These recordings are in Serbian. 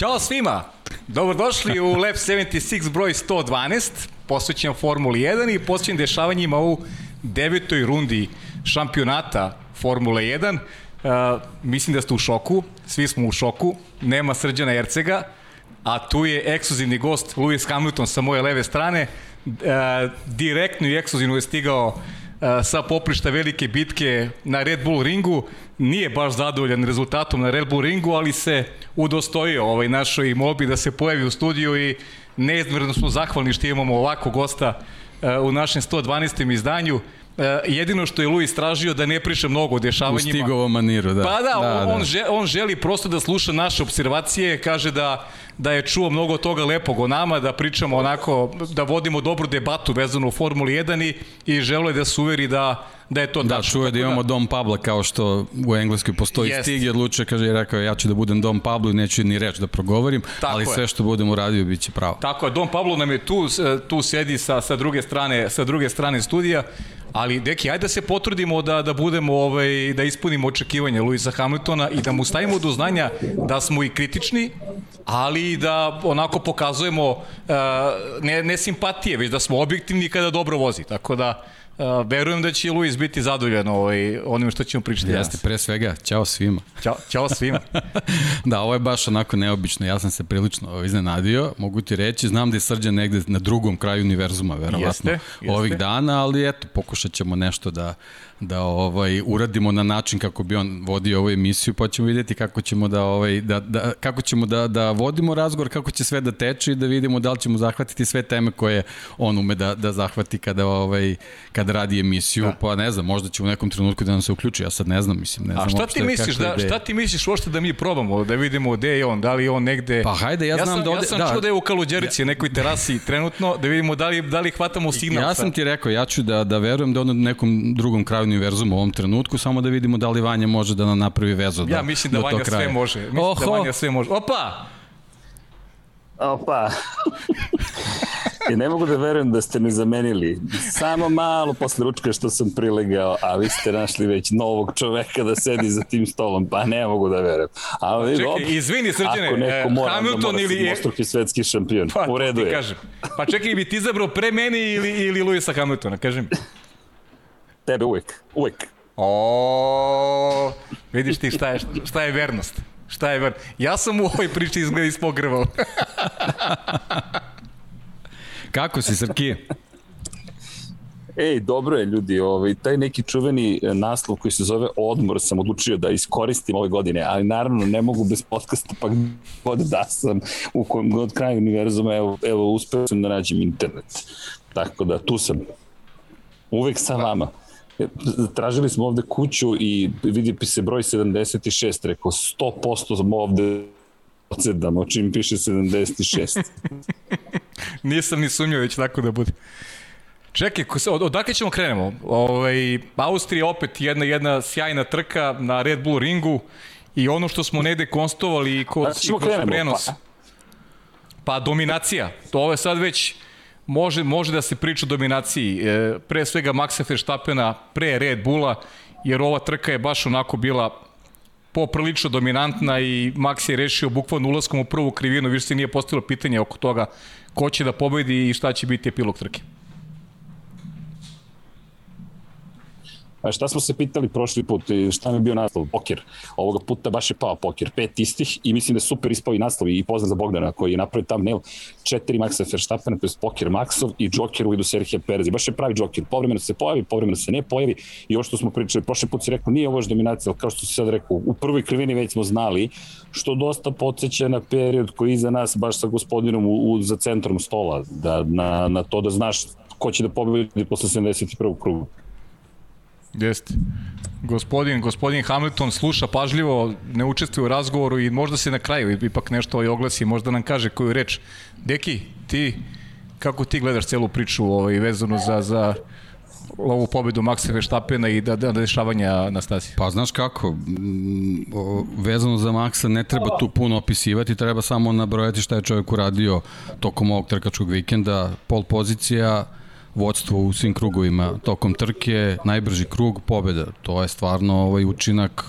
Ćao svima! Dobrodošli u Lab 76 broj 112, posvećen Formuli 1 i posvećen dešavanjima u devetoj rundi šampionata Formule 1. Uh, mislim da ste u šoku, svi smo u šoku, nema Srđana Ercega, a tu je ekskluzivni gost Lewis Hamilton sa moje leve strane. Uh, direktno i ekskluzivno je stigao uh, sa poprišta velike bitke na Red Bull ringu. Nije baš zadovoljan rezultatom na Red Bull ringu, ali se udostojio ovaj našoj molbi da se pojavi u studiju i neizmjerno smo zahvalni što imamo ovako gosta uh, u našem 112. izdanju. E, jedino što je Luis tražio da ne priša mnogo o dešavanjima. U stigovom maniru, da. Pa da, da, on, da. Želi, on želi prosto da sluša naše observacije, kaže da, da je čuo mnogo toga lepog o nama, da pričamo onako, da vodimo dobru debatu vezanu u Formuli 1 i, i želo je da se uveri da, da je to da, tačno. čuje da, da imamo Dom Pabla kao što u Engleskoj postoji Jest. stig i odlučuje, kaže, je rekao ja ću da budem Dom Pablo i neću ni reč da progovorim, Tako ali je. sve što budem uradio bit će pravo. Tako je, Don Pablo nam je tu, tu sedi sa, sa, druge strane, sa druge strane studija, ali deki, ajde da se potrudimo da, da budemo, ovaj, da ispunimo očekivanja Luisa Hamiltona i da mu stavimo do znanja da smo i kritični, ali i da onako pokazujemo uh, ne, ne simpatije, već da smo objektivni kada dobro vozi, tako da Uh, verujem da će Luis biti zadovoljan ovaj, onim što ćemo pričati Jeste, pre svega, ćao svima. Ćao, ćao svima. da, ovo je baš onako neobično, ja sam se prilično iznenadio, mogu ti reći, znam da je Srđan negde na drugom kraju univerzuma, verovatno, jeste, jeste. ovih dana, ali eto, pokušat ćemo nešto da, da ovaj uradimo na način kako bi on vodio ovu emisiju, pa ćemo videti kako ćemo da ovaj da, da kako ćemo da da vodimo razgovor, kako će sve da teče i da vidimo da li ćemo zahvatiti sve teme koje on ume da da zahvati kada ovaj kada radi emisiju, da. pa ne znam, možda će u nekom trenutku da nam se uključi, ja sad ne znam, mislim, ne znam. A šta ti misliš da šta ti misliš uopšte da mi probamo da vidimo gde je on, da li je on negde Pa hajde, ja, ja znam sam, da ovde, ja sam da. čuo da je u Kaluđerici, ja. nekoj terasi trenutno, da vidimo da li da li hvatamo signal. Ja sam ti rekao, ja ću da da verujem da on na nekom drugom kraju univerzuma u ovom trenutku, samo da vidimo da li Vanja može da nam napravi vezu do Ja mislim da do Vanja kraja. sve može. Mislim Oho. da Vanja sve može. Opa! Opa! I ne mogu da verujem da ste me zamenili. Samo malo posle ručka što sam prilegao, a vi ste našli već novog čoveka da sedi za tim stolom. Pa ne mogu da verujem. Ali, Čekaj, op, izvini Srđane, ako neko mora, Hamilton da mora ili... Mostruki svetski šampion. Pa, U redu je. Kažem. Pa čekaj, bi ti izabrao pre mene ili, ili Luisa Hamiltona, kažem. Tebe uvek, uvek. O, vidiš ti šta je, šta je vernost. Šta je vernost. Ja sam u ovoj priči izgleda ispogrevao. Kako si, Srki? Ej, dobro je ljudi, ovaj, taj neki čuveni e, naslov koji se zove Odmor sam odlučio da iskoristim ove godine, ali naravno ne mogu bez podcasta, pa god da sam u kojem god kraju univerzuma, evo, evo uspeo sam da nađem internet. Tako da, tu sam. Uvek sa vama. Tražili smo ovde kuću i vidi se broj 76, rekao 100% sam ovde odsedamo, čim piše 76. Nisam ni sumnjao već tako da bude. Čekaj, od, odakle ćemo krenemo? Ovaj, Austrija opet jedna, jedna sjajna trka na Red Bull ringu i ono što smo negde konstovali i kod, i kod prenos. Pa. pa dominacija. To je sad već može, može da se priča o dominaciji. E, pre svega Maxa Verstappena, pre Red Bulla, jer ova trka je baš onako bila poprilično dominantna i Max je rešio bukvalno ulaskom u prvu krivinu, više se nije postavilo pitanje oko toga ko će da pobedi i šta će biti epilog trke. A šta smo se pitali prošli put, šta mi je bio naslov? Poker. Ovoga puta baš je pao poker. Pet istih i mislim da je super ispao i naslov i pozdrav za Bogdana koji je napravio thumbnail. Četiri Maxa Verstappena, to je poker Maxov i Joker u vidu Serhija Perez. Baš je pravi Joker. Povremeno se pojavi, povremeno se ne pojavi i ovo što smo pričali, prošli put si rekao nije ovo dominacija, ali kao što si sad rekao, u prvoj krivini već smo znali, što dosta podsjeća na period koji iza nas baš sa gospodinom u, u, za centrom stola, da, na, na to da znaš ko će da pobedi posle 71. kruga. Jeste. Gospodin, gospodin Hamilton sluša pažljivo, ne učestvuje u razgovoru i možda se na kraju ipak nešto ovaj oglasi, možda nam kaže koju reč. Deki, ti, kako ti gledaš celu priču ovaj, vezanu za, za ovu pobedu Maxa Verstappena i da, da, dešavanja na stazi? Pa znaš kako, vezano za Maxa ne treba tu puno opisivati, treba samo nabrojati šta je čovjek uradio tokom ovog trkačkog vikenda, pol pozicija, vodstvo u svim krugovima tokom trke, najbrži krug, pobeda. To je stvarno ovaj učinak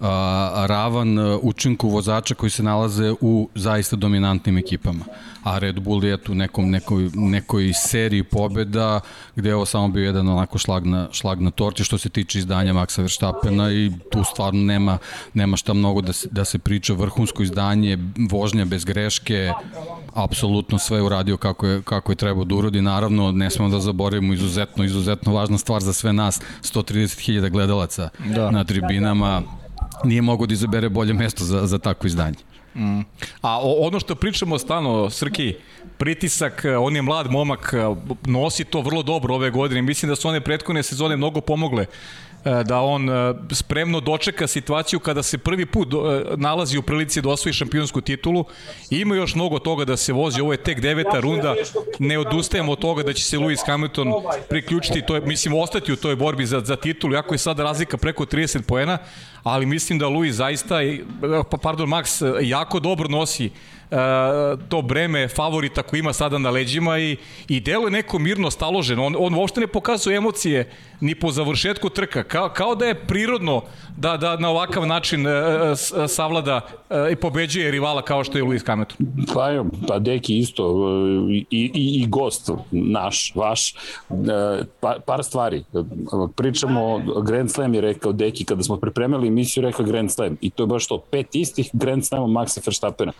a, ravan učinku vozača koji se nalaze u zaista dominantnim ekipama. A Red Bull je tu nekom, nekoj, nekoj seriji pobeda gde je ovo samo bio jedan onako šlag na, šlag na torti što se tiče izdanja Maxa Verstappena i tu stvarno nema, nema šta mnogo da se, da se priča vrhunsko izdanje, vožnja bez greške, apsolutno sve uradio kako je, kako je trebao da urodi. Naravno, ne smemo da zaboravimo izuzetno, izuzetno važna stvar za sve nas, 130.000 gledalaca da. na tribinama, nije mogo da izabere bolje mesto za, za takvo izdanje. Mm. A ono što pričamo stano, Srki, pritisak, on je mlad momak, nosi to vrlo dobro ove godine. Mislim da su one prethodne sezone mnogo pomogle E, da on e, spremno dočeka situaciju kada se prvi put e, nalazi u prilici da osvoji šampionsku titulu. Ima još mnogo toga da se vozi, ovo je tek deveta runda, ne odustajemo od toga da će se Lewis Hamilton priključiti, to je, mislim, ostati u toj borbi za, za titulu, jako je sada razlika preko 30 poena, ali mislim da Lewis zaista, pa pardon, Max, jako dobro nosi to breme favorita koji ima sada na leđima i, i deluje neko mirno staložen. On, on uopšte ne pokazuje emocije ni po završetku trka. Kao, kao da je prirodno da, da na ovakav način uh, savlada uh, i pobeđuje rivala kao što je Luis Hamilton. Pa pa Deki isto i, i, i gost naš, vaš. Pa, par stvari. Pričamo, Grand Slam je rekao Deki kada smo pripremili emisiju rekao Grand Slam i to je baš to, pet istih Grand Slama Maxa Verstappena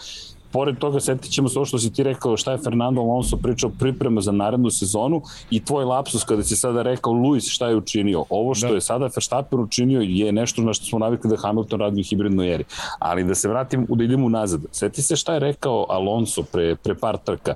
pored toga setit ćemo se ovo što si ti rekao šta je Fernando Alonso pričao priprema za narednu sezonu i tvoj lapsus kada si sada rekao Luis šta je učinio. Ovo što da. je sada Verstappen učinio je nešto na što smo navikli da Hamilton radi u hibridnoj eri. Ali da se vratim, da idemo nazad. Seti se šta je rekao Alonso pre, pre par trka.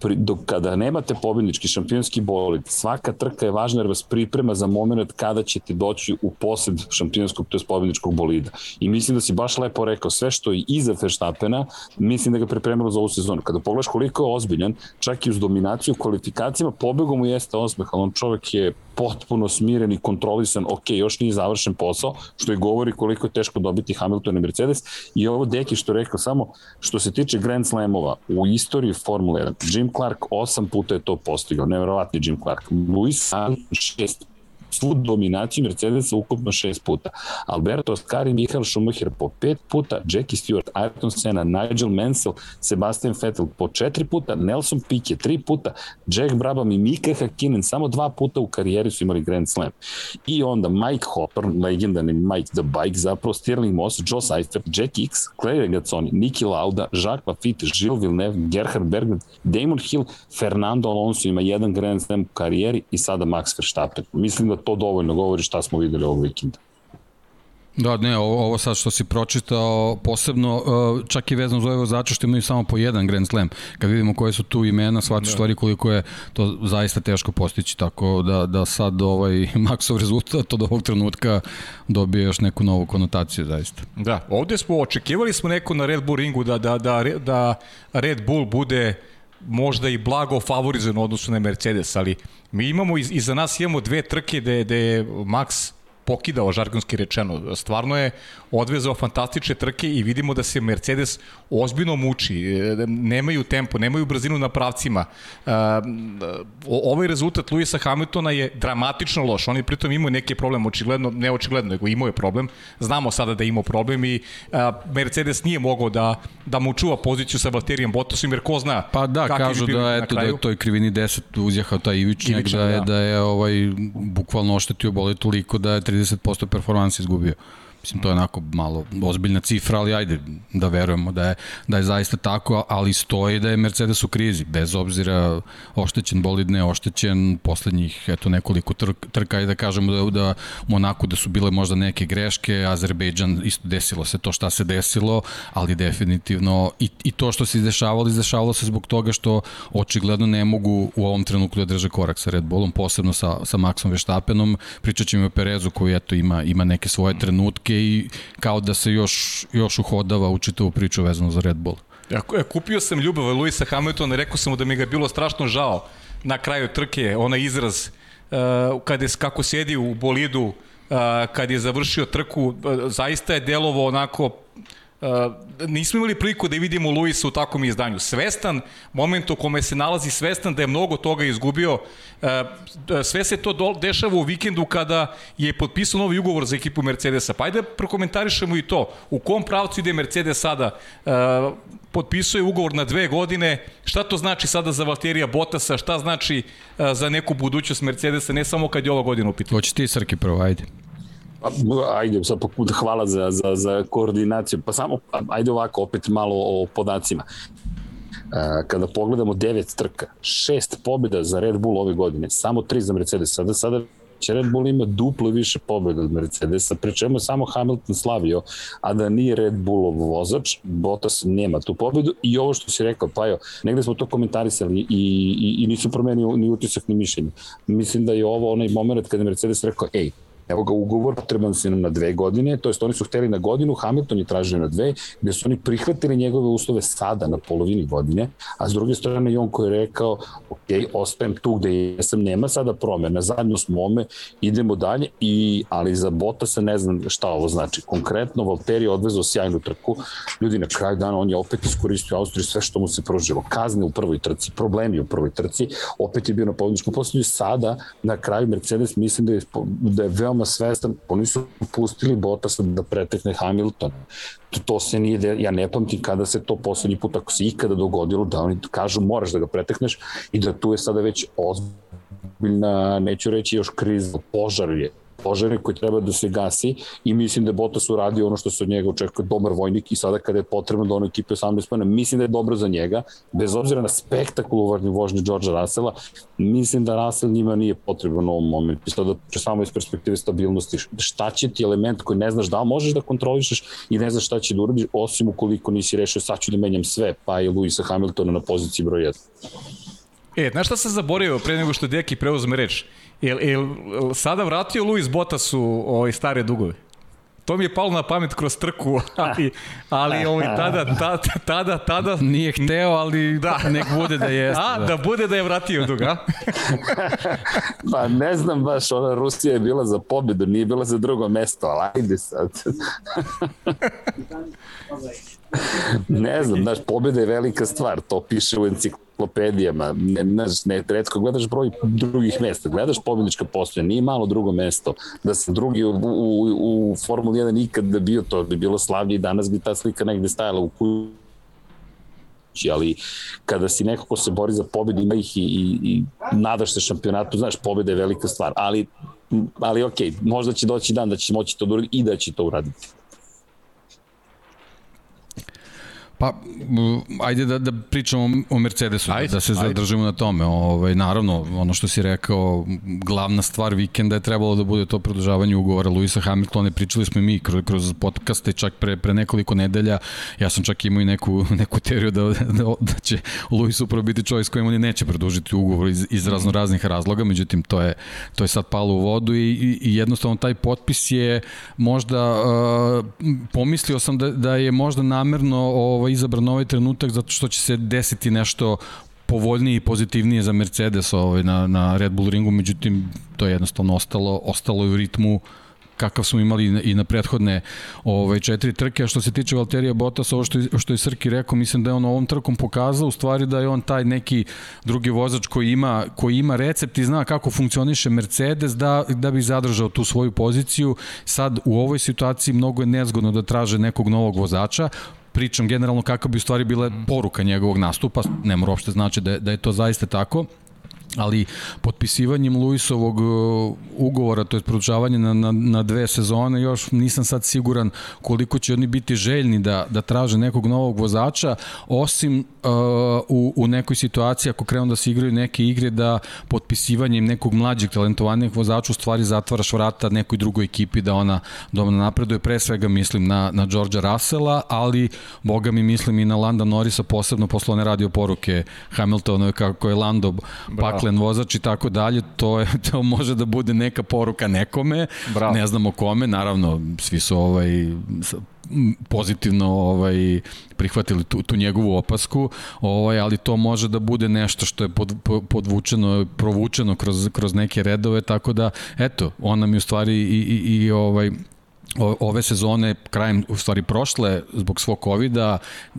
Pri, dok, kada nemate pobjednički šampionski bolid, svaka trka je važna jer vas priprema za moment kada ćete doći u posed šampionskog, to je pobjedničkog bolida. I mislim da si baš lepo rekao sve što je iza Verstappena, mislim da ga pripremilo za ovu sezonu. Kada pogledaš koliko je ozbiljan, čak i uz dominaciju kvalifikacijama, pobegom mu jeste osmeh, ali on čovek je potpuno smiren i kontrolisan, ok, još nije završen posao, što i govori koliko je teško dobiti Hamilton i Mercedes. I ovo Deki što rekao, samo što se tiče Grand Slamova, u istoriji Formule 1, Jim Clark osam puta je to postigao, nevjerovatni Jim Clark. Lewis Hamilton šest svu dominaciju Mercedesa ukupno šest puta. Alberto Ascari, Michael Schumacher po pet puta, Jackie Stewart, Ayrton Senna, Nigel Mansell, Sebastian Vettel po četiri puta, Nelson Piquet tri puta, Jack Brabham i Mika Hakkinen samo dva puta u karijeri su imali Grand Slam. I onda Mike Hopper, legendarni Mike the Bike, zapravo Stirling Moss, Joe Seifert, Jack X, Claire Gazzoni, Niki Lauda, Jacques Lafitte, Gilles Villeneuve, Gerhard Berger, Damon Hill, Fernando Alonso ima jedan Grand Slam u karijeri i sada Max Verstappen. Mislim da to dovoljno govori šta smo videli ovog vikenda. Da, ne, ovo, ovo sad što si pročitao, posebno, uh, čak i vezano za ove vozače što imaju samo po jedan Grand Slam. Kad vidimo koje su tu imena, shvatiš da. stvari koliko je to zaista teško postići, tako da, da sad ovaj maksov rezultat od ovog trenutka dobije još neku novu konotaciju, zaista. Da, ovde smo, očekivali smo neko na Red Bull ringu da, da, da, da Red Bull bude možda i blago favorizovan u odnosu na Mercedes, ali mi imamo, iza nas imamo dve trke gde, je Max pokidao žargonski rečeno. Stvarno je odvezao fantastične trke i vidimo da se Mercedes ozbiljno muči. E, nemaju tempo, nemaju brzinu na pravcima. E, ovaj rezultat Luisa Hamiltona je dramatično loš. On je pritom imao neki problem, očigledno, ne očigledno, nego imao je problem. Znamo sada da imao problem i e, Mercedes nije mogao da, da mu čuva poziciju sa Valterijem Bottasom, jer ko zna Pa da, kažu da, eto, da je toj krivini 10 uzjahao taj Ivičnjak, Ivičnjak, da, je, da. da je ovaj, bukvalno oštetio boli toliko da je 30% performansi izgubio. Mislim, to je onako malo ozbiljna cifra, ali ajde da verujemo da je, da je zaista tako, ali stoji da je Mercedes u krizi, bez obzira oštećen bolid, ne oštećen, poslednjih eto, nekoliko trk, trka i da kažemo da, da Monaku da su bile možda neke greške, Azerbejdžan isto desilo se to šta se desilo, ali definitivno i, i to što se izdešavalo, izdešavalo se zbog toga što očigledno ne mogu u ovom trenutku da drže korak sa Red Bullom, posebno sa, sa Maxom Veštapenom, pričat ćemo o Perezu koji eto ima, ima neke svoje trenutke trke i kao da se još, još uhodava u čitavu priču vezano za Red Bull. Ja, kupio sam ljubav Luisa Hamiltona, rekao sam mu da mi ga bilo strašno žao na kraju trke, onaj izraz uh, kad je, kako sedi u bolidu, uh, kad je završio trku, uh, zaista je delovo onako nismo imali priliku da vidimo Luisa u takvom izdanju. Svestan, moment u kome se nalazi svestan da je mnogo toga izgubio. Uh, sve se to dešava u vikendu kada je potpisao novi ugovor za ekipu Mercedesa. Pa ajde prokomentarišemo i to. U kom pravcu ide Mercedes sada? Uh, potpisuje ugovor na dve godine. Šta to znači sada za Valterija Bottasa? Šta znači za neku budućnost Mercedesa, ne samo kad je ova godina u pitanju? Hoće ti, Srki, prvo, ajde. Ajde, sad hvala za, za, za koordinaciju. Pa samo, ajde ovako, opet malo o podacima. Kada pogledamo devet trka, šest pobjeda za Red Bull ove godine, samo tri za Mercedes. Sada, sada će Red Bull ima duplo više pobjeda od Mercedesa, pri čemu je samo Hamilton slavio, a da nije Red Bullov vozač, Bottas nema tu pobjedu i ovo što si rekao, pa jo, negde smo to komentarisali i, i, i nisu promenili ni utisak ni mišljenje. Mislim da je ovo onaj moment kada je Mercedes rekao, ej, Evo ga ugovor, potreban se nam na dve godine, to jest oni su hteli na godinu, Hamilton je tražio na dve, gde su oni prihvatili njegove uslove sada na polovini godine, a s druge strane i on koji je rekao, ok, ostajem tu gde jesam, nema sada promena, zajedno smo ome, idemo dalje, i, ali za Bota se ne znam šta ovo znači. Konkretno, Valtteri je odvezao sjajnu trku, ljudi na kraju dana, on je opet iskoristio Austriju sve što mu se pružilo, kazne u prvoj trci, problemi u prvoj trci, opet je bio na pobjedičkom posljednju, sada na kraju Mercedes mislim da je, da je veoma veoma svestan, oni su pustili Bottasa da pretekne Hamilton. To, to se nije, ja ne pamtim kada se to poslednji put, ako se ikada dogodilo, da oni kažu moraš da ga pretekneš i da tu je sada već ozbiljna, neću reći još kriza, požar je požare koji treba da se gasi i mislim da je Bottas uradio ono što se od njega očekuje dobar vojnik i sada kada je potrebno da ono ekipe 18 pojena, mislim da je dobro za njega, bez obzira na spektakularni vožnje Georgea Russella, mislim da Russell njima nije potreban u ovom momentu. I sada će samo iz perspektive stabilnosti, šta će ti element koji ne znaš da možeš da kontrolišeš i ne znaš šta će da uradiš, osim ukoliko nisi rešio sad ću da menjam sve, pa je Luisa Hamiltona na poziciji broj 1. E, znaš šta sam zaboravio pre nego što Deki preuzme reč? Jel, jel sada vratio Luis Bottas u ovaj stare dugove? To mi je palo na pamet kroz trku, ali, ali ovaj, tada, tada, tada, tada... Nije hteo, ali da. nek bude da jeste. A, da. da bude da je vratio dug, a? pa ne znam baš, ona Rusija je bila za pobedu, nije bila za drugo mesto, ali ajde sad. Ne znam, znaš, pobjeda je velika stvar, to piše u enciklopedijama, znaš, ne, redko gledaš broj drugih mesta, gledaš pobjedička postoja, nije malo drugo mesto, da se drugi u, u, u Formuli 1 nikad da bio to, bi bilo slavnije i danas bi ta slika negde stajala u kuću ali kada si neko ko se bori za pobedu, ima ih i, i, i nadaš se šampionatu, znaš, pobeda je velika stvar, ali, ali ok, možda će doći dan da će moći to da uraditi i da će to uraditi. Pa, ajde da, da pričamo o Mercedesu, ajde, da se ajde. zadržimo na tome. Ovaj, naravno, ono što si rekao, glavna stvar vikenda je trebalo da bude to produžavanje ugovora Luisa Hamiltona. Pričali smo i mi kroz, kroz podcaste čak pre, pre nekoliko nedelja. Ja sam čak imao i neku, neku teoriju da, da, da će Luis upravo biti čovjek s kojim oni neće produžiti ugovor iz, iz razno raznih razloga, međutim to je, to je sad palo u vodu i, i, i jednostavno taj potpis je možda, uh, pomislio sam da, da je možda namerno ovaj, izabran ovaj trenutak zato što će se desiti nešto povoljnije i pozitivnije za Mercedes ovaj, na, na Red Bull ringu, međutim to je jednostavno ostalo, ostalo u ritmu kakav smo imali i na prethodne ove četiri trke, a što se tiče Valterija Bottas, ovo što je, što je Srki rekao, mislim da je on ovom trkom pokazao u stvari da je on taj neki drugi vozač koji ima, koji ima recept i zna kako funkcioniše Mercedes da, da bi zadržao tu svoju poziciju. Sad u ovoj situaciji mnogo je nezgodno da traže nekog novog vozača, pričam generalno kako bi u stvari bila poruka njegovog nastupa, ne mora uopšte znači da je, da je to zaista tako, ali potpisivanjem Luisovog uh, ugovora, to je produžavanje na, na, na dve sezone, još nisam sad siguran koliko će oni biti željni da, da traže nekog novog vozača, osim uh, u, u nekoj situaciji ako krenu da se igraju neke igre da potpisivanjem nekog mlađeg talentovanijeg vozača u stvari zatvaraš vrata nekoj drugoj ekipi da ona, ona napreduje, pre svega mislim na, na Georgia Russella, ali boga mi mislim i na Landa Norrisa posebno posle one radio poruke Hamiltonove kako je Lando Bravo paklen vozač i tako dalje, to, je, to može da bude neka poruka nekome, Bravo. ne znamo kome, naravno svi su ovaj pozitivno ovaj prihvatili tu, tu njegovu opasku, ovaj ali to može da bude nešto što je pod, podvučeno, provučeno kroz kroz neke redove, tako da eto, on nam je u stvari i i, i ovaj ove sezone, krajem, u stvari prošle, zbog svog covid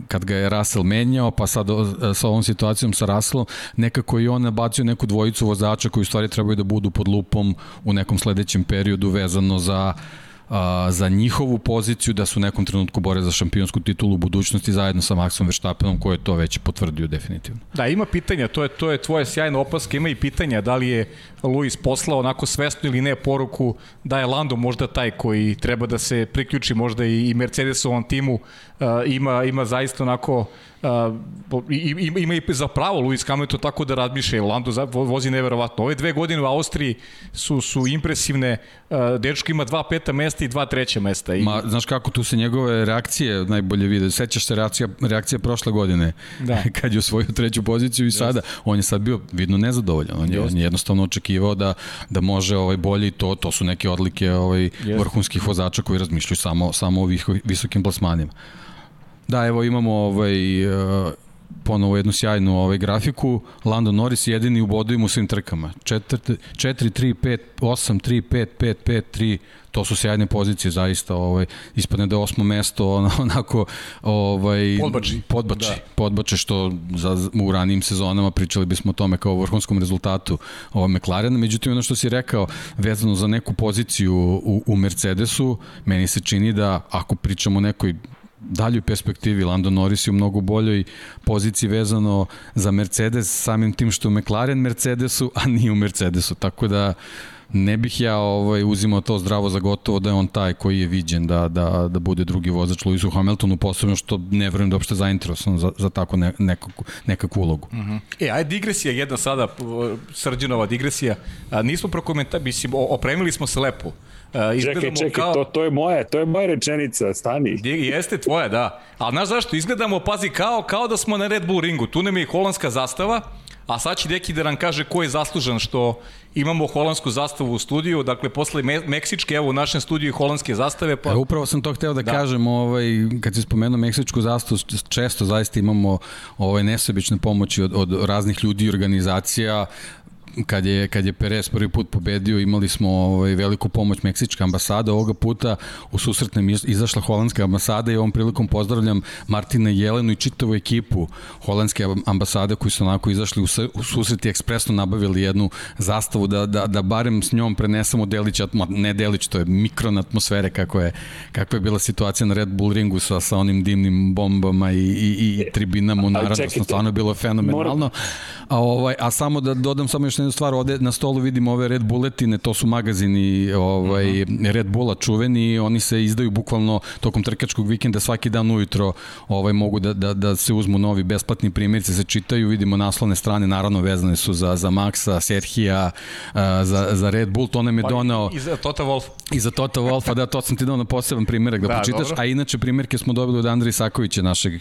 kad ga je Russell menjao, pa sad sa ovom situacijom sa Russellom, nekako i on nabacio neku dvojicu vozača koji u stvari trebaju da budu pod lupom u nekom sledećem periodu vezano za uh, a, za njihovu poziciju da su u nekom trenutku bore za šampionsku titulu u budućnosti zajedno sa Maxom Verstappenom koji je to već potvrdio definitivno. Da, ima pitanja, to je, to je tvoje sjajna opaska, ima i pitanja da li je Luis poslao onako svesno ili ne poruku da je Lando možda taj koji treba da se priključi možda i Mercedesovom timu, ima, ima zaista onako Uh, ima, ima i za pravo Luis Hamilton tako da razmišlja, Lando vozi neverovatno. Ove dve godine u Austriji su, su impresivne, uh, dečko ima dva peta mesta i dva treća mesta. I... Ma, znaš kako tu se njegove reakcije najbolje vide, sećaš se reakcija, reakcija prošle godine, da. kad je osvojio treću poziciju i sada, on je sad bio vidno nezadovoljan, on je, on je jednostavno očekivao da, da može ovaj bolje i to, to su neke odlike ovaj, vrhunskih vozača koji razmišljaju samo, samo o visokim plasmanima. Da, evo imamo ovaj, uh, ponovo jednu sjajnu ovaj, grafiku. Lando Norris jedini u bodovima u svim trkama. 4, 4, 3, 5, 8, 3, 5, 5, 5, 3, to su sjajne pozicije zaista ovaj ispadne da je osmo mesto onako ovaj podbači podbači, da. podbače što za u ranijim sezonama pričali bismo o tome kao o vrhunskom rezultatu ovaj McLaren međutim ono što si rekao vezano za neku poziciju u, u Mercedesu meni se čini da ako pričamo o nekoj daljoj perspektivi Lando Norris je u mnogo boljoj poziciji vezano za Mercedes samim tim što je McLaren Mercedesu, a nije u Mercedesu. Tako da ne bih ja ovaj, uzimao to zdravo za gotovo da je on taj koji je viđen da, da, da bude drugi vozač Lewisu Hamiltonu, posebno što ne verujem da uopšte zainteresovan za, za tako ne, nekakvu, nekakvu ulogu. Uh mhm. -huh. E, ajde digresija jedna sada, srđanova digresija. A, nismo prokomentali, mislim, opremili smo se lepo Uh, čekaj, čekaj, kao... to, to je moja, to je moja rečenica, stani. Jeste tvoja, da. Ali znaš zašto? Izgledamo, pazi, kao, kao da smo na Red Bull ringu. Tu nam je holandska zastava, a sad će neki da nam kaže ko je zaslužan što imamo holandsku zastavu u studiju, dakle posle me meksičke, evo u našem studiju holandske zastave. Pa... E, upravo sam to hteo da, da. kažem, ovaj, kad si spomenuo meksičku zastavu, često zaista imamo ovaj, nesebične pomoći od, od raznih ljudi i organizacija, kad je, kad je Perez prvi put pobedio, imali smo ovaj, veliku pomoć Meksička ambasada, ovoga puta u susretnem izašla holandska ambasada i ovom prilikom pozdravljam Martina Jelenu i čitavu ekipu holandske ambasade koji su onako izašli u, u susret i ekspresno nabavili jednu zastavu da, da, da barem s njom prenesemo delić, atmo, ne delić, to je mikron atmosfere kako je, kako je bila situacija na Red Bull ringu sa, sa onim dimnim bombama i, i, i tribinama u naravno, stvarno je bilo fenomenalno. A, ovaj, a samo da dodam samo još jednu stvar, ovde na stolu vidimo ove Red Bulletine, to su magazini ovaj, uh mhm. -huh. Red Bulla čuveni, oni se izdaju bukvalno tokom trkačkog vikenda svaki dan ujutro ovaj, mogu da, da, da se uzmu novi besplatni primjerice, se čitaju, vidimo naslovne strane, naravno vezane su za, za Maxa, Serhija, za, za Red Bull, to nam je pa, donao... I za Tota Wolf. I za Tota Wolfa, da, to sam ti dao na poseban primjerak da, da počitaš, dobro. a inače primjerke smo dobili od Andrija Sakovića, našeg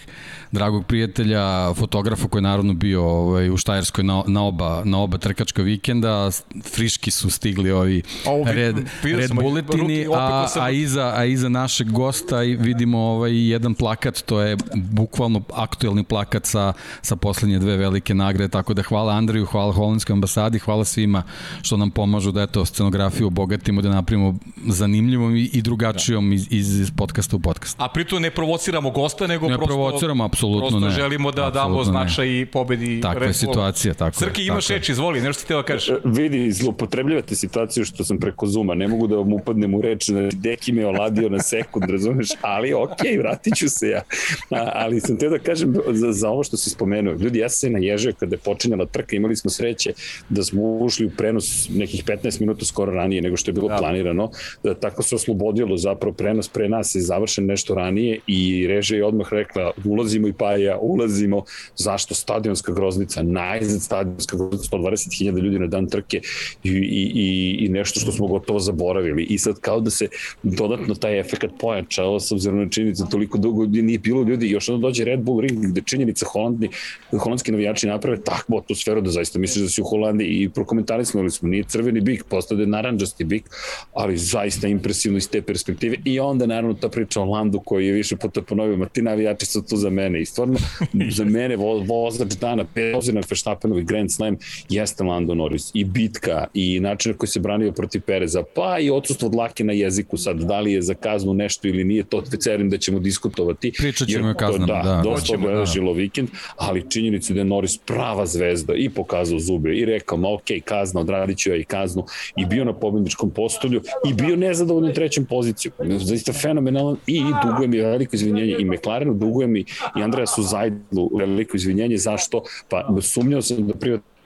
dragog prijatelja, fotografa koji je naravno bio ovaj, u Štajerskoj na, na, oba, na oba trkačka vikenda, friški su stigli ovi Ovo, red, red bulletini, a, a, iza, a iza našeg gosta vidimo ovaj jedan plakat, to je bukvalno aktuelni plakat sa, sa poslednje dve velike nagrade, tako da hvala Andriju, hvala Holandskoj ambasadi, hvala svima što nam pomažu da eto scenografiju obogatimo, da napravimo zanimljivom i, i drugačijom da. iz, iz podcasta u podcast. A pritom ne provociramo gosta, nego ne prosto, provociramo, apsolutno ne. želimo da apsolutno damo značaj i pobedi. Takva je situacija, tako Srki, imaš reč, izvoli, nešto ti teo kažeš. E, vidi, zlopotrebljavate situaciju što sam preko Zuma, ne mogu da vam upadnem u reč, znači, deki me oladio na sekund, razumeš, ali okej, okay, vratit ću se ja. A, ali sam teo da kažem za, za ovo što si spomenuo. Ljudi, ja sam se naježio kada je počinjala trka, imali smo sreće da smo ušli u prenos nekih 15 minuta skoro ranije nego što je bilo da. planirano. Da, tako se oslobodilo zapravo prenos pre nas je završen nešto ranije i režija je odmah rekla ulazimo i pa ja ulazimo. Zašto? Stadionska groznica, najzad stadionska groznica, 120.000 ljudi na dan trke i, i, i nešto što smo gotovo zaboravili. I sad kao da se dodatno taj efekt pojačao s obzirom na činjenicu toliko dugo nije bilo ljudi još onda dođe Red Bull ring gde činjenica Holandni, holandski navijači naprave takvu atmosferu da zaista misliš da si u Holandiji i prokomentarisali smo, nije crveni bik, postade naranđasti bik, ali zaista impresivno iz te perspektive. I onda naravno ta priča o Landu koji je više puta ponovio, ma ti navijači su tu za mene. I stvarno za mene vo, vozač dana, bez na Verstappenovi Grand Slam jeste Lando Norris i bitka i način na koji se branio protiv Pereza, pa i odsustvo dlake na jeziku sad, da li je za kaznu nešto ili nije, to cerim da ćemo diskutovati. Pričat ćemo o kaznama, da. da. Dosta obeležilo da. vikend, ali činjenica da je Norris prava zvezda i pokazao zube i rekao, ma ok, kazna, odradit ću ja i kaznu i bio na pobedničkom postolju i bio nezadovoljan trećem poziciju. Zaista fenomenalan i duguje mi veliko izvinjenje i McLarenu, duguje mi i Andreasu Zajdlu veliko izvinjenje. Zašto? Pa sumnjao sam da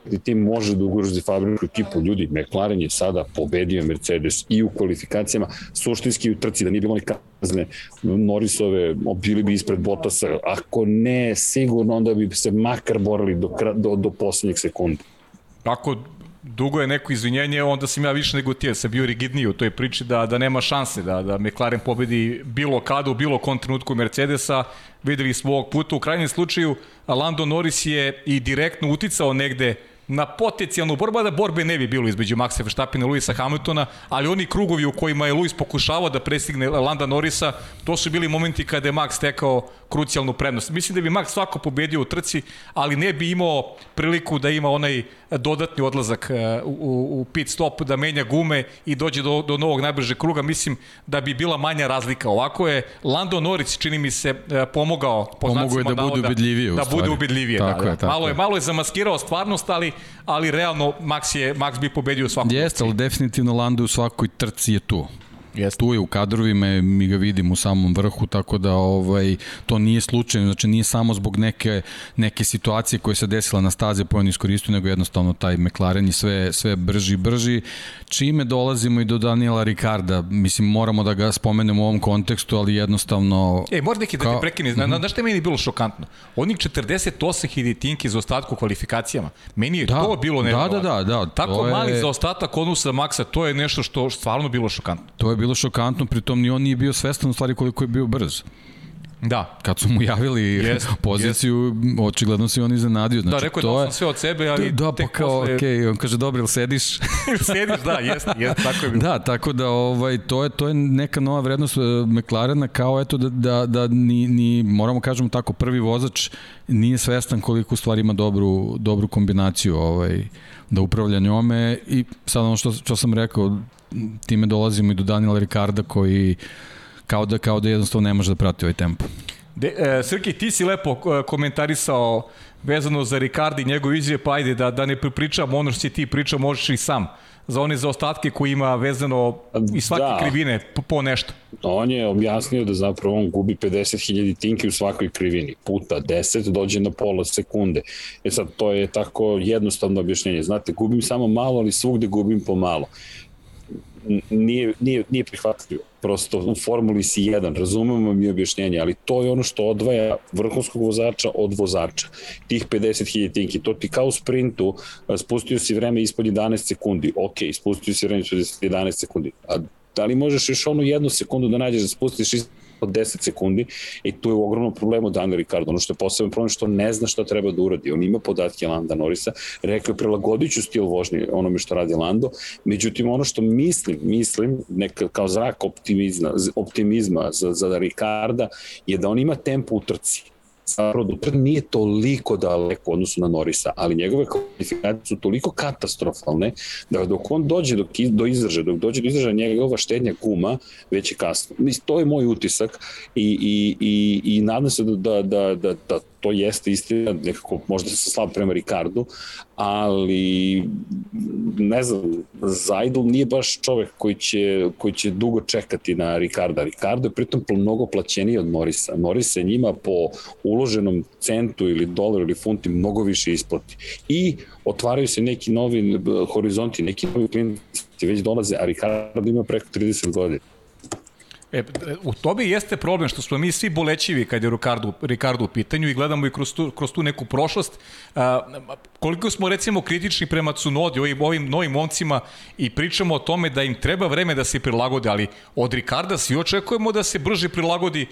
privatni tim može da ugrozi fabriku ekipu. Ljudi, McLaren je sada pobedio Mercedes i u kvalifikacijama, suštinski u trci, da nije bilo oni kazne Norrisove, bili bi ispred Bottasa, ako ne, sigurno onda bi se makar borili do, do, do poslednjeg sekunda. Ako dugo je neko izvinjenje, onda sam ja više nego ti, sam bio rigidniji u toj priči da, da nema šanse da, da McLaren pobedi bilo kada u bilo kom trenutku Mercedesa. Videli smo ovog puta. U krajnjem slučaju Lando Norris je i direktno uticao negde na potencijalnu borbu, da borbe ne bi bilo između Maxa Verstappena i Luisa Hamiltona, ali oni krugovi u kojima je Luis pokušavao da prestigne Landa Norrisa, to su bili momenti kada je Max stekao krucijalnu prednost. Mislim da bi Max svako pobedio u trci, ali ne bi imao priliku da ima onaj dodatni odlazak e, u, u pit stop, da menja gume i dođe do, do novog najbržeg kruga. Mislim da bi bila manja razlika. Ovako je Lando Norris, čini mi se, e, pomogao po pomogao je da bude ubedljivije. Da bude ubedljivije, tako da, je, tako malo je. Malo je zamaskirao stvarnost, ali, ali realno Max, je, Max bi pobedio u svakom Jeste, ali definitivno Lando u svakoj trci je tu. Jeste. Tu je u kadrovima, mi ga vidimo u samom vrhu, tako da ovaj, to nije slučajno, znači nije samo zbog neke, neke situacije koje se desila na staze po on iskoristio, nego jednostavno taj McLaren je sve, sve brži i brži. Čime dolazimo i do Daniela Ricarda, mislim moramo da ga spomenemo u ovom kontekstu, ali jednostavno... Ej, možda neki da te prekini, mm -hmm. znaš što je meni bilo šokantno? Onih 48 tinki za ostatku kvalifikacijama. Meni je da, to bilo nevjerovatno. Da, da, da. da Tako mali je... za ostatak odnosa Maxa, to je nešto što stvarno bilo šokantno. To je bilo šokantno, pritom ni on nije bio svestan u stvari koliko je bio brz. Da. Kad su mu javili yes, poziciju, yes. očigledno se on iznenadio. Znači, da, rekao to je da sve od sebe, ali da, pa kao, posle... okay, on kaže, dobro, ili sediš? sediš, da, jeste, jeste, tako je bilo. Da, tako da ovaj, to, je, to je neka nova vrednost e, McLarena, kao eto da, da, da ni, ni, moramo kažemo tako, prvi vozač nije svestan koliko u stvari ima dobru, dobru kombinaciju ovaj, da upravlja njome i sad ono što, što sam rekao, time dolazimo i do Daniela Ricarda koji kao da, kao da jednostavno ne može da prati ovaj tempo. De, e, Srki, ti si lepo e, komentarisao vezano za Ricarda i njegov izvije, pa ajde da, da ne pripričam ono što si ti pričao, možeš i sam za one zaostatke koji ima vezano i svake da. krivine po, po nešto. On je objasnio da zapravo on gubi 50.000 tinki u svakoj krivini. Puta 10 dođe na pola sekunde. E sad, to je tako jednostavno objašnjenje. Znate, gubim samo malo, ali svugde gubim po malo nije, nije, nije prihvatljivo. Prosto u formuli si jedan, razumemo mi objašnjenje, ali to je ono što odvaja vrhunskog vozača od vozača. Tih 50.000 tinki, to ti kao u sprintu, spustio si vreme ispod 11 sekundi, ok, spustio si vreme ispod 11 sekundi, a da li možeš još onu jednu sekundu da nađeš da spustiš od 10 sekundi i tu je u ogromnom problemu Daniel Ricardo. Ono što je poseban problem što ne zna šta treba da uradi. On ima podatke Landa Norisa, rekao je prilagodit ću stil vožnje onome što radi Lando, međutim ono što mislim, mislim neka, kao zrak optimizma, optimizma za, za Ricarda je da on ima tempo u trci zapravo Duterte nije toliko daleko u odnosu na Norisa, ali njegove kvalifikacije su toliko katastrofalne da dok on dođe do, do izdrža, dok dođe do izdrža njegova štednja guma, već je kasno. Mislim, to je moj utisak i, i, i, i nadam se da, da, da, da, da to jeste istina, nekako možda se slab prema Ricardu, ali ne znam, Zajdl nije baš čovek koji će, koji će dugo čekati na Ricarda. Ricardo je pritom mnogo plaćeniji od Morisa. Moris se njima po uloženom centu ili dolaru ili funti mnogo više isplati. I otvaraju se neki novi horizonti, neki novi klijenti već dolaze, a Ricardo ima preko 30 godina. E, u tobi jeste problem što smo mi svi bolećivi kad je Ricardo, Ricardo u pitanju i gledamo i kroz tu, kroz tu neku prošlost. Koliko smo recimo kritični prema Cunodi, ovim, ovim novim momcima i pričamo o tome da im treba vreme da se prilagode, ali od Ricarda svi očekujemo da se brže prilagodi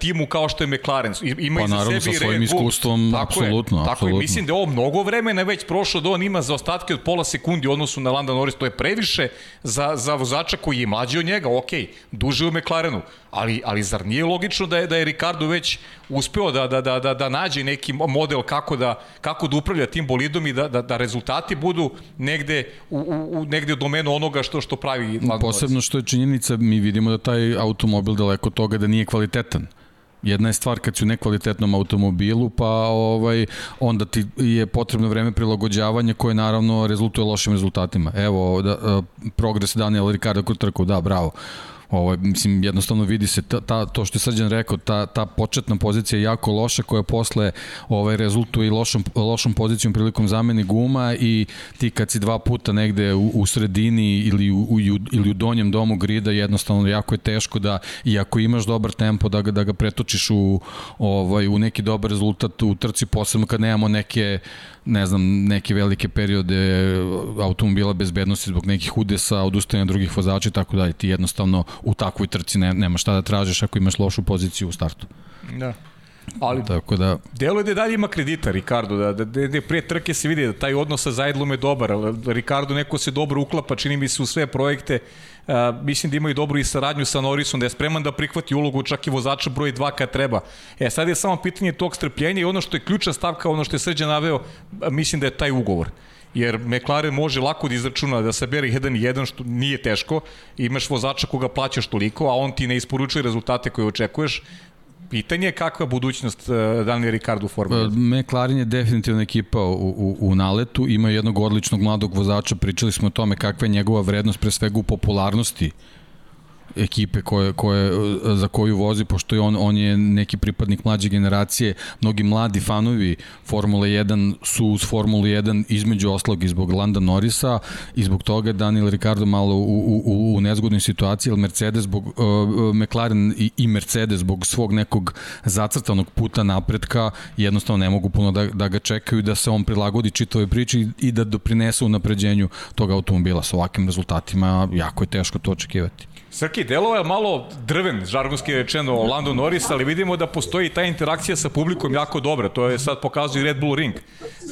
timu kao što je McLaren. Ima pa naravno sa svojim iskustvom, tako apsolutno. Je, tako apsolutno. je, mislim da je ovo mnogo vremena već prošlo da on ima za ostatke od pola sekundi u odnosu na Landa Norris, to je previše za, za vozača koji je mlađi od njega, ok, duže u McLarenu, ali, ali zar nije logično da je, da je Ricardo već uspeo da, da, da, da, da nađe neki model kako da, kako da upravlja tim bolidom i da, da, da rezultati budu negde u, u, u negde u domenu onoga što što pravi Lando Posebno što je činjenica, mi vidimo da taj automobil daleko toga da nije kvalitetan. Jedna je stvar kad si u nekvalitetnom automobilu, pa ovaj, onda ti je potrebno vreme prilagođavanja koje naravno rezultuje lošim rezultatima. Evo, da, progres Daniela Ricardo kod trku, da, bravo Ovo, mislim, jednostavno vidi se ta, ta, to što je Srđan rekao, ta, ta početna pozicija je jako loša koja posle ovaj, rezultuje i lošom, lošom pozicijom prilikom zamene guma i ti kad si dva puta negde u, u sredini ili u, u, ili u donjem domu grida, jednostavno jako je teško da, i ako imaš dobar tempo, da ga, da ga pretočiš u, ovaj, u neki dobar rezultat u trci, posebno kad nemamo neke ne znam, neke velike periode automobila bezbednosti zbog nekih udesa, odustajanja drugih vozača i tako dalje. Ti jednostavno u takvoj trci ne, nema šta da tražiš ako imaš lošu poziciju u startu. Da. Ali Tako da... delo je da dalje ima kredita Ricardo, da, da, da, da pre trke se vidi da taj odnos sa Zajdlom je dobar, Ricardo neko se dobro uklapa, čini mi se u sve projekte, uh, mislim da imaju dobru i saradnju sa Norrisom, da je spreman da prihvati ulogu čak i vozača broj 2 kad treba. E, sad je samo pitanje tog strpljenja i ono što je ključna stavka, ono što je Srđan naveo, mislim da je taj ugovor jer McLaren može lako da izračuna da se beri 1-1 što nije teško, imaš vozača koga plaćaš toliko, a on ti ne isporučuje rezultate koje očekuješ, Pitanje je kakva budućnost uh, Daniel Ricardo u Formula McLaren je definitivna ekipa u, u, u naletu, ima jednog odličnog mladog vozača, pričali smo o tome kakva je njegova vrednost pre svega u popularnosti ekipe koje, koje, za koju vozi, pošto je on, on je neki pripadnik mlađe generacije, mnogi mladi fanovi Formule 1 su uz Formulu 1 između oslog i zbog Landa Norisa i zbog toga Daniel Ricardo malo u, u, u nezgodnoj situaciji, jer Mercedes zbog, uh, McLaren i, i Mercedes zbog svog nekog zacrtanog puta napretka jednostavno ne mogu puno da, da ga čekaju da se on prilagodi čitove priči i da doprinese u napređenju tog automobila sa ovakvim rezultatima jako je teško to očekivati. Srki, delo je malo drven, žargonski rečeno, Lando Norris, ali vidimo da postoji ta interakcija sa publikom jako dobra. To je sad pokazuje Red Bull Ring,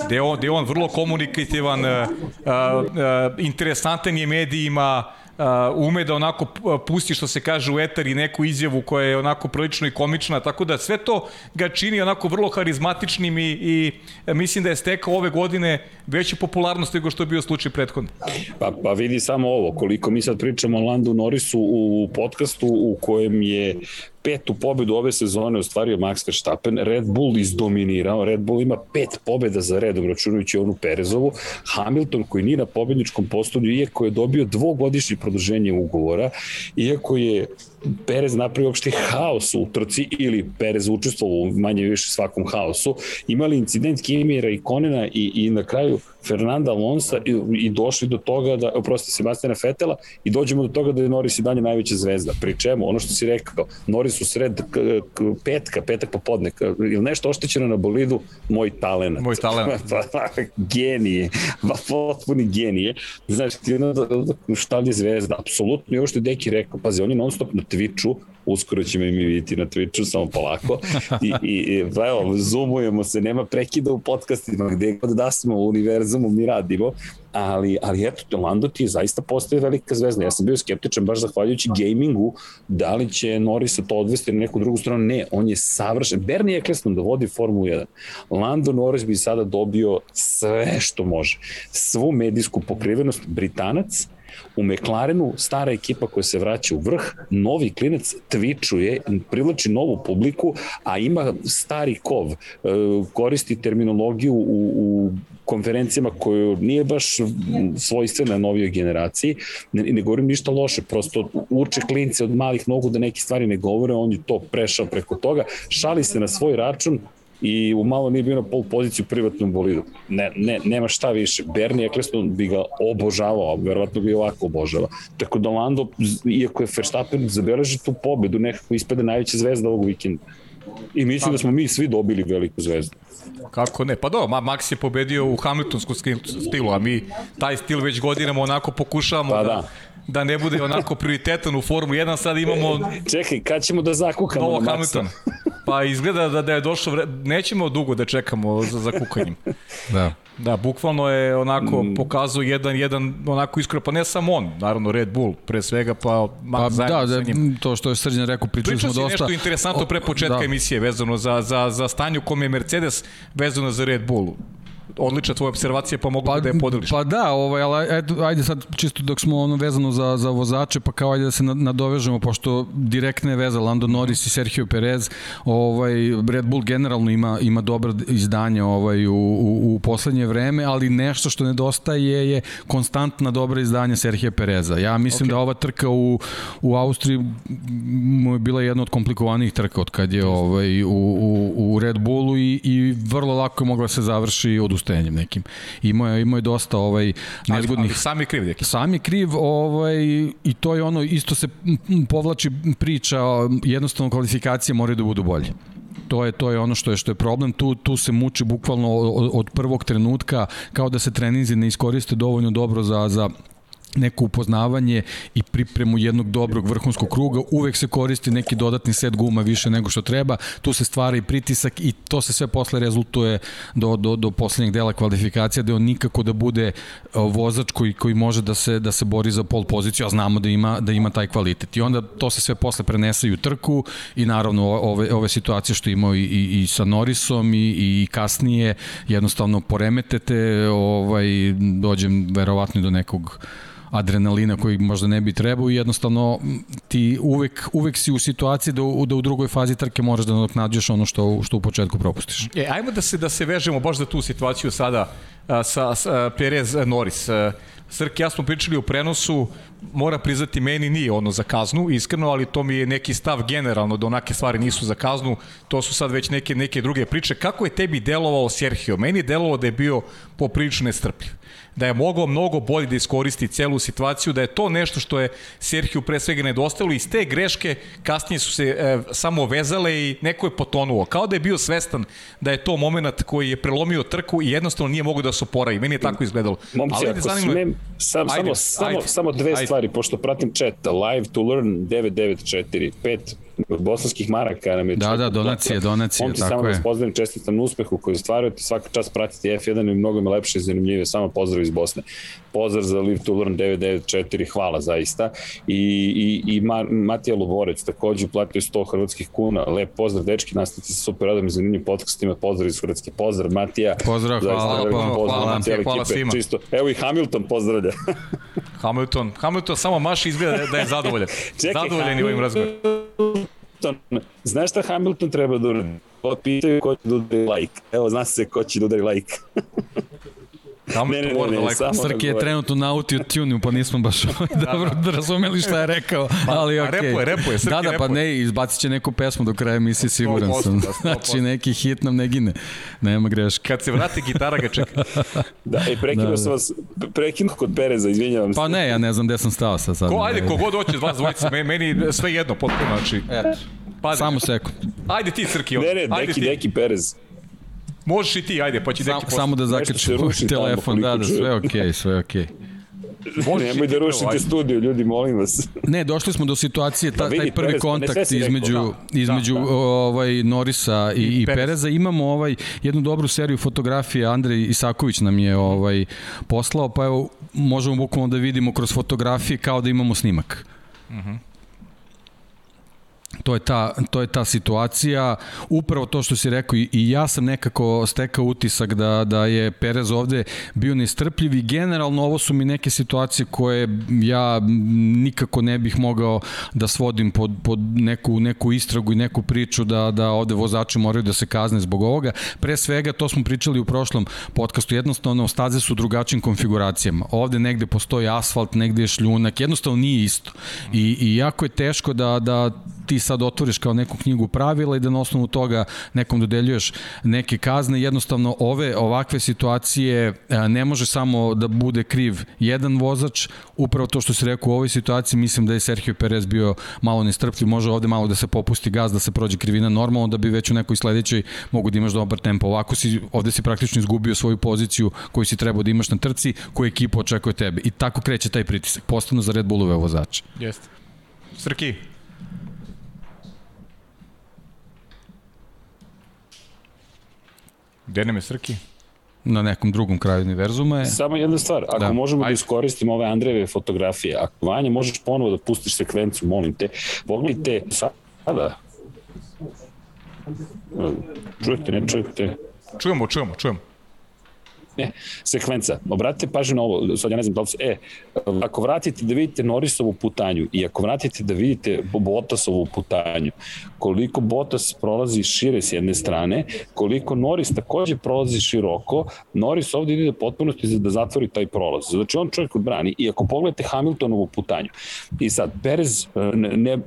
gde on, gde on vrlo komunikativan, uh, uh, interesantan je medijima, uh, ume da onako pusti što se kaže u etar i neku izjavu koja je onako prilično i komična, tako da sve to ga čini onako vrlo harizmatičnim i, i mislim da je stekao ove godine veću popularnost nego što je bio slučaj prethodno. Pa, pa vidi samo ovo, koliko mi sad pričamo o Landu Norrisu u podcastu u kojem je petu pobedu ove sezone ostvario Max Verstappen, Red Bull izdominirao, Red Bull ima pet pobeda za redom, računajući onu Perezovu, Hamilton koji nije na pobedničkom postolju, iako je dobio dvogodišnje produženje ugovora, iako je Perez napravio uopšte haos u trci ili Perez učestvovao u manje više svakom haosu, imali incident Kimira i Konena i, i na kraju Fernanda Alonso i, i došli do toga da, oprosti, Sebastina Fetela i dođemo do toga da je Norris i dalje najveća zvezda. Pri čemu, ono što si rekao, Norris u sred petka, petak popodne, ili nešto oštećeno na bolidu, moj talent. Moj talent. Pa, genije, pa potpuni genije. Znaš, ti ono, šta li je zvezda? Apsolutno je ovo što je Deki rekao, pazi, on je non stop na Twitchu, uskoro ćemo i mi vidjeti na Twitchu, samo polako. I, i, i pa evo, zoomujemo se, nema prekida u podcastima, gde god da smo u univerzumu mi radimo, ali, ali eto, Lando ti zaista postoje velika zvezda. Ja sam bio skeptičan baš zahvaljujući gamingu, da li će Norisa to odvesti na neku drugu stranu. Ne, on je savršen. Bernie Eccleston da vodi Formulu 1. Lando Norris bi sada dobio sve što može. Svu medijsku pokrivenost, Britanac, U McLarenu stara ekipa koja se vraća u vrh, novi klinac tvičuje, privlači novu publiku, a ima stari kov, e, koristi terminologiju u, u konferencijama koju nije baš svojstvena novijoj generaciji, ne, ne govorim ništa loše, prosto uče klince od malih nogu da neke stvari ne govore, on je to prešao preko toga, šali se na svoj račun, i u malo nije bio na pol poziciju privatnom bolidu. Ne, ne, nema šta više. Bernie Eccleston bi ga obožavao, verovatno ga i ovako obožava. Tako da Lando, iako je Verstappen zabeleži tu pobedu, nekako ispade najveća zvezda ovog vikenda. I mislim da smo mi svi dobili veliku zvezdu. Kako ne? Pa do, Max je pobedio u Hamiltonskom stilu, a mi taj stil već godinama onako pokušavamo pa da, da da ne bude onako prioritetan u Formu 1, sad imamo... Čekaj, kad ćemo da zakukamo Novo Hamilton. Pa izgleda da, da je došlo vre... Nećemo dugo da čekamo za, za kukanjem. Da. Da, bukvalno je onako mm. pokazao jedan, jedan onako iskoro, pa ne samo on, naravno Red Bull pre svega, pa Max pa, da, da, to što je Srđan rekao, pričali smo dosta. nešto interesantno pre početka da. emisije vezano za, za, za stanje u kom je Mercedes vezano za Red Bull odlična tvoja observacija, pa mogu pa, da je podeliš. Pa da, ovaj, ali ajde, ajde sad čisto dok smo ono vezano za, za vozače, pa kao ajde da se nadovežemo, pošto direktne je veza Lando Norris i Sergio Perez, ovaj, Red Bull generalno ima, ima dobro izdanje ovaj, u, u, u poslednje vreme, ali nešto što nedostaje je konstantna dobra izdanja Sergio Pereza. Ja mislim okay. da ova trka u, u Austriji mu je bila jedna od komplikovanijih trka od kad je ovaj, u, u, u Red Bullu i, i vrlo lako je mogla se završi od odustajanjem nekim. Imao je, imao je dosta ovaj, nezgodnih... Ali, ali sam je kriv, neki. Sam je kriv ovaj, i to je ono, isto se povlači priča, jednostavno kvalifikacije moraju da budu bolje to je to je ono što je što je problem tu tu se muči bukvalno od, od prvog trenutka kao da se treninzi ne iskoriste dovoljno dobro za za neko upoznavanje i pripremu jednog dobrog vrhunskog kruga, uvek se koristi neki dodatni set guma više nego što treba, tu se stvara i pritisak i to se sve posle rezultuje do, do, do poslednjeg dela kvalifikacija, da on nikako da bude vozač koji, koji može da se, da se bori za pol poziciju, a znamo da ima, da ima taj kvalitet. I onda to se sve posle prenese i u trku i naravno ove, ove situacije što imao i, i, i sa Norrisom i, i kasnije jednostavno poremetete, ovaj, dođem verovatno do nekog adrenalina koji možda ne bi trebao i jednostavno ti uvek, uvek si u situaciji da da u drugoj fazi trke moraš da nadoknađuješ ono što, što u početku propustiš. E, ajmo da se, da se vežemo baš za tu situaciju sada a, sa, sa Perez Norris. Srki, ja smo pričali o prenosu, mora priznati meni nije ono za kaznu, iskreno, ali to mi je neki stav generalno da onake stvari nisu za kaznu, to su sad već neke, neke druge priče. Kako je tebi delovao Sergio? Meni je delovao da je bio poprilično nestrpljiv da je mogao mnogo bolje da iskoristi celu situaciju, da je to nešto što je Sergio pre svega nedostajalo i iz te greške kasnije su se e, samo vezale i neko je potonuo. Kao da je bio svestan da je to moment koji je prelomio trku i jednostavno nije mogao da se oporavi. Meni je tako izgledalo. Momci, Ali, ako zanima... smem, sam, ajde, samo, ajde, samo, samo dve ajde. stvari, pošto pratim chat, live to learn 994, 5 bosanskih maraka nam je Da, da, donacije, donacije, Momci, tako samo je. Samo pozdravim, čestitam na uspehu koji stvarujete, svaka čast pratiti F1 i mnogo me lepše i zanimljivije, samo pozdrav iz Bosne. Pozdrav za Live to Learn 994, hvala zaista. I, i, i Ma, Matija Luborec takođe uplatio 100 hrvatskih kuna, lep pozdrav, dečki, nastavite sa super radom i zanimljivim podcastima, pozdrav iz Hrvatske, pozdrav Matija. Pozdrav, hvala, hvala, hvala, pozdrav, hvala, hvala, hvala svima. Čisto. Evo i Hamilton pozdravlja. Hamilton, Hamilton samo maši izgleda da je zadovoljan. Čekaj, zadovoljan je ovim razgovorom. Znaš šta Hamilton treba da uradi? Pitaju ko će da udari like. Evo, zna se ko će da udari like. Tamo ne, ne, ne, ne, ne, samo Srki je trenutno na audio tune pa nismo baš da, dobro da razumeli šta je rekao, pa, ali okej. Okay. Repuje, repuje, Srki Da, da, pa ne, izbacit će neku pesmu do kraja emisije, siguran sam. Da, znači, neki hit nam ne gine. Nema greške. Kad se vrati gitara ga čeka. da, i prekinuo da, sam da. vas, prekinuo kod Pereza, izvinjavam se. Pa ne, ja ne znam gde sam stao sad. sad Ko, ajde, kogod hoće, vas dvojice, meni sve jedno, potpuno, znači. Eto. Pa, Samo sekund. Ajde ti, Srki. Ne, ne, neki, neki Perez. Možeš i ti, ajde, pa će Sam, neki Samo da zakaču telefon, da, da, sve okej, okay, sve okej. Okay. Može Nemoj da rušite studio, ljudi, molim vas. Ne, došli smo do situacije, ta, taj prvi kontakt između, da. između da, da. ovaj, Norisa i, i, i Pereza. Imamo ovaj, jednu dobru seriju fotografije, Andrej Isaković nam je ovaj, poslao, pa evo, možemo bukvalno da vidimo kroz fotografije kao da imamo snimak. Uh mhm. -huh. To je, ta, to je ta situacija, upravo to što si rekao i, ja sam nekako stekao utisak da, da je Perez ovde bio nestrpljiv i generalno ovo su mi neke situacije koje ja nikako ne bih mogao da svodim pod, pod neku, neku istragu i neku priču da, da ovde vozači moraju da se kazne zbog ovoga. Pre svega, to smo pričali u prošlom podcastu, jednostavno staze su drugačijim konfiguracijama. Ovde negde postoji asfalt, negde je šljunak, jednostavno nije isto. I, i jako je teško da, da ti sad otvoriš kao neku knjigu pravila i da na osnovu toga nekom dodeljuješ neke kazne. Jednostavno ove ovakve situacije e, ne može samo da bude kriv jedan vozač. Upravo to što se rekao u ovoj situaciji, mislim da je Sergio Perez bio malo nestrpljiv, može ovde malo da se popusti gaz, da se prođe krivina normalno, da bi već u nekoj sledećoj mogu da imaš dobar tempo. Ovako si, ovde si praktično izgubio svoju poziciju koju si trebao da imaš na trci, koju ekipa očekuje tebe. I tako kreće taj pritisak, postano za Red Bullove vozače. Jeste. Srki, Gde nam je Srki? na nekom drugom kraju univerzuma je... Samo jedna stvar, ako da. možemo Ajde. da iskoristimo ove Andrejeve fotografije, ako Vanja možeš ponovo da pustiš sekvenciju, molim te, pogledajte sada. Čujete, ne čujete? Čujemo, čujemo, čujemo. Ne, sekvenca. Obratite pažnju na ovo, sad ja ne znam da li se, e, ako vratite da vidite Norisovu putanju i ako vratite da vidite Botasovu putanju, koliko Botas prolazi šire s jedne strane, koliko Noris takođe prolazi široko, Noris ovde ide do potpunosti da zatvori taj prolaz. Znači on čovjek odbrani i ako pogledate Hamiltonovu putanju i sad Perez, ne, ne,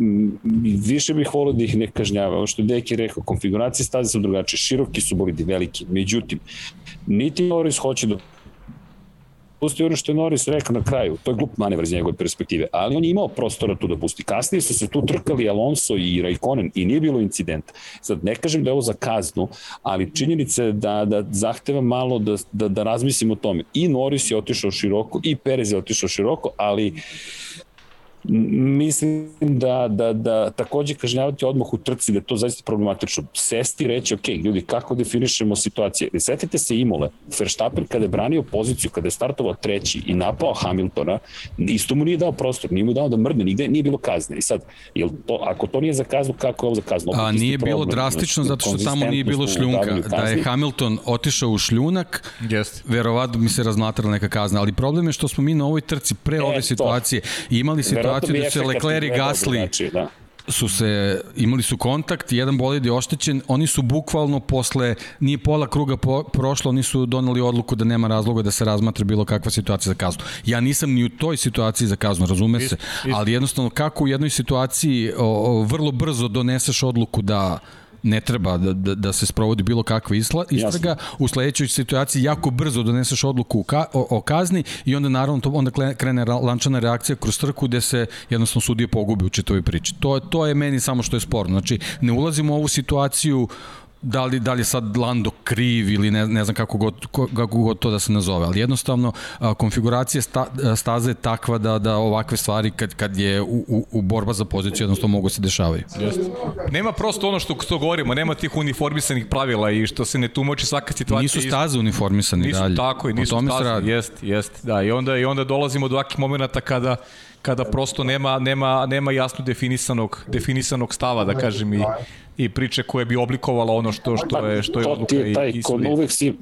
više bih volio da ih ne kažnjava, što je Deki rekao, konfiguracije staze su drugačije, široki su bolidi veliki, međutim, niti Norris hoće da pusti ono što je Norris rekao na kraju. To je glup manevar iz njegove perspektive, ali on je imao prostora tu da pusti. Kasnije su se tu trkali Alonso i Raikkonen i nije bilo incidenta. Sad, ne kažem da je ovo za kaznu, ali činjenica je da, da zahteva malo da, da, da razmislimo o tome. I Norris je otišao široko, i Perez je otišao široko, ali mislim da, da, da takođe kažnjavati odmah u trci, da je to zaista problematično. Sesti i reći, ok, ljudi, kako definišemo situacije? Ne setite se Imole, Verstappen kada je branio poziciju, kada je startovao treći i napao Hamiltona, isto mu nije dao prostor, nije mu dao da mrdne, nigde nije bilo kazne. I sad, jel to, ako to nije za kaznu, kako je ovo za kaznu? A nije problem, bilo drastično znači, zato što tamo nije bilo šljunka. Da je Hamilton otišao u šljunak, yes. verovatno mi se razmatrala neka kazna, ali problem je što smo mi na ovoj trci pre e, ove situacije to. imali situaciju situaciju da se Leclerc i Gasly da su se, imali su kontakt, jedan bolid je oštećen, oni su bukvalno posle, nije pola kruga po, prošlo, oni su donali odluku da nema razloga da se razmatra bilo kakva situacija za kaznu. Ja nisam ni u toj situaciji za kaznu, razume se, ali jednostavno kako u jednoj situaciji o, o, vrlo brzo doneseš odluku da ne treba da, da, da se sprovodi bilo kakva isla, istraga, Jasne. u sledećoj situaciji jako brzo doneseš odluku ka, o, o kazni i onda naravno to, onda krene lančana reakcija kroz trku gde se jednostavno sudije pogubi u čitavoj priči. To, to je meni samo što je sporno. Znači, ne ulazimo u ovu situaciju uh, da li, da li je sad Lando kriv ili ne, ne znam kako god, kako god to da se nazove, ali jednostavno a, konfiguracija sta, staze je takva da, da ovakve stvari kad, kad je u, u, u borba za poziciju jednostavno mogu se dešavaju. Jeste. Nema prosto ono što, što govorimo, nema tih uniformisanih pravila i što se ne tumači svaka situacija. Nisu staze uniformisani nisu, dalje. Tako i nisu staze, jest, jest, da, i onda, i onda dolazimo do ovakvih momenta kada kada prosto nema, nema, nema jasno definisanog, definisanog stava, da kažem, i, i priče koje bi oblikovala ono što, što je, što je odluka. To ti je taj, kod uvek si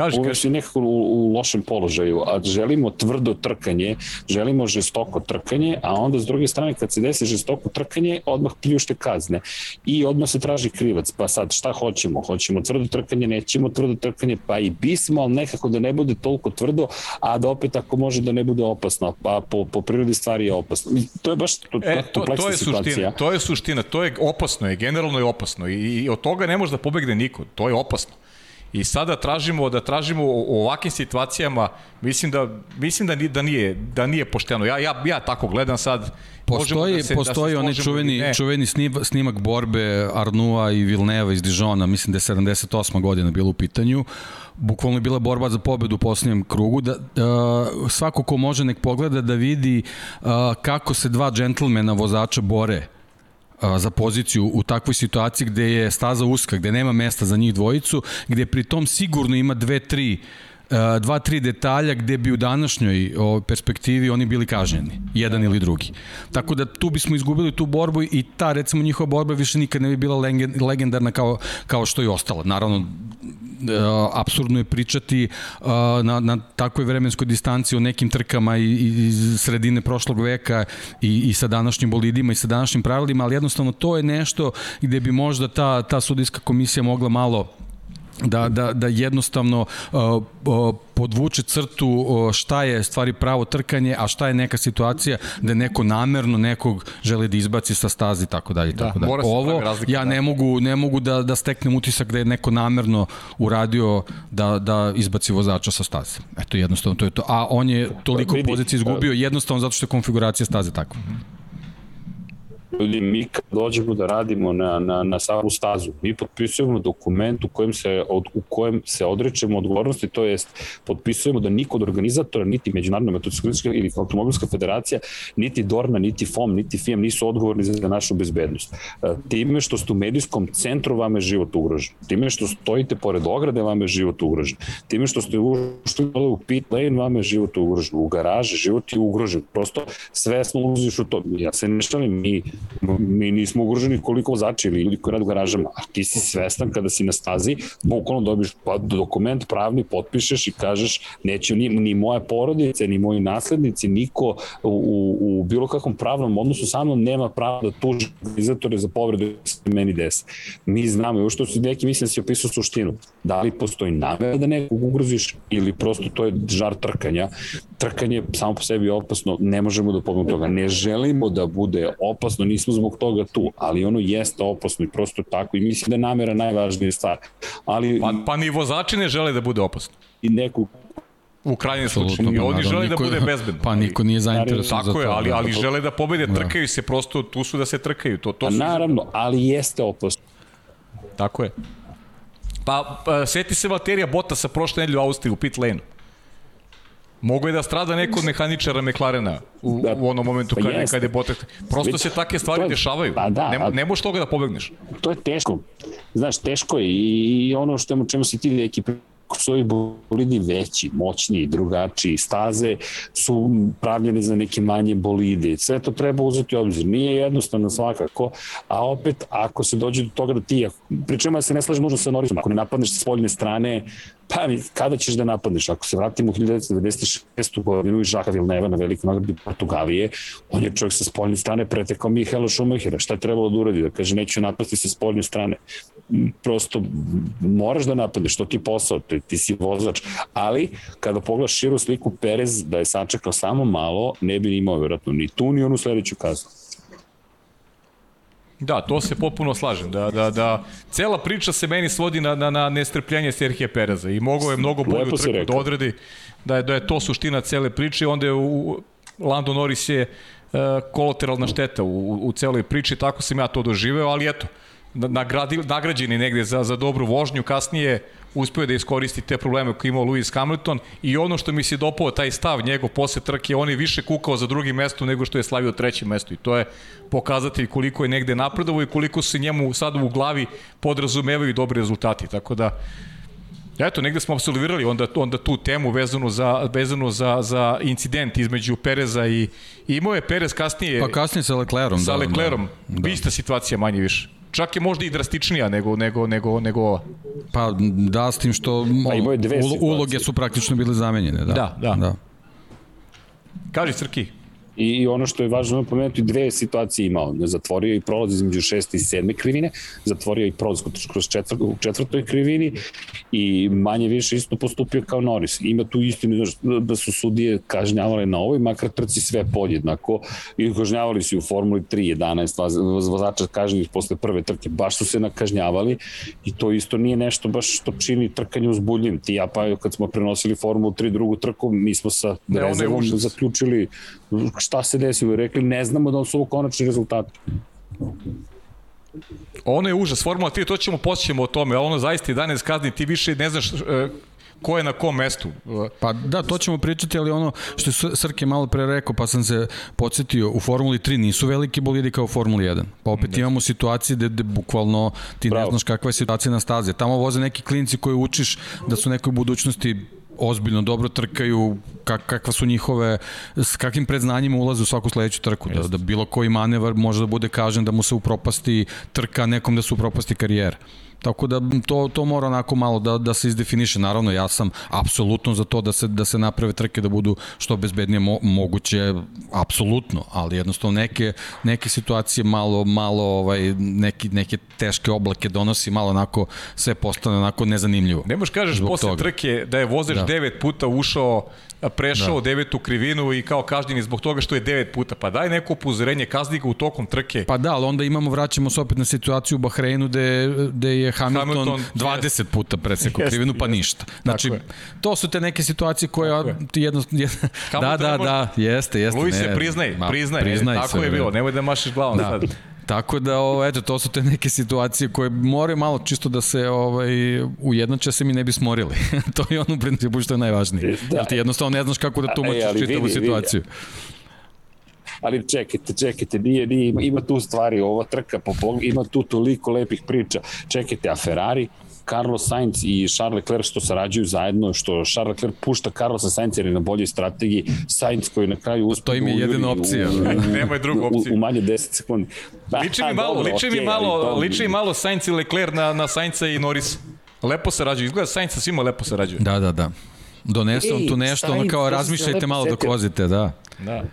Kaži, uvek si nekako u, u lošem položaju, a želimo tvrdo trkanje, želimo žestoko trkanje, a onda s druge strane kad se desi žestoko trkanje, odmah pljušte kazne i odmah se traži krivac, pa sad šta hoćemo? Hoćemo tvrdo trkanje, nećemo tvrdo trkanje, pa i bismo, ali nekako da ne bude toliko tvrdo, a da opet ako može da ne bude opasno, pa po, po prirodi stvari je opasno. To je baš to, e, to, to je situacija. Suština, to je suština, to je opasno, je generalno je opasno i, i od toga ne može da pobegne niko, to je opasno. I sada tražimo da tražimo u ovakvim situacijama, mislim da mislim da da nije da nije pošteno. Ja ja ja tako gledam sad. Postoji da se, postoji da onaj čuveni čuveni snimak borbe Arnua i Vilneva iz Dijona, mislim da je 78. godina bilo u pitanju bukvalno je bila borba za pobedu u posljednjem krugu, da, da svako ko može nek pogleda da vidi a, kako se dva džentlmena vozača bore za poziciju u takvoj situaciji gde je staza uska, gde nema mesta za njih dvojicu, gde pri tom sigurno ima dve, tri dva, tri detalja gde bi u današnjoj perspektivi oni bili kažnjeni, jedan ili drugi. Tako da tu bismo izgubili tu borbu i ta recimo njihova borba više nikad ne bi bila legendarna kao, kao što je ostala. Naravno, Uh, apsurdno je pričati uh, na, na takvoj vremenskoj distanci o nekim trkama iz sredine prošlog veka i, i sa današnjim bolidima i sa današnjim pravilima, ali jednostavno to je nešto gde bi možda ta, ta sudijska komisija mogla malo da, da, da jednostavno uh, uh, podvuče crtu uh, šta je stvari pravo trkanje, a šta je neka situacija da neko namerno nekog želi da izbaci sa stazi tako dalje tako da, dalje. Ovo razlika, ja da. ne mogu ne mogu da da steknem utisak da je neko namerno uradio da da izbaci vozača sa staze. Eto jednostavno to je to. A on je toliko pozicija izgubio jednostavno zato što je konfiguracija staze takva. Ljudi, mi kad dođemo da radimo na, na, na samu stazu, mi potpisujemo dokument u kojem se, od, u kojem se odrećemo odgovornosti, to jest potpisujemo da niko od organizatora, niti Međunarodna motociklistička ili automobilska federacija, niti Dorna, niti FOM, niti FIM nisu odgovorni za našu bezbednost. E, time što ste u medijskom centru, vam je život ugrožen. Time što stojite pored ograde, vam je život ugrožen. Time što ste ušli u pit lane, vam je život ugrožen. U garaži, život je ugrožen. Prosto sve smo uziš u to. Ja se ne šalim, mi mi nismo ugroženi koliko vozači ili ljudi koji rade u garažama, a ti si svestan kada si na stazi, bukvalno dobiš pa, dokument pravni, potpišeš i kažeš neće ni, ni moja porodica, ni moji naslednici, niko u, u bilo kakvom pravnom odnosu sa mnom nema prava da tuži organizatore za povrede se meni desi. Mi znamo, još što si neki mislim da si opisao suštinu, da li postoji namera da nekog ugroziš ili prosto to je žar trkanja. Trkanje samo po sebi je opasno, ne možemo da pomogu toga. Ne želimo da bude opasno, nismo zbog toga tu, ali ono jeste opasno i prosto tako i mislim da je namera najvažnija stvar. Ali, pa, pa ni vozači ne žele da bude opasno. I neku U krajnjem slučaju. I oni žele da bude bezbedno. Pa niko nije zainteresovan za to. Tako je, ali, ali žele da pobede, da. trkaju se, prosto tu su da se trkaju. To, to pa su naravno, ali jeste opasno. Tako je. Pa, pa seti se Valterija Botasa prošle nedelje u Austriji u pit lane Mogu je da strada neko od mehaničara McLarena u, da, u onom momentu pa kada, kada je Bottas. Prosto se takve stvari je, dešavaju. Pa da, ne, ne možeš toga da pobegneš. To je teško. Znaš, teško je i ono što je, čemu si ti neki su ovi bolidi veći, moćniji, drugačiji, staze su pravljene za neke manje bolide. Sve to treba uzeti u obzir. Nije jednostavno svakako, a opet ako se dođe do toga da ti, pričemu ja se ne slažem nužno sa Norrisom, ako ne napadneš sa spoljne strane, pa kada ćeš da napadneš? Ako se vratimo u 1996. godinu i Žaka Vilneva na velikom nagradi Portugalije, on je čovjek sa spoljne strane pretekao Mihaela Schumachera. Šta je trebalo da uradi? Da kaže, neću napasti sa spoljne strane. Prosto moraš da napadneš, to ti je posao, ti, ti si vozač. Ali, kada pogledaš širu sliku Perez da je sačekao samo malo, ne bi imao vjerojatno ni tu, ni onu sledeću kaznu. Da, to se popuno slažem. Da, da, da, cela priča se meni svodi na, na, na nestrpljenje Serhije Pereza i mogo je mnogo bolje u trku da odredi da je, da je to suština cele priče. Onda je u, Lando Norris je uh, kolateralna šteta u, u celoj priči, tako sam ja to doživeo, ali eto, nagradi, nagrađeni negde za, za dobru vožnju, kasnije uspeo da iskoristi te probleme koje imao Lewis Hamilton i ono što mi se dopao taj stav njegov posle trke, on je više kukao za drugim mesto nego što je slavio treće mesto i to je pokazatelj koliko je negde napredovo i koliko se njemu sad u glavi podrazumevaju dobri rezultati, tako da Eto, negde smo absolvirali onda, onda tu temu vezanu za, vezanu za, za incident između Pereza i, i imao je Perez kasnije... Pa kasnije sa Leclerom. Sa da, Leclerom. Da, da. Ista situacija manje više. Čak je možda i drastičnija nego, nego, nego, nego ova. Pa da, s tim što pa, dve uloge su praktično bile zamenjene. Da, da. da. da. Kaži Crki. I, I ono što je važno pomenuti, dve situacije imao. Zatvorio i prolaz između šeste i sedme krivine, zatvorio i prolaz kroz četvr, u četvrtoj krivini i manje više isto postupio kao Norris. Ima tu istinu da su sudije kažnjavale na ovoj, makar trci sve podjednako i kažnjavali su u Formuli 3 11 vozača kažnjih posle prve trke, baš su se nakažnjavali i to isto nije nešto baš što čini trkanje uzbudljim. Ti ja pa kad smo prenosili Formulu 3 drugu trku, mi smo sa rezervom zaključili šta se desilo, rekli ne znamo da li su ovo konačni rezultati. Ono je užas, Formula 3, to ćemo posjećemo o tome, ali ono zaista 11 kazni, ti više ne znaš e, ko je na kom mestu. Pa da, to ćemo pričati, ali ono što je Srke malo pre rekao, pa sam se podsjetio, u Formuli 3 nisu veliki bolidi kao u Formuli 1. Pa opet imamo situacije gde, gde bukvalno ti Bravo. ne znaš kakva je situacija na stazi. Tamo voze neki klinci koji učiš da su nekoj budućnosti ozbiljno dobro trkaju, kak, kakva su njihove, s kakvim predznanjima ulaze u svaku sledeću trku, da, da bilo koji manevar može da bude kažen da mu se upropasti trka, nekom da se upropasti karijera. Tako da to, to mora onako malo da, da se izdefiniše. Naravno, ja sam apsolutno za to da se, da se naprave trke da budu što bezbednije mo, moguće, apsolutno, ali jednostavno neke, neke situacije malo, malo ovaj, neki, neke teške oblake donosi, malo onako sve postane onako nezanimljivo. Ne možeš kažeš posle toga. trke da je vozač da. devet puta ušao prešao da. devetu krivinu i kao kažnjen zbog toga što je devet puta. Pa daj neko upozorenje, kazni ga u tokom trke. Pa da, ali onda imamo, vraćamo se opet na situaciju u Bahreinu gde, gde je Hamilton, Hamilton 20 jest. puta presekao krivinu, pa ništa. Znači, to su te neke situacije koje ti jedno... da, da, da, jeste, jeste. Luis se priznaj, priznaj, priznaj, tako je bilo, nemoj da mašiš glavom da. sad. Tako da, ovo, eto, to su te neke situacije koje moraju malo čisto da se ovaj, ujednače se mi ne bi smorili. to je ono u principu što je najvažnije. Da. Jer ti jednostavno ne znaš kako da tumačiš e, čitavu vidi, situaciju. Vidi ali čekajte, čekajte, nije, nije, ima tu stvari, ova trka, po, ima tu toliko lepih priča. Čekajte, a Ferrari, Carlos Sainz i Charles Leclerc što sarađuju zajedno, što Charles Leclerc pušta Carlosa Sainz jer je na boljoj strategiji, Sainz koji na kraju uspe to im je jedina opcija. Nema je drugu opciju. U, u manje 10 sekundi. Da, liči mi malo, dobro, liči okay, mi malo, liči mi malo Sainz i Leclerc na, na Sainza i Norris. Lepo sarađuju, izgleda Sainz sa svima lepo sarađuju. Da, da, da. Donese on tu nešto, ono kao razmišljajte malo dok vozite, da. Da.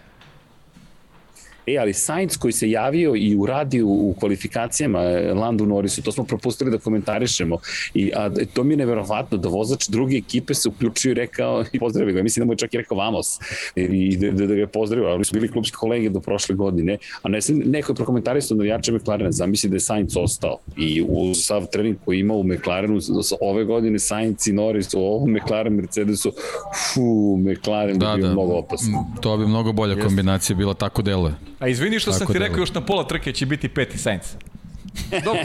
E, ali Sainz koji se javio i uradio u kvalifikacijama e, Landu Norrisu, to smo propustili da komentarišemo. I a, to mi je neverovatno da vozač druge ekipe se uključio i rekao i pozdravio ga. Mislim da mu je čak i rekao vamos i da, da, da ga je pozdravio. Ali su bili klubski kolege do prošle godine. A ne, neko je prokomentarisao navijača McLarena. Zamisli da je Sainz ostao. I u sav trening koji ima u McLarenu ove godine Sainz i Norris u ovom McLaren Mercedesu fu, McLaren da, bi bio da. mnogo opasan. To bi mnogo bolja kombinacija bila tako deluje. A izvini što Tako sam ti da rekao još na pola trke će biti peti Sainz. Dobro,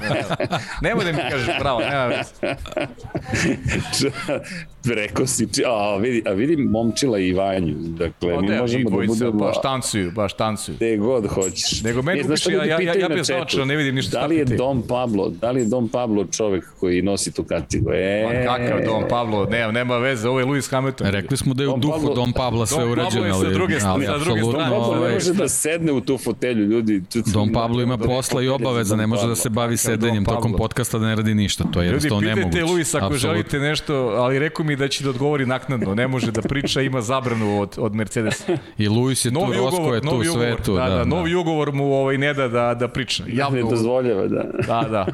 nemoj da mi kažeš pravo, nema veze. Rekao si, a, vidi, a vidi momčila i Vanju. Dakle, o, mi možemo da budemo... Baš tancuju, baš tancuju. Gde god hoćeš. Nego meni e, ja, ja, ja, ja bih znao ne vidim ništa. Da li je Dom Pablo, da li je Dom Pablo čovek koji nosi tu kacigu? E, Ma kakav Dom Pablo, nema, nema veze, ovo je Lewis Hamilton. Rekli smo da je u duhu Pablo, Dom Pablo sve urađeno. Dom Pablo je sa druge, ali, sa druge strane. Dom Pablo ne može da sedne u tu fotelju, ljudi. Dom Pablo ima posla i obaveza, ne može da se bavi sedenjem tokom podcasta da ne radi ništa, to je jednostavno nemoguće. Ljudi, pitajte Luis ako želite nešto, ali rekao mi da će da odgovori naknadno, ne može da priča, ima zabranu od, od Mercedesa. I Luis je tu, novi Rosko ugovor, je tu, sve tu. Da, da, da, novi ugovor mu ovaj, ne da da, da priča. Javno ne dozvoljava, da. Da, da.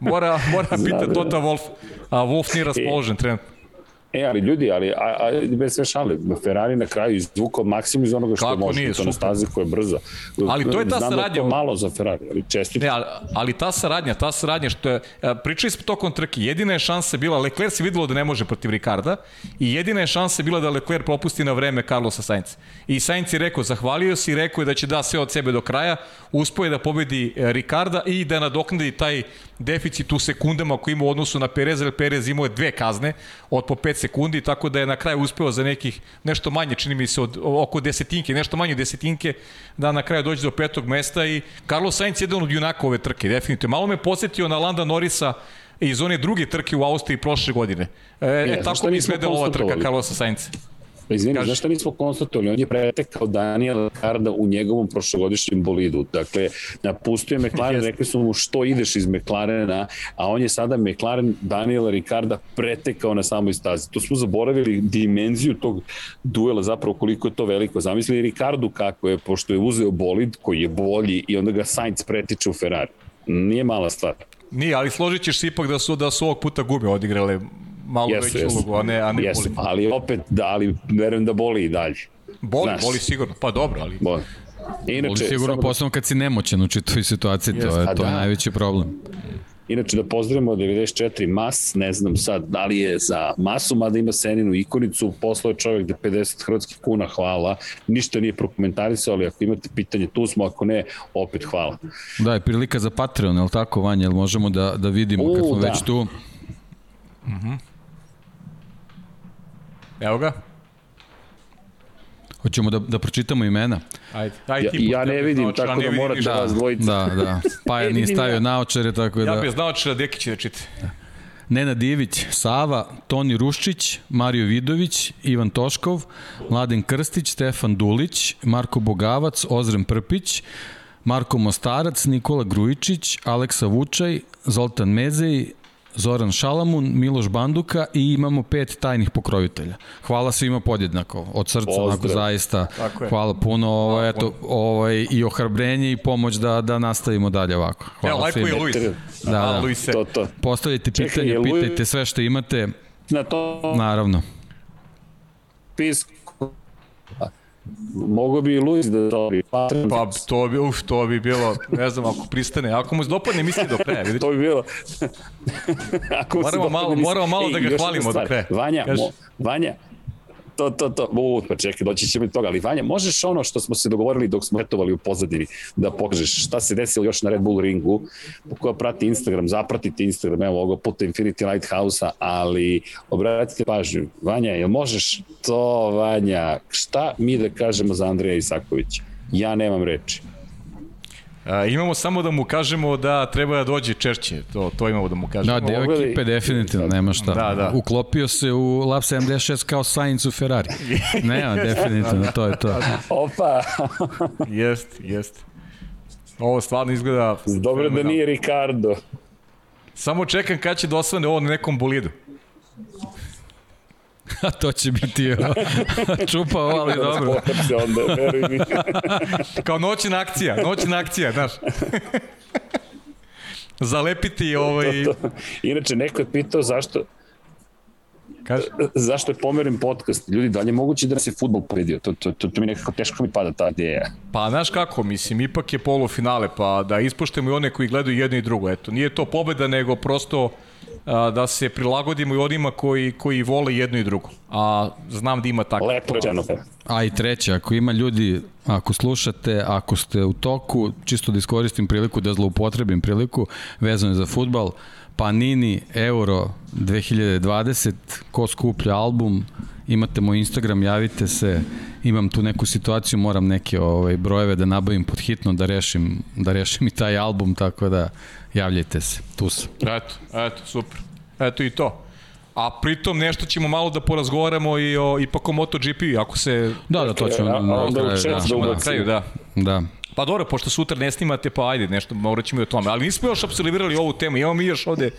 Mora, mora pita Tota Wolf, a Wolf nije raspoložen trenutno. E, ali ljudi, ali a, a, bez sve šale, Ferrari na kraju izvukao maksimum iz onoga što Kako može, nije, to na stazi koja je brza. Ali to je ta Znam da saradnja. Znam to malo za Ferrari, ali čestito. Ne, ali, ali ta saradnja, ta saradnja što je, e, pričali smo tokom trke, jedina je šansa bila, Leclerc se videlo da ne može protiv Ricarda i jedina je šansa bila da Leclerc propusti na vreme Carlosa Sainz. I Sainz je rekao, zahvalio se i rekao je da će da sve od sebe do kraja, uspoje da pobedi e, Ricarda i da nadoknadi taj deficit u sekundama koji ima u odnosu na Perez, jer Perez imao je dve kazne od po 5 sekundi, tako da je na kraju uspeo za nekih nešto manje, čini mi se od oko desetinke, nešto manje desetinke, da na kraju dođe do petog mesta i Carlos Sainz je jedan od junaka ove trke, definitivno. Malo me posetio na Landa Norisa iz one druge trke u Austriji prošle godine. E, e, e tako mi izgledala ova trka Carlosa Sainz. Pa izvini, Kaži. zašto nismo konstatovali? On je pretekao Daniela Karda u njegovom prošlogodišnjem bolidu. Dakle, napustio je McLaren, rekli su mu što ideš iz McLarena, a on je sada McLaren Daniela Ricarda pretekao na samoj stazi. To smo zaboravili dimenziju tog duela, zapravo koliko je to veliko. Zamislili Ricardu kako je, pošto je uzeo bolid koji je bolji i onda ga Sainz pretiče u Ferrari. Nije mala stvar. Nije, ali složit ćeš se ipak da su, da su ovog puta gube odigrale malo jesu, veću jesu. ulogu, a ne, a ne jesu, boli. Ali opet, da, ali verujem da boli i dalje. Boli, Znaš. boli sigurno, pa dobro, ali... Boli. Inače, boli sigurno samo... posebno kad si nemoćan u čitoj situaciji, to je, to je da. najveći problem. Inače da pozdravimo 94 Mas, ne znam sad da li je za Masu, mada ima Seninu ikonicu, poslao je čovjek da 50 hrvatskih kuna, hvala. Ništa nije prokomentarisao, ali ako imate pitanje, tu smo, ako ne, opet hvala. Da, je prilika za Patreon, je li tako, Vanja? Jel možemo da, da vidimo U, kad smo da. već tu? Mhm. Uh -huh. Evo ga. Hoćemo da, da pročitamo imena. Ajde, ajde ti ja, ja ne vidim, naočara, tako da morate da, vas dvojica. Da, da. Paja nije stavio ja. naočare, tako da... Ja bih znao da Dekić da čita. Da. Nena Divić, Sava, Toni Ruščić, Mario Vidović, Ivan Toškov, Mladen Krstić, Stefan Dulić, Marko Bogavac, Ozren Prpić, Marko Mostarac, Nikola Grujičić, Aleksa Vučaj, Zoltan Mezej, Zoran Šalamun, Miloš Banduka i imamo pet tajnih pokrovitelja. Hvala svima podjednako, od srca, Pozdrav. onako zaista. Tako je. Hvala puno, ovaj, eto, ovaj, i ohrabrenje i pomoć da, da nastavimo dalje ovako. Hvala Evo, lajko je svima. Luis. Da, da. Luise. To, to. Postavljajte Čekaj, pitanje, je Luis- pitajte sve što imate, Na to naravno. pisku. Mogu bi i Luis da to pa, Pa to bi, uf, to bi bilo, ne znam, ako pristane, ako mu dopadne misli do kraja, vidite. to bi bilo. Ako se Moramo dopadne, malo- moramo malo da ga hvalimo do kraja. Vanja, Kaži. mo, Vanja, to, to, to, u, pa čekaj, doći ćemo i toga, ali Vanja, možeš ono što smo se dogovorili dok smo retovali u pozadini, da pokažeš šta se desilo još na Red Bull ringu, koja prati Instagram, zapratite Instagram, evo ovoga puta Infinity Lighthouse-a, ali obratite pažnju, Vanja, jel možeš to, Vanja, šta mi da kažemo za Andreja Isakovića? Ja nemam reči. A, imamo samo da mu kažemo da treba da dođe češće, to, to imamo da mu kažemo. Da, deo ekipe definitivno, nema šta. Da, da. Uklopio se u Lab 76 kao Sainz u Ferrari. nema, definitivno, to je to. Opa, Jest, jest. Ovo stvarno izgleda... dobro da nije Ricardo. Samo čekam kad će da osvane ovo na nekom bolidu. A to će biti o, čupao, ali dobro. Pokap se onda, veruj mi. Kao noćna akcija, noćna akcija, znaš. Zalepiti ovaj... Inače, neko je pitao zašto, Kaži. zašto je pomeren podcast. Ljudi, da li je moguće da nas je futbol pobedio? To, to, to, to mi nekako teško mi pada ta ideja. Pa, znaš kako, mislim, ipak je polufinale, pa da ispoštujemo i one koji gledaju jedno i drugo. Eto, nije to pobeda, nego prosto a, da se prilagodimo i onima koji, koji vole jedno i drugo. A znam da ima tako. Lepo rečeno. A i treće, ako ima ljudi, ako slušate, ako ste u toku, čisto da iskoristim priliku, da zloupotrebim priliku, vezano je za futbal, Panini Euro 2020, ko skuplja album, imate moj Instagram, javite se, imam tu neku situaciju, moram neke ovaj, brojeve da nabavim pod hitno, da rešim, da rešim i taj album, tako da javljajte se, tu sam. Eto, eto, super. Eto i to. A pritom nešto ćemo malo da porazgovaramo i o, ipak o MotoGP, ako se... Da, da, to ćemo na chat da da, da, Na kraju, da. da. Pa dobro, pošto sutra ne snimate, pa ajde, nešto, morat ćemo i o tome. Ali nismo još apsolvirali ovu temu. Imamo mi još ovde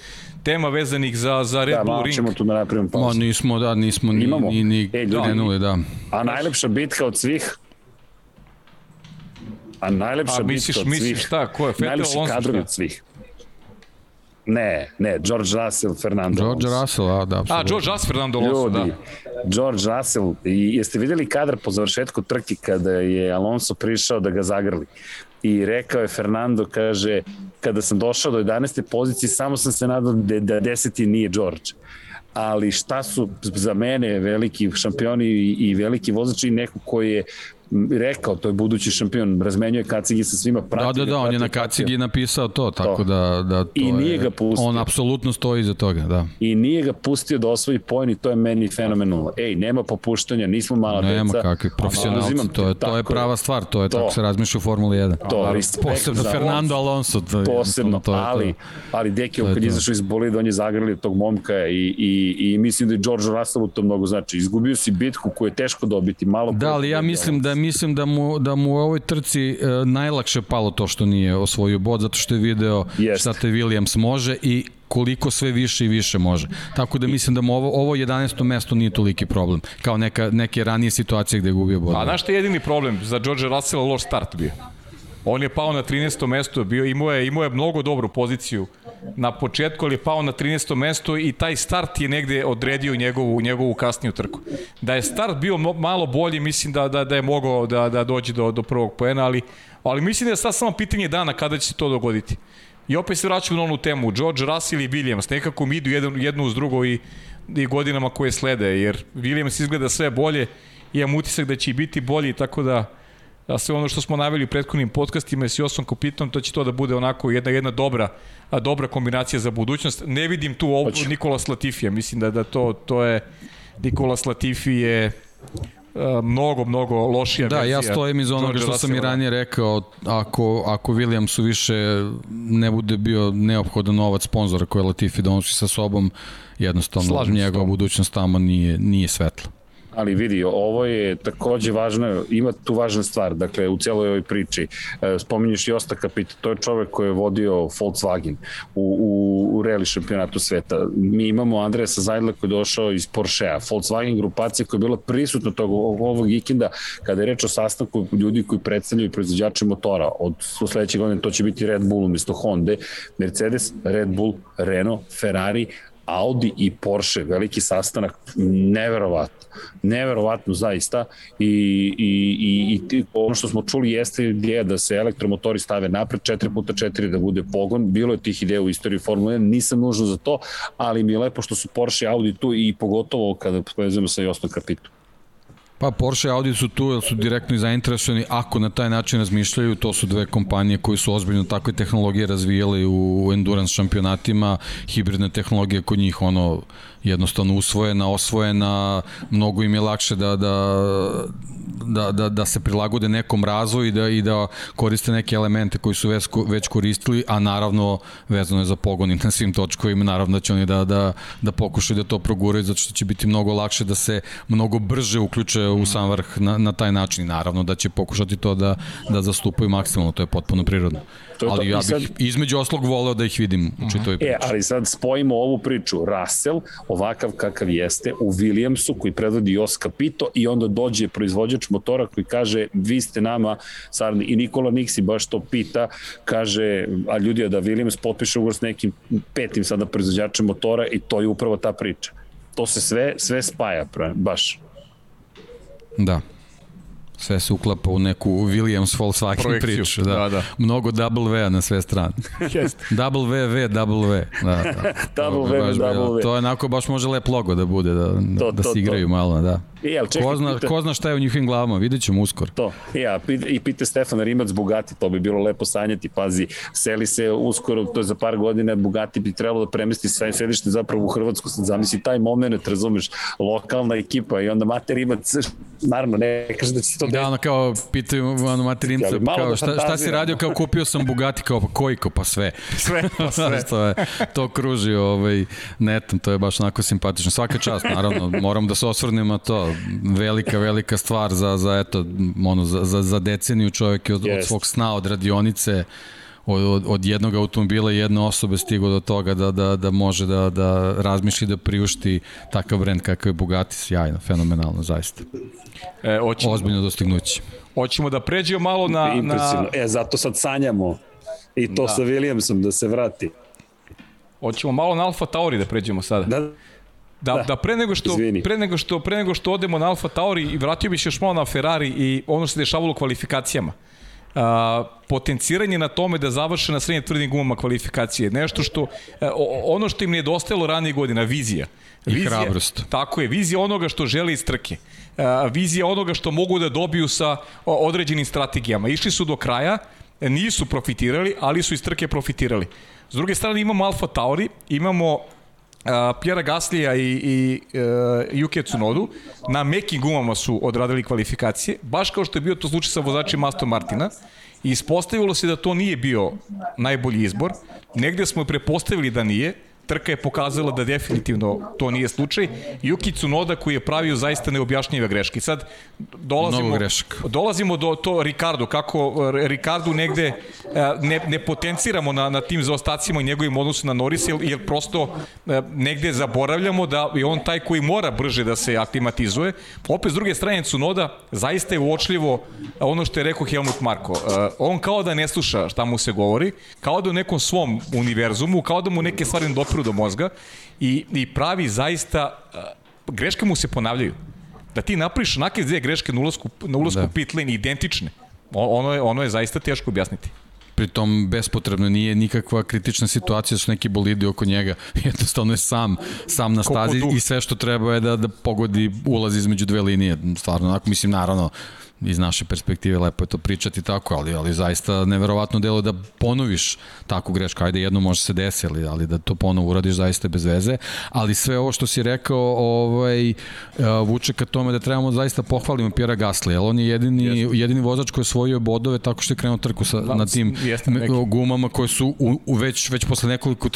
tema vezanih za, za Red Da, Bull malo Ring. ćemo tu da napravimo Ma, pauzu. nismo, da, nismo ni, Imamo. ni, ni E, ljudi, krenuli, da. A najlepša bitka od svih A najlepša A bitka misliš, od misliš svih. šta, ko je? Vettel, Najlepši kadrovi od svih. Ne, ne, George Russell, Fernando George Alonso. Russell, a da, A, apsolutno. George Russell, Fernando Alonso, Ljudi, da. George Russell, i jeste videli kadar po završetku trke kada je Alonso prišao da ga zagrli? I rekao je Fernando, kaže, kada sam došao do 11. pozicije, samo sam se nadao da, da 10. nije George ali šta su za mene veliki šampioni i, i veliki vozači i neko koji je rekao, to je budući šampion, razmenjuje kacigi sa svima, prati Da, da, ga, da, on je na kacigi napisao to, tako To. da, da to I nije je, ga pustio. On apsolutno stoji iza toga, da. I nije ga pustio da osvoji poen i to je meni fenomenalno. Ej, nema popuštanja, nismo mala Nema deca. kakvi profesionalci, Uzimam to je, to je prava stvar, to je To. tako se razmišlja u Formuli 1. To, respekt Posebno Fernando Alonso. To posebno, to je to. ali, ali Deki, To je kad je izašao iz bolida, on je zagrlio tog momka i, i, i mislim da je George Russell to mnogo znači. Izgubio si bitku koju je teško dobiti, malo... Da, ali ja mislim da mislim da mu da mu u ovoj trci e, najlakše palo to što nije osvojio bod zato što je video Jest. šta te Williams može i koliko sve više i više može. Tako da mislim da mu ovo, ovo 11. mesto nije toliki problem, kao neka, neke ranije situacije gde je gubio bod. A znaš šta je jedini problem za George Russell loš start bio? On je pao na 13. mesto, bio, imao, je, imao je mnogo dobru poziciju na početku, ali je pao na 13. mesto i taj start je negde odredio njegovu, njegovu kasniju trku. Da je start bio malo bolji, mislim da, da, da je mogao da, da dođe do, do prvog poena, ali, ali mislim da je sad samo pitanje dana kada će se to dogoditi. I opet se vraćamo na onu temu, George Russell i Williams, nekako mi idu jedno, jedno uz drugo i, i godinama koje slede, jer Williams izgleda sve bolje, imam utisak da će biti bolji, tako da a sve ono što smo naveli u prethodnim podcastima s Josom Kopitom, to će to da bude onako jedna jedna dobra a dobra kombinacija za budućnost. Ne vidim tu ovo Hoće. Nikola Latifija, mislim da da to to je Nikola Latifi je a, mnogo, mnogo lošija Da, verzija. ja stojim iz onoga što sam i ranije rekao, ako, ako Williamsu više ne bude bio neophodan novac sponzora koje Latifi donosi sa sobom, jednostavno Slažem se s njegova budućnost tamo nije, nije svetla. Ali vidi, ovo je takođe važno, ima tu važna stvar, dakle, u celoj ovoj priči. E, spominješ i Osta Kapita, to je čovek koji je vodio Volkswagen u, u, u reli šampionatu sveta. Mi imamo Andreasa Zajdla koji je došao iz Porschea, Volkswagen grupacija koja je bila prisutna tog ovog vikenda kada je reč o sastanku ljudi koji predstavljaju proizvođače motora. Od sledećeg godine to će biti Red Bull umesto Honda, Mercedes, Red Bull, Renault, Ferrari, Audi i Porsche, veliki sastanak, neverovatno, neverovatno zaista i, i, i, i ono što smo čuli jeste ideja da se elektromotori stave napred 4x4 da bude pogon, bilo je tih ideja u istoriji Formule 1, nisam nužno za to, ali mi je lepo što su Porsche i Audi tu i pogotovo kada povezujemo sa Jostom Kapitom. Pa Porsche i Audi su tu jer su direktno zainteresovani ako na taj način razmišljaju, to su dve kompanije koji su ozbiljno takve tehnologije razvijale u endurance šampionatima, hibridne tehnologije kod njih ono jednostavno usvojena, osvojena, mnogo im je lakše da, da, da, da, da se prilagode nekom razvoju i da, i da koriste neke elemente koji su već, već koristili, a naravno vezano je za pogon na svim točkovima, naravno da će oni da, da, da pokušaju da to proguraju, zato što će biti mnogo lakše da se mnogo brže uključe u sam vrh na, na taj način naravno da će pokušati to da, da zastupaju maksimalno, to je potpuno prirodno. To ali to. ja bih sad, između oslog voleo da ih vidim u čitoj priči. E, ali sad spojimo ovu priču. Russell, ovakav kakav jeste, u Williamsu koji predvodi Jos Capito i onda dođe proizvođač motora koji kaže vi ste nama, sad, i Nikola Niksi baš to pita, kaže, a ljudi da Williams potpiše ugovor s nekim petim sada proizvođačem motora i to je upravo ta priča. To se sve, sve spaja, baš. Da sve se uklapa u neku Williams Volkswagen Projekciju. priču. Da. da, da. Mnogo double V na sve strane. double V, V, double V. Da, da. double V, double V. To je onako baš može lep logo da bude, da, to, da, to, se igraju to. malo, da. E, ali čekaj, ko, zna, pita... ko zna šta je u njihovim glavama, vidjet ćemo uskoro. To, ja, i pite Stefan Rimac Bugatti, to bi bilo lepo sanjati, pazi, seli se uskoro, to je za par godina, Bugatti bi trebalo da premesti sve sedište zapravo u Hrvatsku, sad zamisli taj moment, razumeš, lokalna ekipa i onda Mate Rimac, naravno, ne kaže da će se to... Da, ono kao, pitaju ono Mate Rimca, kao, da šta, šta si radio, kao kupio sam Bugatti, kao pa koji, kao pa sve. Sve, pa sve. to, je, to kruži ovaj, netom, to je baš onako simpatično. Svaka čast, naravno, moram da se osvrnemo to, velika, velika stvar za, za, eto, ono, za, za, za deceniju čovjek od, yes. od svog sna, od radionice, od, od, od jednog automobila i jedne osobe stigo do toga da, da, da može da, da razmišlja da priušti takav brend kakav je Bugatti, sjajno, fenomenalno, zaista. E, oćemo, Ozbiljno dostignuće. Hoćemo da pređemo malo na... Impresivno. Na... E, zato sad sanjamo i to da. sa Williamsom da se vrati. Hoćemo malo na Alfa Tauri da pređemo sada. Da, Da, da, da pre nego što Izvini. pre nego što pre nego što odemo na Alfa Tauri i vratio bih se još malo na Ferrari i ono što se dešavalo u kvalifikacijama. Uh, potenciranje na tome da završe na srednje tvrdim gumama kvalifikacije. Nešto što, uh, ono što im nedostajalo ranije godina, vizija. Vizija, I hrabrost. Tako je, vizija onoga što žele iz trke. Uh, vizija onoga što mogu da dobiju sa određenim strategijama. Išli su do kraja, nisu profitirali, ali su iz trke profitirali. S druge strane imamo Alfa Tauri, imamo Pjera Gaslija i, i uh, Yuki Tsunodu na mekim gumama su odradili kvalifikacije, baš kao što je bio to slučaj sa vozačima Aston Martina ispostavilo se da to nije bio najbolji izbor. Negde smo prepostavili da nije, trka je pokazala da definitivno to nije slučaj. Yuki Tsunoda koji je pravio zaista neobjašnjive greške. Sad dolazimo, dolazimo do to Ricardo, kako eh, Ricardo negde eh, ne, ne potenciramo na, na tim zaostacima i njegovim odnosu na Norris, jer, jer prosto eh, negde zaboravljamo da je on taj koji mora brže da se aklimatizuje. Opet s druge strane Tsunoda zaista je uočljivo ono što je rekao Helmut Marko. On kao da ne sluša šta mu se govori, kao da u nekom svom univerzumu, kao da mu neke stvari ne dopiru do mozga i, i pravi zaista, greške mu se ponavljaju. Da ti napraviš onake dvije greške na ulazku, na ulazku da. pit lane identične, ono je, ono je zaista teško objasniti. Pritom bespotrebno nije nikakva kritična situacija su neki bolidi oko njega. Jednostavno je sam sam na stazi i sve što treba je da da pogodi ulaz između dve linije. Stvarno onako mislim naravno iz naše perspektive lepo je to pričati tako, ali, ali zaista neverovatno delo da ponoviš takvu grešku, ajde jedno može se desi, ali, ali da to ponovo uradiš zaista bez veze, ali sve ovo što si rekao ovaj, vuče ka tome da trebamo zaista pohvalimo Pjera Gasly, jer on je jedini, jeste. jedini vozač koji je osvojio bodove tako što je krenuo trku sa, da, na tim gumama koje su u, u već, već posle nekoliko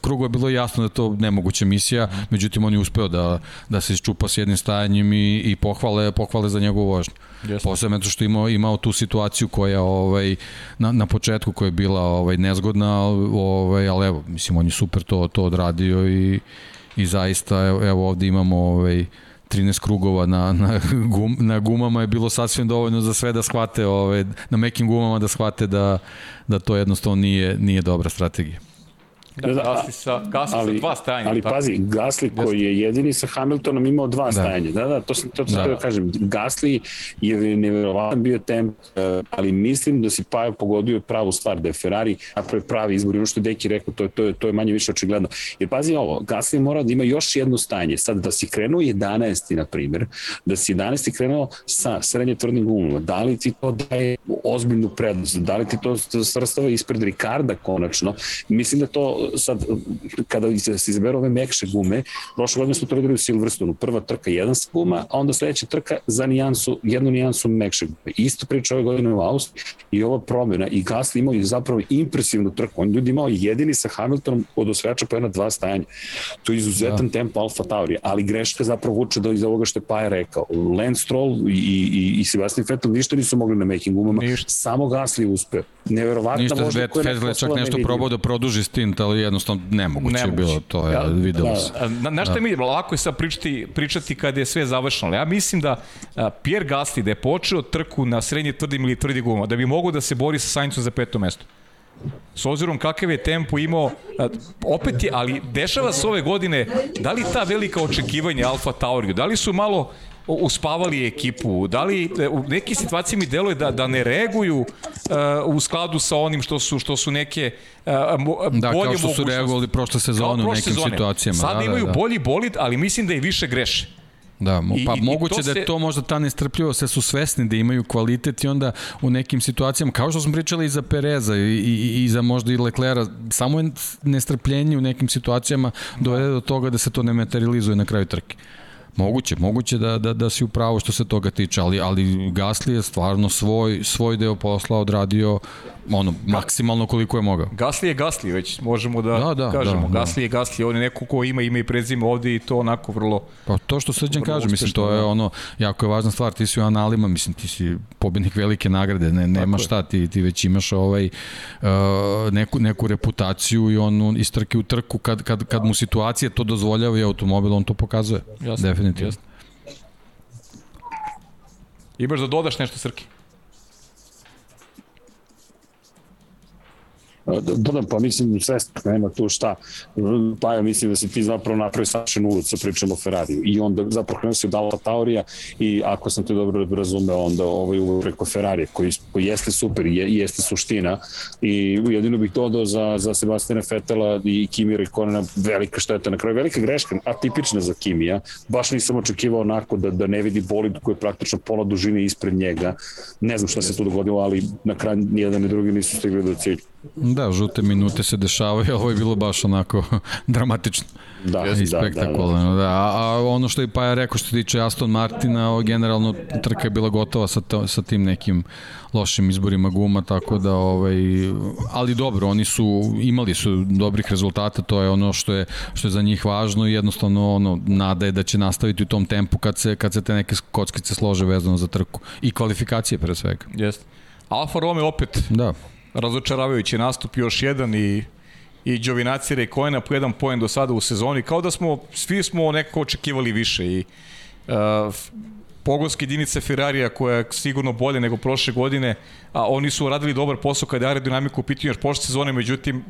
krugova bilo jasno da to nemoguća misija, međutim on je uspeo da, da se isčupa s jednim stajanjem i, i pohvale, pohvale za njegovu vožnju. Posebno to što imao, imao tu situaciju koja ovaj, na, na početku koja je bila ovaj, nezgodna, ovaj, ali evo, mislim, on je super to, to odradio i, i zaista, evo, evo ovde imamo ovaj, 13 krugova na, na, gum, na gumama je bilo sasvim dovoljno za sve da shvate, ovaj, na mekim gumama da shvate da, da to jednostavno nije, nije dobra strategija. Da, da, Gasli sa, Gasli ali, sa dva stajanja. Ali tako? pazi, Gasli koji je jedini sa Hamiltonom imao dva da. stajanja. Da, da, to sam to, to da. da kažem. Gasli je neverovatan bio temp, eh, ali mislim da si Pajo pogodio pravu stvar, da je Ferrari napravio pravi izbor i ono što je Deki rekao, to je, to je, to je manje više očigledno. Jer pazi ovo, Gasli mora da ima još jedno stajanje. Sad, da si krenuo 11. na primjer, da si 11. krenuo sa srednje tvrdnim gumama, da li ti to daje ozbiljnu prednost, da li ti to svrstava ispred Ricarda konačno, mislim da to sad, kada se izberu ove mekše gume, prošle godine smo to radili u Silverstonu, prva trka jedan sa guma, a onda sledeća trka za nijansu, jednu nijansu mekše gume. Isto priča ove godine u Austriji i ova promjena i Gasly imao je zapravo impresivnu trku. On ljudi imao jedini sa Hamiltonom od osvajača po jedna dva stajanja. To je izuzetan da. tempo Alfa Tauri, ali greška zapravo vuče do iz ovoga što je Paja rekao. Lance Stroll i, i, i Sebastian Vettel ništa nisu mogli na making gumama, ništa. samo Gasly uspeo. Neverovatna ništa, možda koja je čak nešto probao da produži stint, ali jednostavno nemoguće, nemoguće. je bilo to, ja, videlo da. se. Na, na šta da. mi, lako je sad pričati, pričati kad je sve završeno, ja mislim da a, Pierre Gasly da je počeo trku na srednje tvrdim ili tvrdi gumama, da bi mogo da se bori sa Saincom za peto mesto. S obzirom kakav je tempo imao, opet je, ali dešava se ove godine, da li ta velika očekivanja Alfa Tauriju, da li su malo uspavali ekipu? Da li e, u nekim situacijama mi deluje da, da ne reaguju uh, u skladu sa onim što su, što su neke uh, da, bolje kao što su reagovali prošle sezone u nekim sezone. situacijama. Sada da, imaju da, da. bolji bolid, ali mislim da i više greše. Da, pa I, moguće da je to možda ta nestrpljivost, da su svesni da imaju kvalitet i onda u nekim situacijama, kao što smo pričali i za Pereza i, i, i za možda i Leclera, samo je nestrpljenje u nekim situacijama dovede do toga da se to ne materializuje na kraju trke. Moguće, moguće da, da, da si upravo što se toga tiče, ali, ali Gasly je stvarno svoj, svoj deo posla odradio ono, maksimalno koliko je mogao. Gasli je Gasli, već možemo da, da, da kažemo. Da, Gasli da. je Gasli, on je neko ko ima ime i prezime ovde i to onako vrlo... Pa to što Srđan kaže, mislim, to je da. ono, jako je važna stvar, ti si u analima, mislim, ti si pobednik velike nagrade, ne, nema šta, ti, ti već imaš ovaj, uh, neku, neku reputaciju i on istrke u trku kad, kad, kad mu situacija to dozvoljava i automobil, on to pokazuje. Jasne, Definitivno. Jasne. Imaš da dodaš nešto, Srki? Dodam, pa mislim, svesno, nema tu šta. Pa ja mislim da se ti zapravo napravi sačen uvod sa pričom o Ferrariju. I onda zapravo krenuo si od Alfa Taurija i ako sam te dobro razumeo, onda ovaj uvod preko Ferrarija, koji, koji jeste super i jeste suština. I jedino bih dodao za, za Sebastiana Fetela i Kimi Rekonena velika šteta na kraju, velika greška, atipična za Kimija. Baš nisam očekivao onako da, da ne vidi bolid koji je praktično pola dužine ispred njega. Ne znam šta se tu dogodilo, ali na kraju nijedan ni drugi nisu stigli do cilja. Da, žute minute se dešavaju, ovo je bilo baš onako dramatično. Da, i spektakularno, da, da, da. A, a ono što je Paja rekao što tiče Aston Martina, ovo, generalno trka je bila gotova sa, to, sa tim nekim lošim izborima guma, tako da ovaj ali dobro, oni su imali su dobrih rezultata, to je ono što je što je za njih važno i jednostavno ono nada je da će nastaviti u tom tempu kad se kad se te neke kockice slože vezano za trku i kvalifikacije pre svega. Jeste. Alfa Romeo opet. Da razočaravajući nastup još jedan i i Đovinaci Rekojena po jedan poen do sada u sezoni, kao da smo, svi smo nekako očekivali više i uh, pogonske jedinice Ferrarija koja je sigurno bolje nego prošle godine, a oni su radili dobar posao kada je aerodinamiku u pitanju još prošle sezone, međutim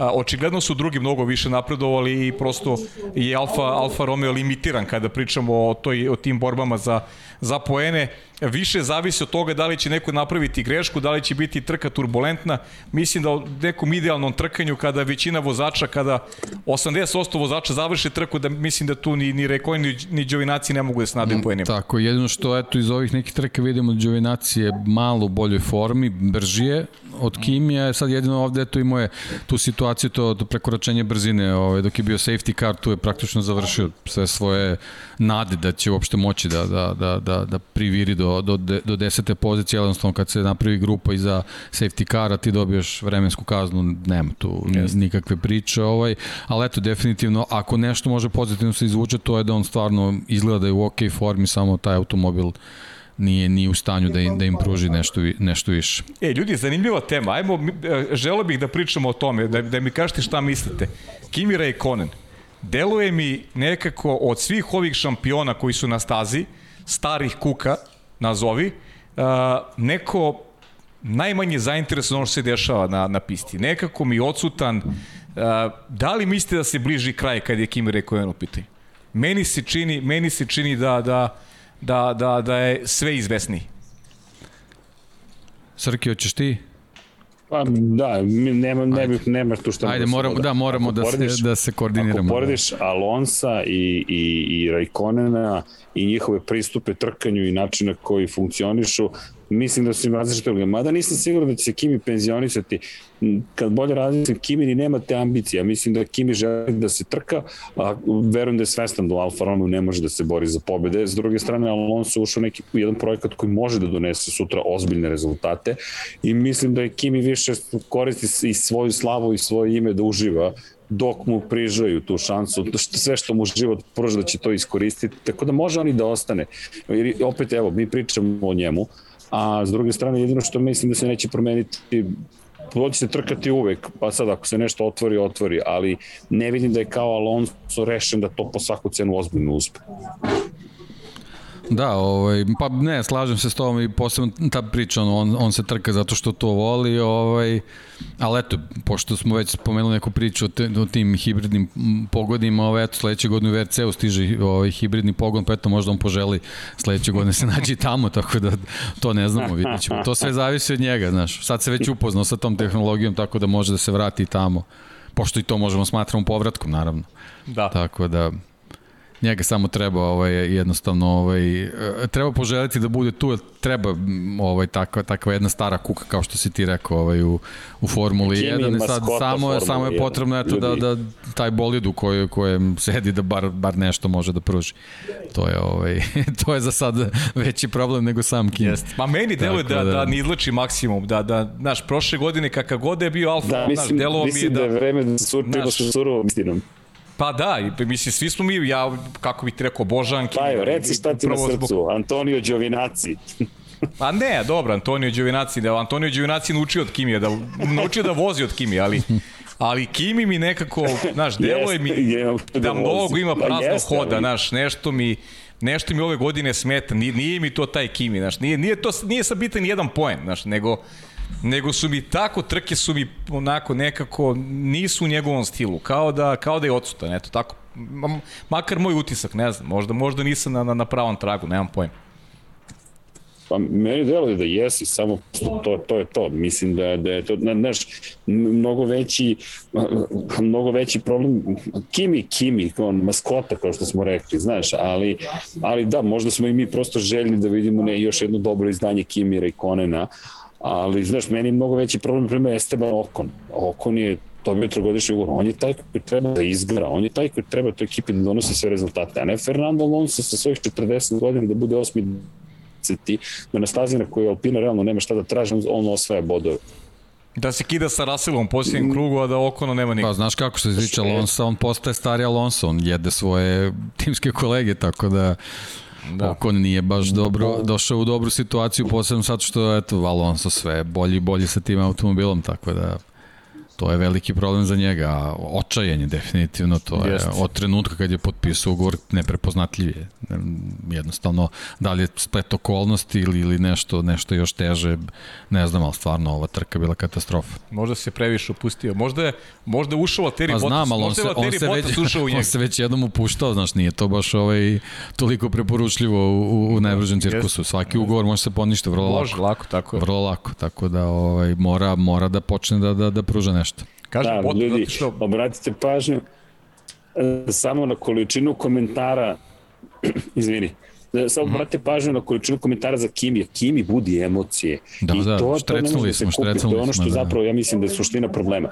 A, očigledno su drugi mnogo više napredovali i prosto je Alfa, Alfa Romeo limitiran kada pričamo o, toj, o tim borbama za, za poene. Više zavisi od toga da li će neko napraviti grešku, da li će biti trka turbulentna. Mislim da u nekom idealnom trkanju kada većina vozača, kada 80% vozača završi trku, da mislim da tu ni, ni Rekoj ni, ni Đovinaci ne mogu da se nadaju mm, poenima. Tako, jedino što eto iz ovih nekih trka vidimo da Đovinaci je malo u boljoj formi, bržije od Kimija, sad jedino ovde eto imao je tu situaciju, to, to prekoračenje brzine, ovaj, dok je bio safety car, tu je praktično završio sve svoje nade da će uopšte moći da, da, da, da, da priviri do, do, do desete pozicije, jednostavno kad se napravi grupa iza safety cara, ti dobiješ vremensku kaznu, nema tu yes. nikakve priče, ovaj, ali eto, definitivno, ako nešto može pozitivno se izvuče, to je da on stvarno izgleda da je u ok formi, samo taj automobil nije ni u stanju da im, da im pruži nešto, nešto više. E, ljudi, zanimljiva tema. Ajmo, e, želo bih da pričamo o tome, da, da mi kažete šta mislite. Kimi Raikkonen, deluje mi nekako od svih ovih šampiona koji su na stazi, starih kuka, nazovi, uh, neko najmanje zainteresovan ono što se dešava na, na pisti. Nekako mi odsutan, uh, da li mislite da se bliži kraj kad je Kimi Raikkonen u pitanju? Meni se čini, meni se čini da, da, da, da, da je sve izvesniji. Srki, hoćeš ti? Pa da, nema, ne bih, nema tu šta Ajde, moramo, da, moramo da, porediš, se, da se koordiniramo. Ako porediš Alonsa i, i, i Rajkonena i njihove pristupe trkanju i načina koji funkcionišu, mislim da su im različite uloge. Mada nisam siguran da će se Kimi penzionisati. Kad bolje različim, Kimi ni nema te ambicije. Mislim da Kimi želi da se trka, a verujem da je svestan da Alfa Romeo ne može da se bori za pobede. S druge strane, Alonso ušao neki jedan projekat koji može da donese sutra ozbiljne rezultate i mislim da je Kimi više koristi i svoju slavu i svoje ime da uživa dok mu prižaju tu šansu, sve što mu život pruža da će to iskoristiti, tako da može on i da ostane. Jer opet, evo, mi pričamo o njemu, a s druge strane jedino što mislim da se neće promeniti će se trkati uvek, pa sad ako se nešto otvori, otvori, ali ne vidim da je kao Alonso rešen da to po svaku cenu ozbiljno uspe. Da, ovaj, pa ne, slažem se s tobom i posebno ta priča, on, on se trka zato što to voli, ovaj, ali eto, pošto smo već spomenuli neku priču o, te, o tim hibridnim pogodima, ovaj, eto, sledeće godine u VRC-u stiže ovaj, hibridni pogon, pa eto, možda on poželi sledeće godine se nađe tamo, tako da to ne znamo, vidjet ćemo. To sve zavisi od njega, znaš. Sad se već upoznao sa tom tehnologijom, tako da može da se vrati tamo, pošto i to možemo smatramo povratkom, naravno. Da. Tako da, njega samo treba ovaj jednostavno ovaj treba poželiti da bude tu treba ovaj takva takva jedna stara kuka kao što si ti rekao ovaj u u Formuli 1 i sad samo je samo je potrebno eto da da taj bolid u kojoj kojem sedi da bar bar nešto može da pruži. To je ovaj to je za sad veći problem nego sam Kim. Jeste. Ma meni deluje da, da, da ne izlači maksimum, da da naš prošle godine kakav god da je bio Alfa, da, mislim, naš delo mi je da, da je vreme da surčimo sa surovom istinom. Pa da, mislim, svi smo mi, ja, kako bih ti rekao, božanki. Pa jo, reci šta ti na srcu, zbog... Antonio Giovinazzi. Pa ne, dobro, Antonio Giovinazzi, da Antonio Giovinazzi naučio od Kimija, da naučio da vozi od Kimija, ali ali Kimi mi nekako, znaš, deluje mi da, da mnogo ima pa prazno pa hoda, znaš, nešto mi nešto mi ove godine smeta, nije, nije mi to taj Kimi, znaš, nije, nije, to, nije sad bitan jedan poen, znaš, nego nego su mi tako trke su mi onako nekako nisu u njegovom stilu, kao da kao da je odsutan, eto tako. Makar moj utisak, ne znam, možda možda nisam na na, na pravom tragu, nemam pojma. Pa meni deluje da jesi, samo to, to je to. Mislim da, da je to, znaš, mnogo veći, mnogo veći problem, Kimi, Kimi, on, maskota, kao što smo rekli, znaš, ali, ali da, možda smo i mi prosto željni da vidimo ne, još jedno dobro izdanje Kimi Rekonena, ali znaš, meni je mnogo veći problem prema Esteban Okon. Okon je dobio trogodišnji ugovor, on je taj koji treba da izgra, on je taj koji treba toj ekipi da donosi sve rezultate, a ne Fernando Alonso sa svojih 40 godina da bude osmi da na stazi na kojoj Alpina realno nema šta da traži, on osvaja bodove. Da se kida sa Russellom u posljednjem krugu, a da Okono nema nikog. Pa znaš kako se izviče Alonso, on postaje stari Alonso, on jede svoje timske kolege, tako da da. Okon nije baš dobro, došao u dobru situaciju, posebno sad što, eto, Alonso sve bolji i bolji sa tim automobilom, tako da To je veliki problem za njega, a očajan je definitivno, to je Jest. od trenutka kad je potpisao ugovor neprepoznatljiv je. Jednostavno, da li je splet okolnosti ili, ili nešto, nešto još teže, ne znam, ali stvarno ova trka bila katastrofa. Možda se previše opustio. Možda je, možda je ušao Valtteri Pa Bottas. znam, ali on se, on se, već, ušao u njega. on se već jednom upuštao, znaš, nije to baš ovaj, toliko preporučljivo u, u, u najbržem cirkusu. Svaki ugovor može se poništiti vrlo Može, lako. lako, tako je. Vrlo lako, tako da ovaj, mora, mora da počne da, da, da pruža nešto. Kažem, Da, Bottas, ljudi, što... obratite pažnju e, samo na količinu komentara, izvini, E, samo Mhm. obratite pažnju na količinu komentara za Kimi, Kimi budi emocije. Da, I da, to, to ne štrecnuli može da se smo, to štrecnuli je ono što smo, da. zapravo ja mislim da je suština problema.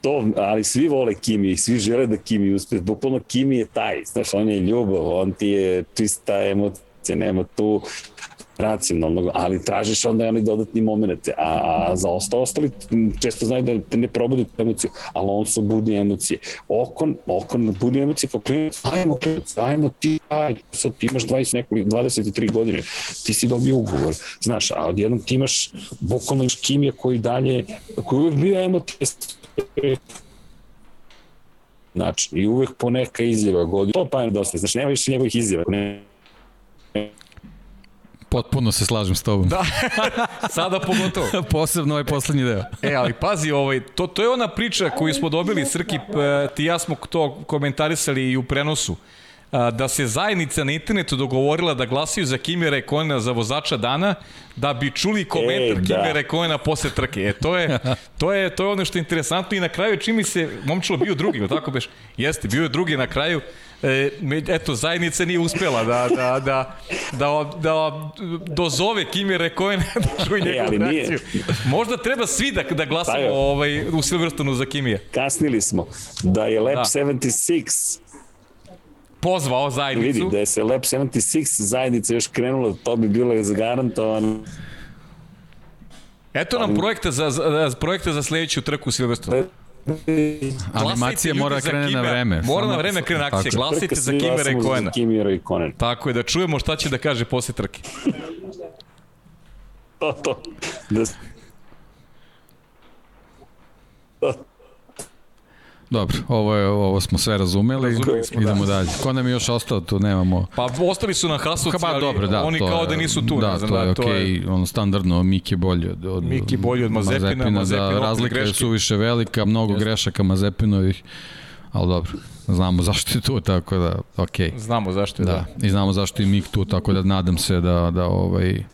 To, ali svi vole Kimi svi žele da Kimi uspe. Bukvalno Kimi je taj, znaš, on je ljubav, on ti je čista emocija, nema tu racionalnog, ali tražiš onda onaj dodatni moment, a, a za ostalo ostali često znaju da te ne probudi emociju, ali on su budi emocije. Okon, Okon budi emocije kao klinac, ajmo klinac, ajmo ti, aj, sad ti imaš 20, nekoli, 23 godine, ti si dobio ugovor, znaš, a odjednom ti imaš bukvalno imaš Kimija koji dalje, koji uvek bio emocije, Znači, i uvek po neka izjava godina. To pa je dosta, znači nema više njegovih izjava. Ne, Potpuno se slažem s tobom. Da, sada pogotovo. Posebno ovaj poslednji deo. E, ali pazi, ovaj, to, to je ona priča koju smo dobili, Srki, e, ti ja smo to komentarisali i u prenosu, a, da se zajednica na internetu dogovorila da glasaju za Kimi Rekonena za vozača dana, da bi čuli komentar E, e, da. Kimi Rekonena posle trke. E, to je, to je, to je ono što je interesantno i na kraju čini se, momčilo bio drugi, ili tako beš? Jeste, bio je drugi na kraju, E, eto, zajednica nije uspela da, da, da, da, da dozove Kimi Rekoena da čuje E, njegovu reakciju. Možda treba svi da, da glasamo Pa ovaj, u Silverstonu za Kimija. kasnili smo. Da je Lab Da. 76 Pozvao zajednicu. vidi, da je se Lab 76 zajednica još krenula, to bi bilo zagarantovano. Eto nam projekta za, za, projekta za sledeću trku u Silverstonu. Animacija mora da krene na vreme. Mora na vreme krene akcija. Tako. Glasajte Trka za glasamo Rekoena. Za Kimi Rekonen. Tako je, da čujemo šta će da kaže posle trke. To, to. Da, Dobro, ovo, je, ovo smo sve razumeli. Razumeli smo, Idemo da. dalje. Ko nam je još ostao, tu nemamo... Pa ostali su na Hasovci, Pa ali dobro, da, oni kao je, da nisu tu. Da, ne znam, to je da, okej, okay, ono standardno, Miki je bolji od, od Miki bolji od Mazepina, Mazepin da, opet razlika je greške. suviše velika, mnogo Jeste. grešaka Mazepinovih, ali dobro, znamo zašto je tu, tako da, okej. Okay. Znamo zašto je Da, da. i znamo zašto je Mik tu, tako da nadam se da, da ovaj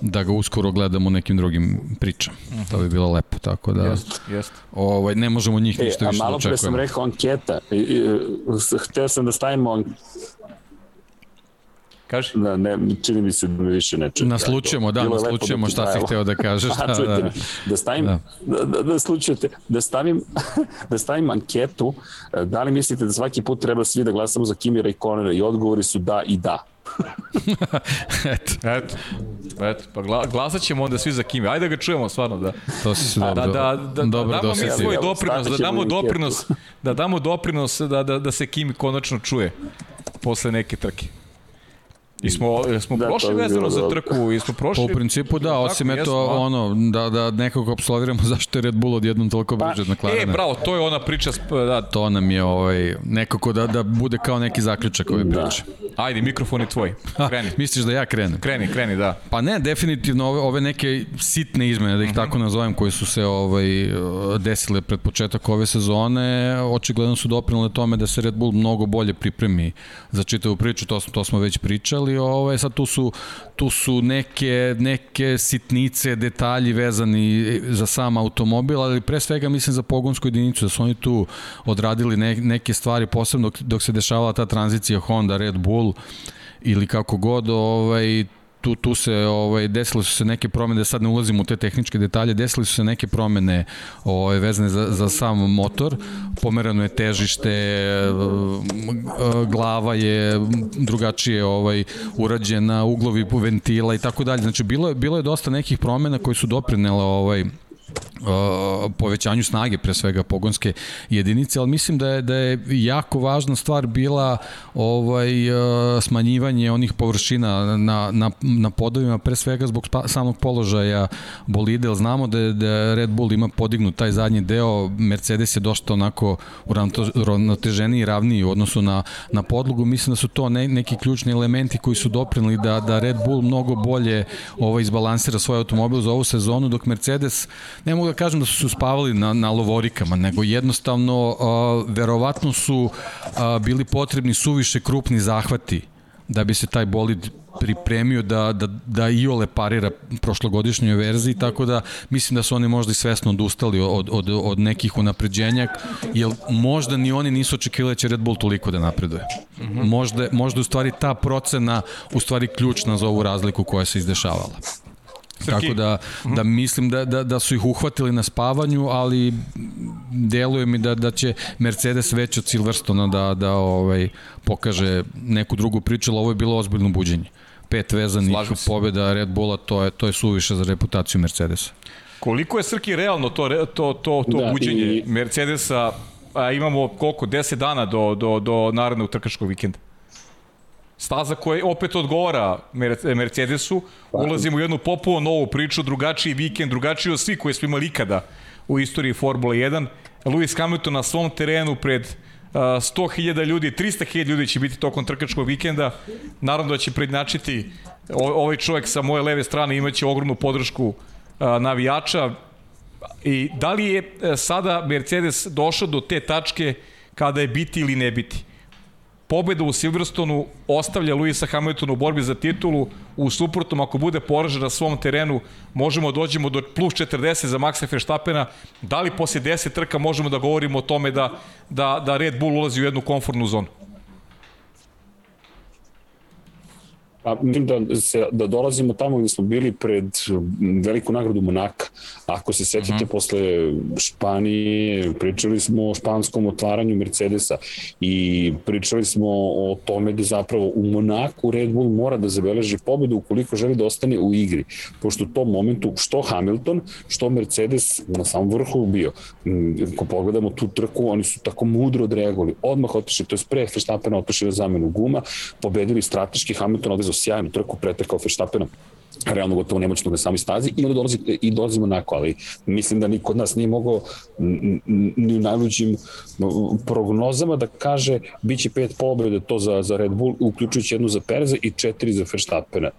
da ga uskoro gledamo u nekim drugim pričama. To bi bilo lepo, tako da Jeste, jeste. ovaj, ne možemo njih e, ništa više da malo pre sam očekujemo. rekao anketa. I, i, hteo sam da stavimo an- Kaži? da, ne, čini mi se da više ne čuje. Naslučujemo, da, lepo naslučujemo šta si hteo da kažeš. Da, da. da stavim, Da. da, da, da da stavim, da stavim anketu, e, da li mislite da svaki put treba svi da glasamo za Kimi Raikkonena i odgovori su da i da. Eto, Eto, eto, pa gla, glasat ćemo onda svi za Kimi. Ajde da ga čujemo stvarno, da. to si se Da, dobro, da, da, dobro da damo mi svoj doprinos, da damo doprinos, da damo doprinos da, da, da se Kimi konačno čuje posle neke trke. I smo, smo Da, da, prošli vezano za trku, i smo prošli... U principu da, osim Tako, eto jesmo, ono, da, da nekako absolviramo zašto je Red Bull odjednom toliko Pa, brže od McLarena. E, bravo, to je ona priča, da, To nam je ovaj, nekako da, da bude kao neki zaključak ove Da. priče. ajde, mikrofon je tvoj, kreni. Misliš da ja krenem? Kreni, kreni, da. Pa ne, definitivno ove, ove neke sitne izmene, da ih tako nazovem, koje su se ovaj, desile pred početak ove sezone, očigledno su doprinale tome da se Red Bull mnogo bolje pripremi za čitavu priču, to, smo- to smo već pričali, ovaj, sad tu su, tu su neke, neke sitnice, detalji vezani za sam automobil, ali pre svega mislim za pogonsku jedinicu, da su oni tu odradili ne, neke stvari, posebno dok, dok se dešavala ta tranzicija Honda, Red Bull, ili kako god, ovaj, tu, tu se ovaj, desile su se neke promene, da sad ne ulazimo u te tehničke detalje, desile su se neke promene ovaj, vezane za, za sam motor, pomerano je težište, m, glava je drugačije ovaj, urađena, uglovi ventila i tako dalje. Znači, bilo je, bilo je dosta nekih promena koji su doprinele ovaj, povećanju snage pre svega pogonske jedinice, ali mislim da je da je jako važna stvar bila ovaj smanjivanje onih površina na na na podovima pre svega zbog samog položaja bolide, al znamo da da Red Bull ima podignut taj zadnji deo, Mercedes je dosta onako uravnoteženiji i ravniji u odnosu na na podlogu, mislim da su to ne, neki ključni elementi koji su doprineli da da Red Bull mnogo bolje ovaj izbalansira svoj automobil za ovu sezonu, dok Mercedes ne mogu da kažem da su se uspavali na, na lovorikama, nego jednostavno uh, verovatno su uh, bili potrebni suviše krupni zahvati da bi se taj bolid pripremio da, da, da i ole parira prošlogodišnjoj verziji, tako da mislim da su oni možda i svesno odustali od, od, od nekih unapređenja, jer možda ni oni nisu očekivali da će Red Bull toliko da napreduje. Mm -hmm. Možda, možda u stvari ta procena u stvari ključna za ovu razliku koja se izdešavala. Srki. Tako da, da mislim da, da, da su ih uhvatili na spavanju, ali deluje mi da, da će Mercedes već od Silverstona da, da ovaj, pokaže neku drugu priču, ali ovo je bilo ozbiljno buđenje. Pet vezanih pobjeda Red Bulla, to je, to je suviše za reputaciju Mercedesa. Koliko je Srki realno to, to, to, to da, buđenje i... Mercedesa? A imamo koliko? 10 dana do, do, do narednog trkačkog vikenda staza koja opet odgovara Mercedesu, ulazimo u jednu popuno novu priču, drugačiji vikend, drugačiji od svih koje smo imali ikada u istoriji Formule 1. Lewis Hamilton na svom terenu pred 100.000 ljudi, 300.000 ljudi će biti tokom trkačkog vikenda. Naravno da će prednačiti ovaj čovjek sa moje leve strane imaće ogromnu podršku navijača. I da li je e, sada Mercedes došao do te tačke kada je biti ili ne biti? Pobeda u Silverstonu ostavlja Luisa Hamiltona u borbi za titulu, u suprotnom ako bude poražen na svom terenu možemo da dođemo do plus 40 za Maxa Verstappena, da li posle 10 trka možemo da govorimo o tome da, da, da Red Bull ulazi u jednu komfortnu zonu? Pa, mislim da, se, da dolazimo tamo gde smo bili pred veliku nagradu Monaka. Ako se sećate, uh mhm. -huh. posle Španije pričali smo o španskom otvaranju Mercedesa i pričali smo o tome da zapravo u Monaku Red Bull mora da zabeleži pobedu ukoliko želi da ostane u igri. Pošto u tom momentu što Hamilton, što Mercedes na samom vrhu bio. Ako pogledamo tu trku, oni su tako mudro odreagovali. Odmah otišli, to je pre Verstappena otišli na zamenu guma, pobedili strateški Hamilton odvezao sjajnu trku, pretekao Verstappena realno gotovo nemoćno na samoj stazi i onda dolazi, i dolazimo nako, ali mislim da niko od nas nije mogao ni u najluđim prognozama da kaže biće pet pobjede to za, za Red Bull, uključujući jednu za Pereza i četiri za Verstappena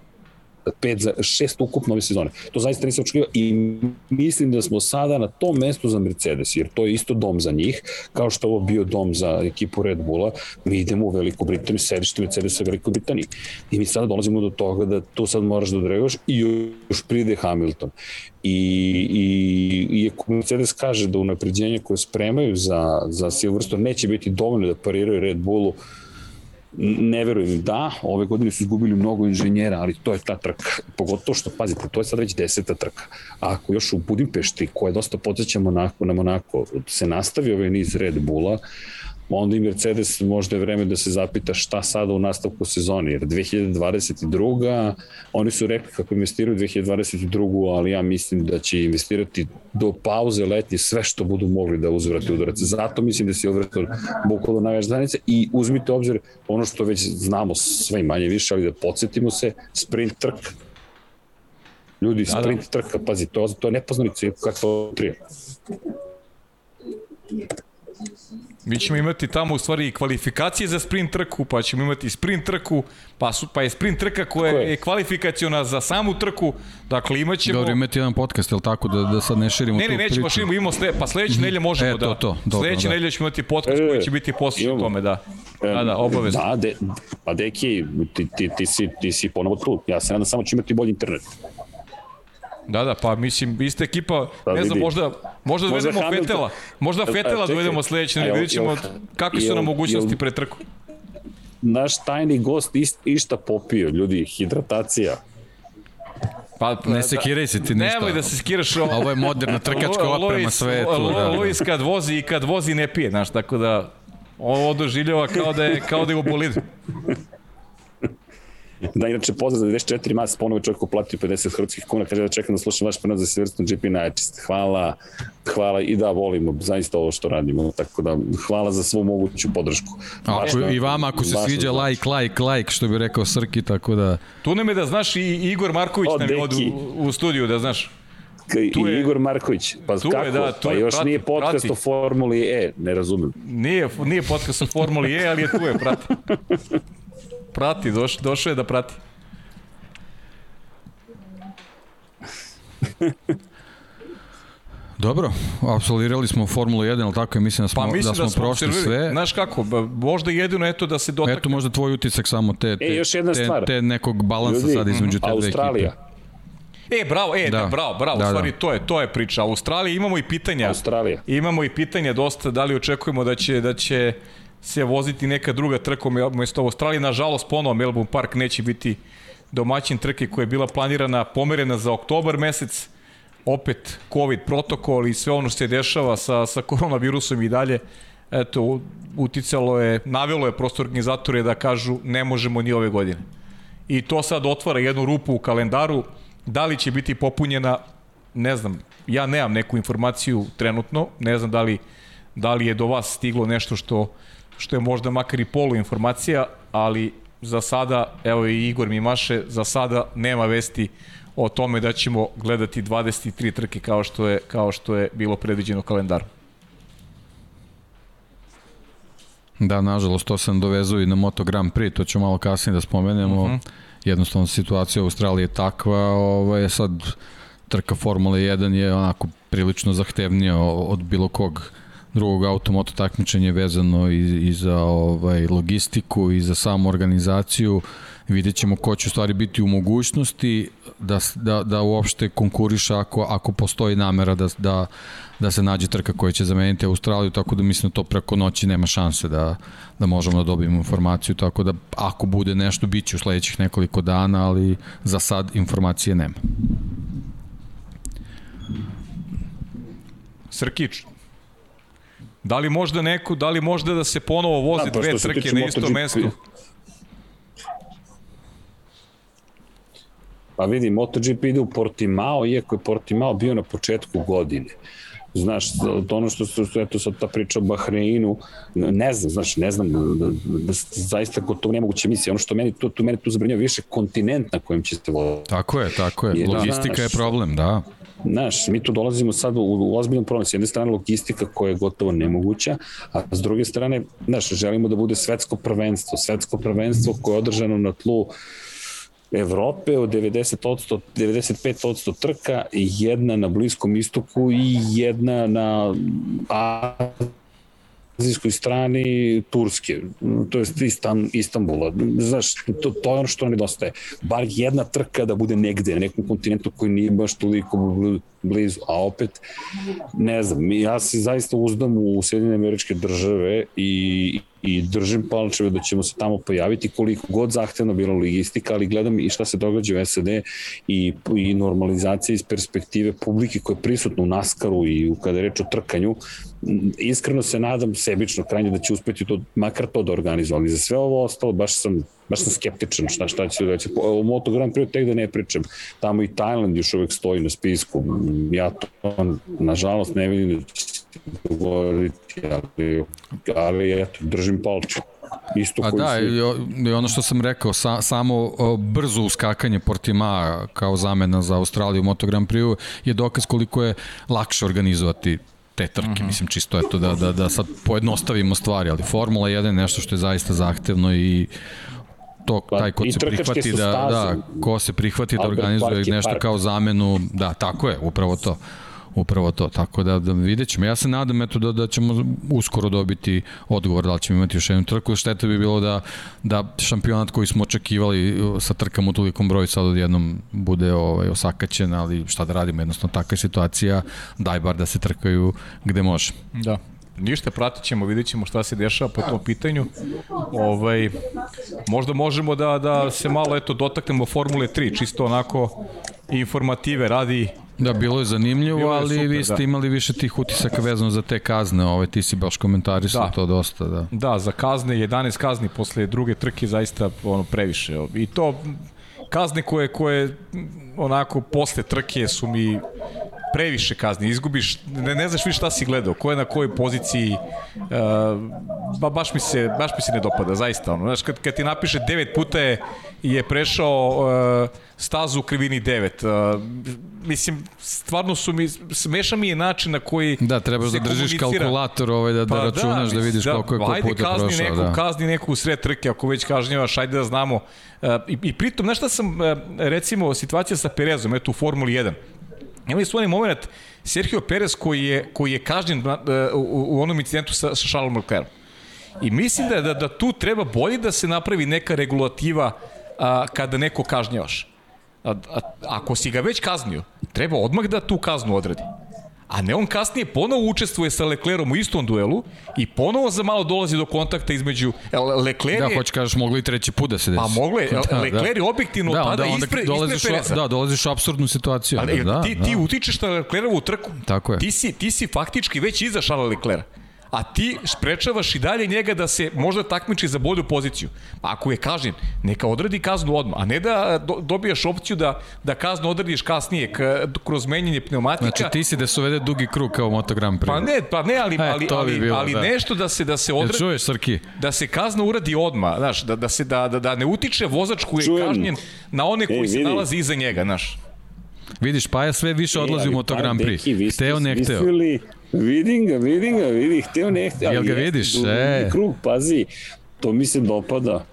pet za šest ukupno ove sezone. To zaista nisam očekivao i mislim da smo sada na tom mestu za Mercedes, jer to je isto dom za njih, kao što ovo bio dom za ekipu Red Bulla, mi idemo u Veliku Britaniju, sedište Mercedesa u Velikoj Britaniji. I mi sada dolazimo do toga da tu sad moraš da odregoš i još pride Hamilton. I, i, i ako Mercedes kaže da unapređenje koje spremaju za, za Silverstone neće biti dovoljno da pariraju Red Bullu, ne verujem da, ove godine su izgubili mnogo inženjera, ali to je ta trka, pogotovo što, pazite, to je sad već deseta trka. A ako još u Budimpešti, koja dosta podsjeća Monako na Monako, se nastavi ovaj niz Red Bulla, onda i Mercedes možda je vreme da se zapita šta sada u nastavku sezoni, jer 2022. oni su rekli kako investiraju 2022. ali ja mislim da će investirati do pauze letnje sve što budu mogli da uzvrati udarac. Zato mislim da se Silverstone bukvalo najveća zajednica i uzmite obzir ono što već znamo sve i manje više, ali da podsjetimo se, sprint trk Ljudi, sprint da, da. trka, pazi, to, to je nepoznanica kako trije. Mi ćemo imati tamo u stvari kvalifikacije za sprint trku, pa ćemo imati sprint trku, pa, su, pa je sprint trka koja je, je kvalifikaciona za samu trku, dakle imaćemo... Dobro, imati jedan podcast, je li tako, da, da sad ne širimo ne, ne, ne, nećemo širimo, imamo sle, pa sledeće nedelje možemo e, to, da... To, dobro, sledeće da. nedelje ćemo imati podcast e, koji će biti posvećen tome, da. Da, da, obavezno. Da, de, pa deki, ti, ti, ti, si, ti si ponovo tu. Ja se nadam samo da će imati bolji internet. Da, da, pa mislim, ista ekipa, pa, ne znam, možda, možda dovedemo možda Fetela, možda Fetela dovedemo sledeće, ne vidjet ćemo kakve su nam mogućnosti pre trku. Naš tajni gost ist, išta popio, ljudi, hidratacija. Pa, ne sekiraj se ti ništa. Nemoj da se sekiraš. Ovo je moderna trkačka oprema sve tu. Da, da. Luis kad vozi i kad vozi ne pije, znaš, tako da ovo doživljava kao da je, kao da je u bolidu. Da, inače, pozdrav za 94 mas, ponovo čovjek uplatio 50 hrvatskih kuna, kaže da čekam da slušam vaš prenos za Silverstone GP najčist. Hvala, hvala i da volimo zaista ovo što radimo, tako da hvala za svu moguću podršku. Ako, I vama ako se sviđa like, like, like, što bi rekao Srki, tako da... Tu nam je da znaš i Igor Marković o, nam je od u, u studiju, da znaš. Tu je, Igor Marković. Pa tu kako? Je, da, tu pa je, još prati, nije podcast prati. o Formuli E, ne razumem. Nije, nije podcast o Formuli E, ali je tu je, prati. Prati, doš, došao je da prati. Dobro, absolvirali smo Formulu 1, ali tako je, mislim da smo, pa, mislim da smo, da smo prošli sve. Znaš kako, možda jedino eto da se dotakne. Eto možda tvoj utisak samo te, te, e, još jedna te, stvar. te nekog balansa Ljudi, sad između te dve ekipe. E, bravo, e, da, da bravo, bravo, da, u stvari da. to je, to je priča. Australija imamo i pitanja. Australija. Imamo i pitanja dosta, da li očekujemo da će, da će se voziti neka druga trka umesto Australije. Nažalost, ponovo Melbourne Park neće biti domaćin trke koja je bila planirana, pomerena za oktobar mesec. Opet COVID protokol i sve ono što se dešava sa, sa koronavirusom i dalje. Eto, uticalo je, navelo je prostor organizatore da kažu ne možemo ni ove godine. I to sad otvara jednu rupu u kalendaru. Da li će biti popunjena, ne znam, ja nemam neku informaciju trenutno, ne znam da li, da li je do vas stiglo nešto što što je možda makar i polu informacija, ali za sada, evo i Igor mi maše, za sada nema vesti o tome da ćemo gledati 23 trke kao što je, kao što je bilo predviđeno u kalendaru. Da, nažalost, to sam dovezao i na Moto Grand Prix, to ću malo kasnije da spomenemo. Uh mhm. -huh. Jednostavno, situacija u Australiji je takva, ovaj, sad trka Formule 1 je onako prilično zahtevnija od bilo kog drugog automoto takmičenja vezano i, i za ovaj, logistiku i za samu organizaciju. Vidjet ćemo ko će u stvari biti u mogućnosti da, da, da uopšte konkuriša ako, ako postoji namera da, da, da se nađe trka koja će zameniti Australiju, tako da mislim da to preko noći nema šanse da, da možemo da dobijemo informaciju, tako da ako bude nešto, bit će u sledećih nekoliko dana, ali za sad informacije nema. Srkić, Da li možda neko, da li možda da se ponovo voze da, dve trke na isto mesto? Pa vidi, MotoGP ide u Portimao, iako je Portimao bio na početku godine. Znaš, to ono što, što, eto sad ta priča o Bahreinu, ne znam, znaš, ne znam, da, zaista gotovo nemoguće misije. Ono što meni, to, to meni tu zabrinjava više kontinent na kojem će se voziti. Tako je, tako je. Logistika znaš, je problem, da. Znaš, mi tu dolazimo sad u, u ozbiljnom problem. S jedne strane logistika koja je gotovo nemoguća, a s druge strane, znaš, želimo da bude svetsko prvenstvo. Svetsko prvenstvo koje je održano na tlu Evrope od 90%, 95% trka, jedna na Bliskom istoku i jedna na azijskoj strani Turske, to je Istan, Istanbula. Znaš, to, to je ono što nedostaje. Bar jedna trka da bude negde, na nekom kontinentu koji nije baš toliko blizu, a opet, ne znam, ja se zaista uzdam u Sjedinjene američke države i, i držim palčeve da ćemo se tamo pojaviti koliko god zahtevna bila logistika, ali gledam i šta se događa u SAD i, i normalizacija iz perspektive publike koja je prisutna u Naskaru i u, kada je reč o trkanju, iskreno se nadam sebično krajnje da će uspeti to, makar to da organizuju, ali za sve ovo ostalo baš sam baš sam skeptičan šta, šta će da će. O Moto Grand Prix tek da ne pričam. Tamo i Tajland još uvek stoji na spisku. Ja to, nažalost, ne vidim da će se dogoditi, ali, ali eto, držim palče. Isto A da, si... i ono što sam rekao, sa, samo brzo uskakanje Portima kao zamena za Australiju u Moto Grand Prix je dokaz koliko je lakše organizovati te trke, uh mhm. -huh. mislim čisto eto da, da, da sad pojednostavimo stvari, ali Formula 1 je nešto što je zaista zahtevno i to pa, taj ko se prihvati da, da, ko se prihvati da organizuje nešto park. kao zamenu, da, tako je, upravo to. Upravo to, tako da, da vidjet ćemo. Ja se nadam eto, da, da ćemo uskoro dobiti odgovor da li ćemo imati još jednu trku. Šteta bi bilo da, da šampionat koji smo očekivali sa trkama u tolikom broju sad odjednom bude ovaj, osakaćen, ali šta da radimo, jednostavno takva situacija, daj bar da se trkaju gde može. Da, Ništa, pratit ćemo, vidjet ćemo šta se dešava po tom pitanju. Ovaj, možda možemo da, da se malo eto, dotaknemo Formule 3, čisto onako informative radi Da, bilo je zanimljivo, Bilo je ali super, vi ste da. imali više tih utisaka vezano za te kazne, ovaj, ti si baš komentarisao Da. to dosta, da. Da, za kazne, 11 kazni posle druge trke zaista ono previše. I to kazne koje, koje onako posle trke su mi previše kazni. Izgubiš, ne, ne znaš više šta si gledao, ko je na kojoj poziciji. Uh, ba, baš, mi se, baš mi se ne dopada, zaista. Ono. Znaš, kad, kad ti napiše 9 puta je, je prešao uh, stazu u krivini 9. Uh, mislim, stvarno su mi, smeša mi je način na koji Da, trebaš da držiš kalkulator ovaj, da, da računaš, da, mislim, vidiš koliko je ko puta kazni prošao. Neku, Da. Kazni neku u sred trke, ako već kažnjavaš, ajde da znamo. Uh, i, I pritom, znaš šta sam, uh, recimo, situacija sa Perezom, eto u Formuli 1. Imali su onaj moment Sergio Perez koji je, koji je kažnjen uh, u, u onom incidentu sa, sa Charlesom Leclercom. I mislim da, da, da tu treba bolje da se napravi neka regulativa a, kada neko kažnjavaš. A, a, ako si ga već kaznio, treba odmah da tu kaznu odradi. A ne on kasnije ponovo učestvuje sa Leclerom u istom duelu i ponovo za malo dolazi do kontakta između e, Le- Lecler Da, je, hoće kažeš, mogli i treći put da se desi. Pa moglo je, da, Lecler je objektivno da, tada onda ispred, dolaziš, ispred u- Pereza. Da, dolaziš u absurdnu situaciju. Ali da, ti, da. ti utičeš na Leclerovu trku. Tako je. Ti si, ti si faktički već iza Šala Leclera. A ti sprečavaš i dalje njega da se možda takmiči za bolju poziciju. Pa ako je kažnjen, neka odradi kaznu odmah, a ne da do, dobijaš opciju da, da kaznu odradiš kasnije k, kroz menjanje pneumatika. Znači ti si da se uvede dugi krug kao Moto Grand Prix. Pa ne, pa ne, ali, E, ali, bi ali, bilo, ali da. nešto da se da se Jel odradi čuješ, Srki? da se kazna uradi odmah, znaš, da, da se da, da, da ne utiče vozač koji je kažnjen na one koji Ej, se nalazi iza njega, znaš. Vidiš, Paja sve više odlazi E, ali u Moto pa, Grand Prix. deki, vi ste Hteo, ne hteo. smislili- Vidim ga, vidim ga, vidi, hteo ne hteo. Jel ga vidiš? E. krug, pazi, to mi se dopada.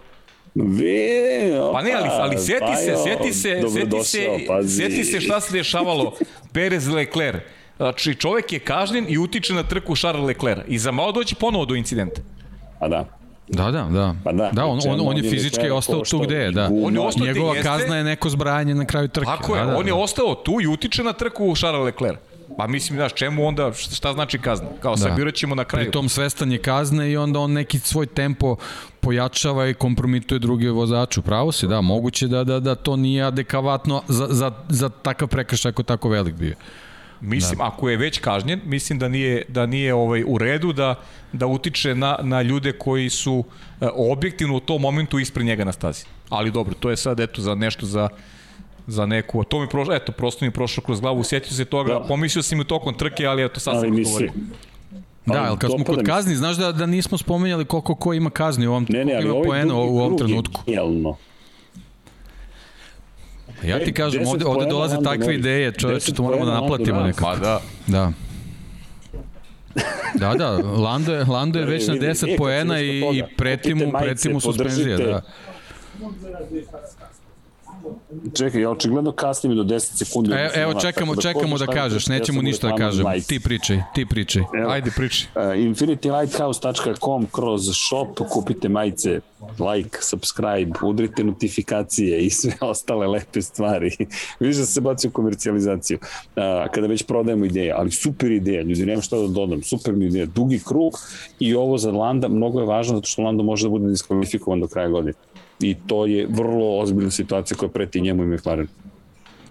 Ve, opa, Pa ne, ali, ali seti se, Bajo, seti se, seti se, dobrodošao, pazi. seti se šta se dešavalo Perez Lecler. Znači, čovek je kažnjen i utiče na trku Charles Leclerc. I za malo doći ponovo do incidenta. Pa da. Da, da, da. Pa da, da on, on, on on je je fizički Leclerc ostao tu gde je, da. On je ostao Njegova jeste. kazna je neko zbrajanje na kraju trke. Tako je, da, da, on je da. ostao tu i utiče na trku Charles Leclerc. Pa mislim, znaš, čemu onda, šta znači kazna? Kao Da. sabirat ćemo na kraju. Pritom svestan je kazne i onda on neki svoj tempo pojačava i kompromituje druge vozače. Pravo si, da, moguće da, da, da to nije adekavatno za, za, za takav prekršaj ako tako velik bio. Mislim, da. ako je već kažnjen, mislim da nije, da nije ovaj u redu da, da utiče na, na ljude koji su e, objektivno u tom momentu ispred njega na stazi. Ali dobro, to je sad eto za nešto za za neku, a to mi prošlo, eto, prosto mi prošlo kroz glavu, sjetio se toga, Da. da. pomislio sam i u tokom trke, ali eto, sad Ali sam misli, govorio. Da, Ali kad smo kod mi kazni, znaš da, da nismo spomenjali koliko ko ima kazni u ovom, ne, ne, ali ima ovaj poena u ovom trenutku. genijalno. Ja ti E, kažem, 10 ovde, ovde dolaze takve ideje, čoveče, 10 to moramo da naplatimo nekako. Pa da, Da. Da, da, Lando je, Lando je već na Vidi, 10 e, poena si i, i toga, preti mu, kupite majice, preti mu. Da. Čekaj, ja očigledno kasnim do 10 sekundi. E, evo, čekamo, čekamo da kažeš, nećemo ništa da kažem. Ti pričaj, ti pričaj. Evo. ajde priči. Uh, infinitylighthouse.com kroz shop kupite majice, like, subscribe, udrite notifikacije i sve ostale lepe stvari. Vidiš da se baci u komercijalizaciju. Uh, kada već prodajemo ideje, ali super ideja, ljudi, nema šta da dodam, super mi ideja, dugi krug i ovo za Landa mnogo je važno zato što Lando može da bude diskvalifikovan do kraja godine. I to je vrlo ozbiljna situacija koja preti njemu i McLaren.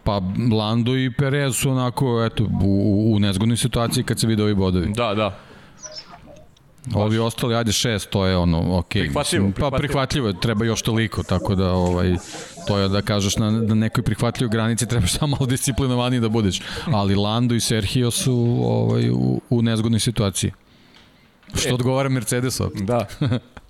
Pa Lando i Perez su onako, eto, u, u nezgodnoj situaciji kad se vide ovi bodovi. Da, da. Ovi ostali, ajde šest, to je ono, ok. Prihvatljivo, Mislim, Pa prihvatljivo. treba još toliko, tako da ovaj, to je da kažeš na, na nekoj prihvatljivoj granici trebaš samo malo disciplinovaniji da budeš. Ali Lando i Sergio su ovaj, u, u nezgodnoj situaciji. Što odgovara Mercedesu? Da.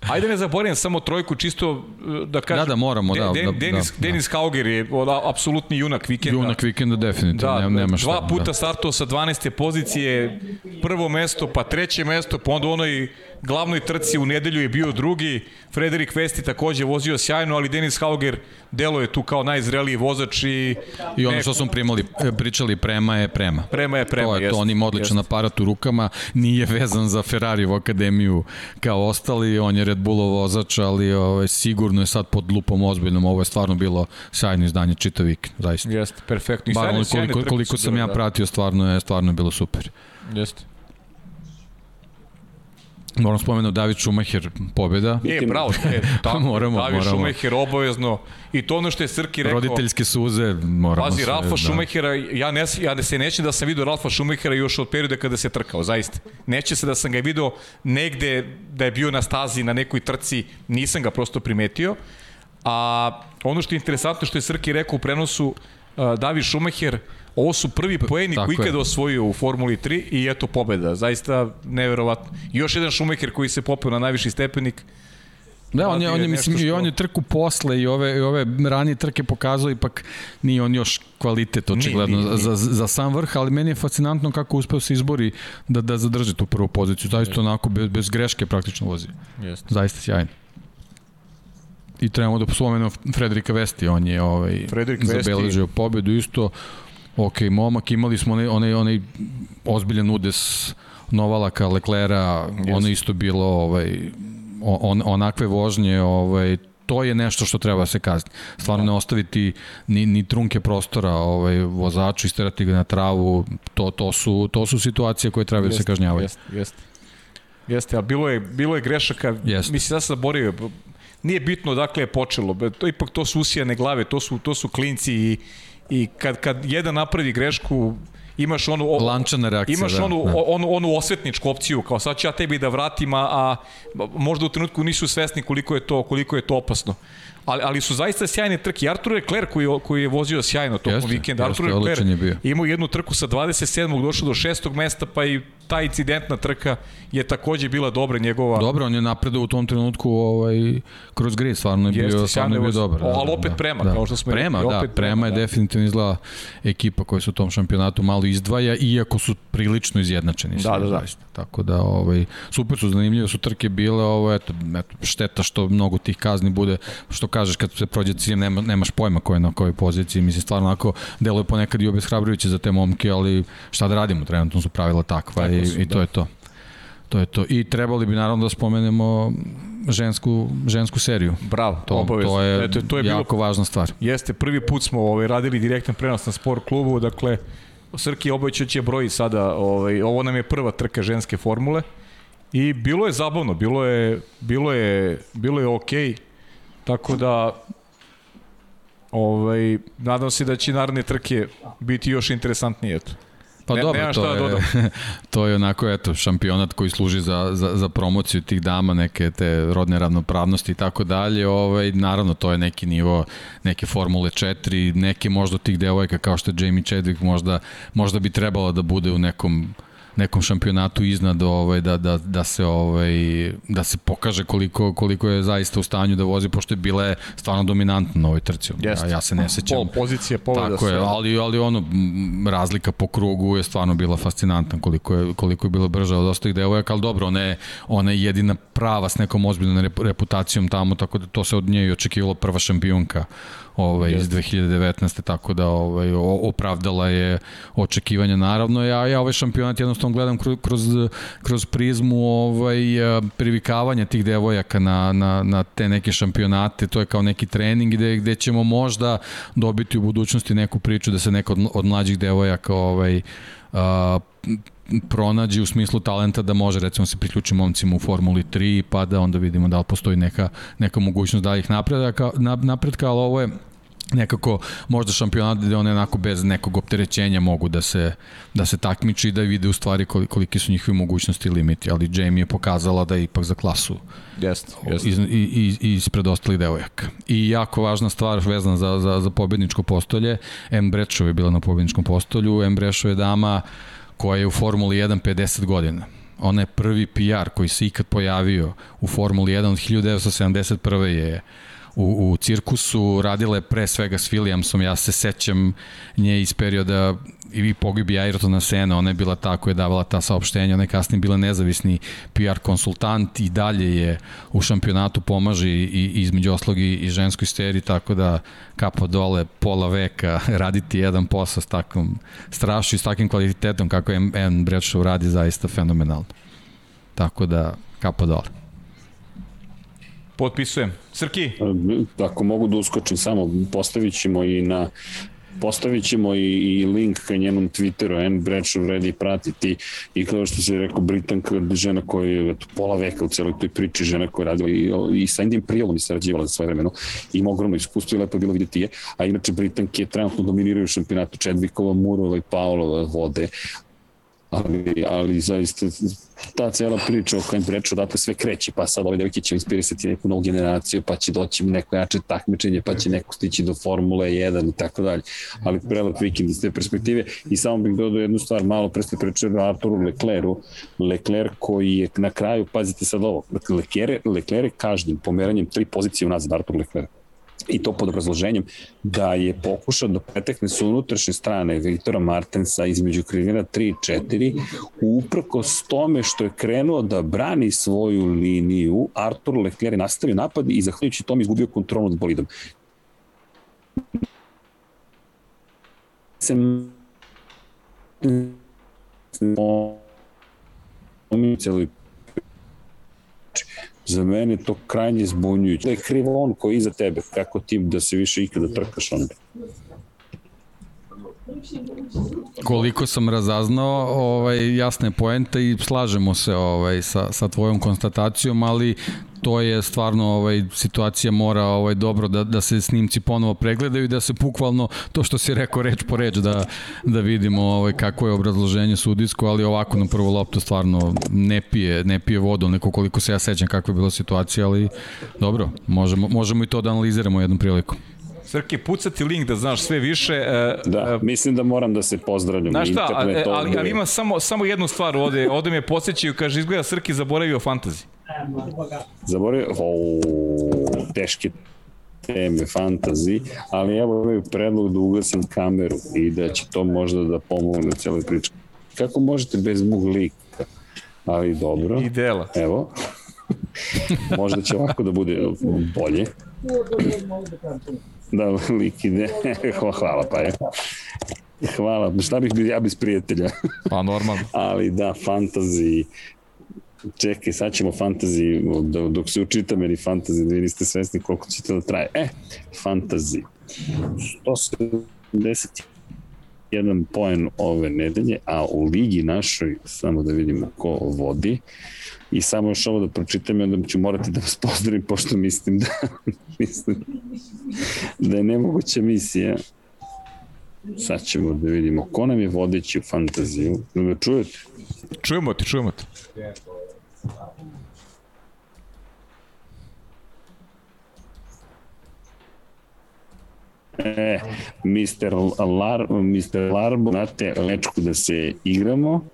Ajde ne zaboravim samo trojku, čisto uh, da kažem. Da, da, moramo, da, Den, da, Denis, da, Denis Hauger je o, apsolutni junak vikenda. Junak vikenda definitivno, Da, nema, nema šta. dva puta da. startao sa 12. pozicije, prvo mesto, pa treće mesto, pa onda onoj glavnoj trci u nedelju je bio drugi, Frederik Vesti takođe vozio sjajno, ali Denis Hauger delo je tu kao najzreliji vozač i, I ono što smo primali, pričali, prema je prema. Prema je prema, To je to, on ima odličan jeste. aparat u rukama, nije vezan za Ferrari u akademiju kao ostali, on je Red Bullov vozač, ali ovaj, sigurno je sad pod lupom ozbiljnom, ovo je stvarno bilo sjajno izdanje čitav vikend, zaista. Jeste, perfektno. I Bar sjajne- ono sjajne koliko, koliko sam ja da. pratio, stvarno je, stvarno je bilo super. Jeste. Moram spomenuti David Schumacher pobjeda. E, bravo, e, tako, Moramo, David moramo. Schumacher obavezno. I to ono što je Srki rekao. Roditeljske suze, moramo Pazi, se, Ralfa da. Schumachera, ja, ne, ja ne se nećem da sam vidio Ralfa Schumachera još od perioda kada se trkao, zaista. Neće se da sam ga video negde da je bio na stazi na nekoj trci, nisam ga prosto primetio. A ono što je interesantno što je Srki rekao u prenosu, uh, David Schumacher, ovo su prvi poeni koji ikada osvojio u Formuli 3 i eto pobeda. Zaista neverovatno. Još jedan Schumacher koji se popeo na najviši stepenik, Da, on je, on je, mislim, nešto i što- on je trku posle i ove, i ove ranije trke pokazao, ipak nije on još kvalitet očigledno nije, nije. Za, za sam vrh, ali meni je fascinantno kako uspeo se izbori da, da zadrži tu prvu poziciju. Zaista onako bez, bez greške praktično vozi. Jeste. Zaista sjajno. I trebamo da spomenemo Frederika Vesti, on je ovaj, Frederik Vesti- zabeležio pobedu isto. Ok, momak, imali smo onaj, onaj, onaj ozbiljan udes Novalaka, Leklera, Jeste. ono isto bilo ovaj, on, onakve vožnje, ovaj, to je nešto što treba da se kazni. Stvarno ne ostaviti ni, ni trunke prostora ovaj, vozaču, isterati ga na travu, to, to, su, to su situacije koje treba da se kažnjavaju. Jeste, jeste. Jeste, a bilo je, bilo je grešaka, Jeste. mislim, ja sam zaboravio, nije bitno odakle je počelo, to ipak to su usijane glave, to su, to su klinci i, i kad, kad jedan napravi grešku, imaš onu o- Lančana reakcija, imaš da, onu, da. onu onu osvetničku opciju kao sad ću ja tebi da vratim a, a možda u trenutku nisu svesni koliko je to koliko je to opasno ali, ali su zaista sjajne trke. Artur Leclerc koji, je- koji je vozio sjajno tokom Jeste, vikenda. Artur je Leclerc bio. imao jednu trku sa 27. došao do 6. mesta, pa i ta incidentna trka je takođe bila dobra njegova. Dobro, on je napredao u tom trenutku ovaj, kroz grid, stvarno je Jeste, bio, stvarno je bio dobar. O, ali opet Prema, kao što smo Prema, rekli, da, opet Prema, Prema, je da. definitivno izgleda ekipa koja se u tom šampionatu malo izdvaja, iako su prilično izjednačeni. Da, da, da. Tako da, ovaj, super su, zanimljive su trke bile, ovo, eto, eto, šteta što mnogo tih kazni bude, što kažeš kad se prođe ciljem, nema, nemaš pojma ko je na kojoj poziciji, mislim, stvarno onako, deluje ponekad i obeshrabrujuće za te momke, ali šta da radimo, trenutno su pravila takva Takva i, i to da. je to. To je to. I trebali bi naravno da spomenemo žensku, žensku seriju. Bravo, To, obavezno. to je, Eto, to je bilo jako važna stvar. Jeste, prvi put smo ovaj, radili direktan prenos na sport klubu, dakle, Srki obećao će broji sada, ovaj, ovo nam je prva trka ženske formule i bilo je zabavno, bilo je, bilo je, bilo je okej, tako da ovaj, nadam se da će naredne trke biti još interesantnije, eto. Pa Ne- dobro, to da je, dodam. to je onako, eto, šampionat koji služi za, za, za promociju tih dama, neke te rodne ravnopravnosti i tako dalje. Ovaj, naravno, to je neki nivo neke Formule 4, neke možda tih devojka kao što je Jamie Chadwick možda, možda bi trebalo da bude u nekom nekom šampionatu iznad ovaj da da da se ovaj da se pokaže koliko koliko je zaista u stanju da vozi pošto je bila je stvarno dominantna na ovoj trci. Ja, ja se ne sećam. Pol pozicije, pogleda Tako je, ali, ali ono, razlika po krugu je stvarno bila fascinantna koliko je, koliko je bila brža od ostalih devojaka, ali dobro, ona je, ona je jedina prava s nekom ozbiljnom rep- reputacijom tamo, tako da to se od nje i očekivalo prva šampionka ovaj, iz 2019. Tako da ovaj, opravdala je očekivanja naravno. Ja, ja ovaj šampionat jednostavno gledam kroz, kroz, prizmu ovaj, eh, privikavanja tih devojaka na, na, na te neke šampionate. To je kao neki trening gde, gde ćemo možda dobiti u budućnosti neku priču da se neka od, od mlađih devojaka ovaj, a, pronađe u smislu talenta da može recimo se priključi momcima u Formuli 3 pa da onda vidimo da li postoji neka, neka mogućnost da ih napredaka, na, napretka, ali ovo je nekako možda šampionat gde one onako bez nekog opterećenja mogu da se, da se takmiči i da vide u stvari koli- koliki su njihovi mogućnosti i limiti, ali Jamie je pokazala da je ipak za klasu Jeste, jeste. iz, i, i, ispred ostalih devojaka. I jako važna stvar vezana za, za, za pobedničko postolje, M. Brečov je bila na pobedničkom postolju, M. Brečov je dama koja je u Formuli 1 50 godina. Ona je prvi PR koji se ikad pojavio u Formuli 1 od 1971. je u, u cirkusu, radila je pre svega s Williamsom, ja se sećam nje iz perioda i pogibi Ayrtona Sena, ona je bila ta koja je davala ta saopštenja, ona je kasnije bila nezavisni PR konsultant i dalje je u šampionatu pomaže i, i između oslog i, i ženskoj seriji, tako da kapa dole pola veka raditi jedan posao s takvom strašću i s takvim kvalitetom kako je M. Bradshaw radi zaista fenomenalno. Tako da kapa dole. Potpisujem. Srki, Ako mogu da uskočim samo, postavit ćemo i na postavit ćemo i, i link ka njenom Twitteru, N Bradshaw vredi pratiti. I kao što se rekao, Britanka, žena koja je pola veka u celoj toj priči, žena koja je radila i, i sa Indijem Prijelom i sarađivala za svoje vremeno, ima ogromno iskustvo i lepo je bilo vidjeti je, a inače Britanke trenutno dominiraju šampionatu. Čedvikova, Murova i Paolova vode, ali, ali zaista ta cela priča o kojem preču odatle sve kreće, pa sad ove devojke će inspirisati neku novu generaciju, pa će doći neko jače takmičenje, pa će neko stići do Formule 1 i tako dalje. Ali prelep vikend iz te perspektive. I samo bih dodao jednu stvar, malo pre ste pričali o Arturu Lecleru, Lecler koji je na kraju, pazite sad ovo, Leclerc, Leclerc je kažnjen pomeranjem tri pozicije unazad Artur Leclerc i to pod obrazloženjem da je pokušao da pretekne sa unutrašnje strane Viktora Martensa između krivina 3 i 4 uprkos tome što je krenuo da brani svoju liniju Artur Leclerc je nastavio napad i zahvaljujući tome izgubio kontrolu nad bolidom. Sem celoj Za mene to krajnje zbunjujuće. Da je kriv on koji iza tebe, kako ti da se više ikada trkaš onda. Koliko sam razaznao, ovaj, jasna je poenta i slažemo se ovaj, sa, sa tvojom konstatacijom, ali to je stvarno ovaj situacija mora ovaj dobro da da se snimci ponovo pregledaju i da se bukvalno to što si rekao reč po reč da da vidimo ovaj kako je obrazloženje sudijsko, ali ovako na prvu loptu stvarno ne pije ne pije vodu, neko koliko se ja sećam kakva je bila situacija, ali dobro, možemo možemo i to da analiziramo jednom prilikom. Srke, pucati link da znaš sve više. Uh, da, uh, mislim da moram da se pozdravljam. Znaš šta, ali, ali, ali ima samo, samo jednu stvar ovde, ovde me podsjećaju, kaže, izgleda Srki zaboravio fantasy. Zaboravio, o, teške teme, fantazi, ali evo ovaj predlog da ugasim kameru i da će to možda da pomogne celoj priči. Kako možete bez mog lika? Ali dobro. I dela. Evo. možda će ovako da bude bolje da lik ide. Hvala pa je. Hvala, šta bih bio ja bez prijatelja. Pa normalno. Ali da, fantazi, čekaj, sad ćemo fantazi, dok se učitam, jer i fantazi, da vi niste svesni koliko će to da traje. E, fantazi. 170 jedan poen ove nedelje, a u ligi našoj, samo da vidimo ko vodi, i samo još ovo da pročitam i onda ću morati da vas pozdravim, pošto mislim da, mislim da je nemoguća misija. Sad ćemo da vidimo ko nam je vodeći u fantaziju. Da me čujete? Čujemo te, čujemo te. E, Mr. Lar, Mr. Larbo, znate, lečku da se igramo,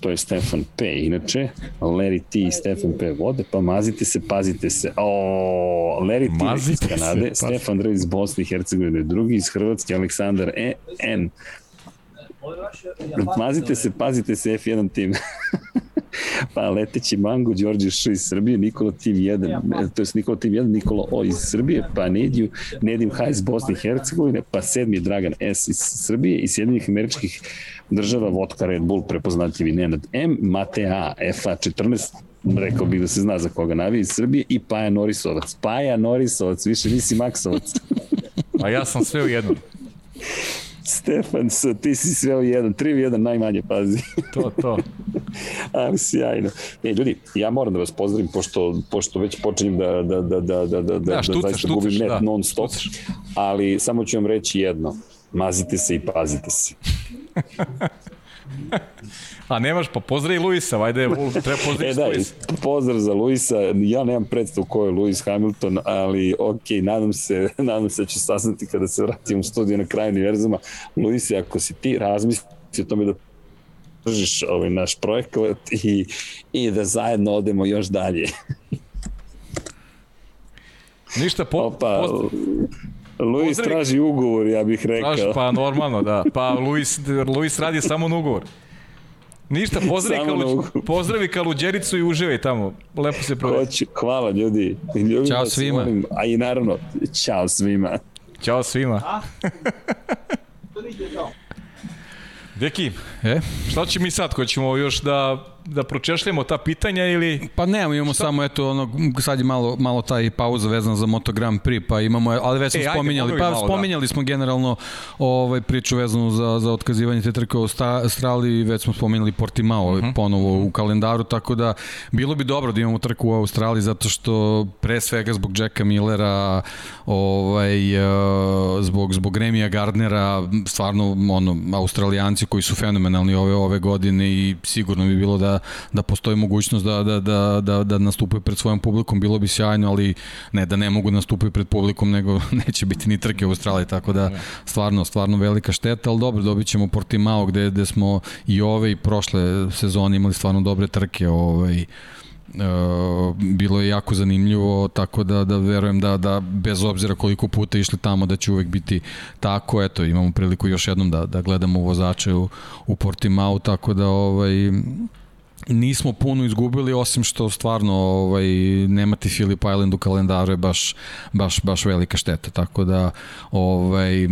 to je Stefan P. Inače, Larry T i Stefan P. vode, pa mazite se, pazite se. O, Larry T mazite iz Kanade, se, Stefan Drey iz Bosne i Hercegovine, drugi iz Hrvatske, Aleksandar E. N. Mazite se, pazite se, F1 tim. pa leteći Mango, Đorđe Š iz Srbije, Nikola Tim 1, to je Nikola Tim 1, Nikola O iz Srbije, pa Nediju, Nedim H iz Bosne i Hercegovine, pa sedmi Dragan S iz Srbije i Sjedinih američkih država Vodka Red Bull, prepoznatljivi Nenad M, Matea FA 14, rekao bih da se zna za koga navi iz Srbije i Paja Norisovac. Paja Norisovac, više nisi Maksovac. A ja sam sve u jednom. Stefan, ti si sve u jedan, tri u jedan najmanje, pazi. To, to. Ali sjajno. E, ljudi, ja moram da vas pozdravim, pošto, pošto već počinjem da, da, da, da, da, da, da, štuca, da zaista štucaš, gubim net da, non stop, štucaš. ali samo ću vam reći jedno, mazite se i pazite se. A nemaš, pa pozdravi Luisa, vajde, treba pozdravi e, da, Luisa. Pozdrav za Luisa, ja nemam predstav ko je Luis Hamilton, ali ok, nadam se, nadam se da ću saznati kada se vratim u studiju na kraju univerzuma. Luis, ako si ti razmisli o tome da držiš ovaj naš projekat i, i da zajedno odemo još dalje. Ništa, po, Opa, post... Luis traži ugovor, ja bih rekao. Traži, pa normalno, da. Pa Luis, Luis radi samo na ugovor. Ništa, pozdravi, kalu, pozdravi Kaluđericu i uživaj tamo. Lepo se provedi. Hoću, hvala ljudi. Ljubim Ćao svima. Volim, a i naravno, ćao svima. Ćao svima. Deki, e? šta će mi sad? Hoćemo još da da pročešljamo ta pitanja ili... Pa ne, imamo Šta? samo eto ono sad je malo malo taj pauza vezana za Moto Grand Prix, pa imamo ali već smo e, spominjali, pa malo, da. spominjali da. smo generalno ovaj priču vezanu za za otkazivanje te trke u Australiji, već smo spominjali Portimao uh mhm. -huh. ponovo u kalendaru, tako da bilo bi dobro da imamo trku u Australiji zato što pre svega zbog Jacka Millera, ovaj uh, zbog zbog Remija Gardnera, stvarno ono Australijanci koji su fenomenalni ove ove godine i sigurno bi bilo da da postoji mogućnost da da da da da nastupaju pred svojom publikom, bilo bi sjajno, ali ne da ne mogu nastupiti pred publikom, nego neće biti ni trke u Australiji, tako da stvarno stvarno velika šteta, ali dobro, dobićemo Portimao gde gde smo i ove i prošle sezone imali stvarno dobre trke, ovaj Uh, bilo je jako zanimljivo tako da da verujem da da bez obzira koliko puta išli tamo da će uvek biti tako. Eto imamo priliku još jednom da da gledamo vozače u u Portimao tako da ovaj nismo puno izgubili osim što stvarno ovaj nemati Philip Island u kalendaru je baš baš baš velika šteta tako da ovaj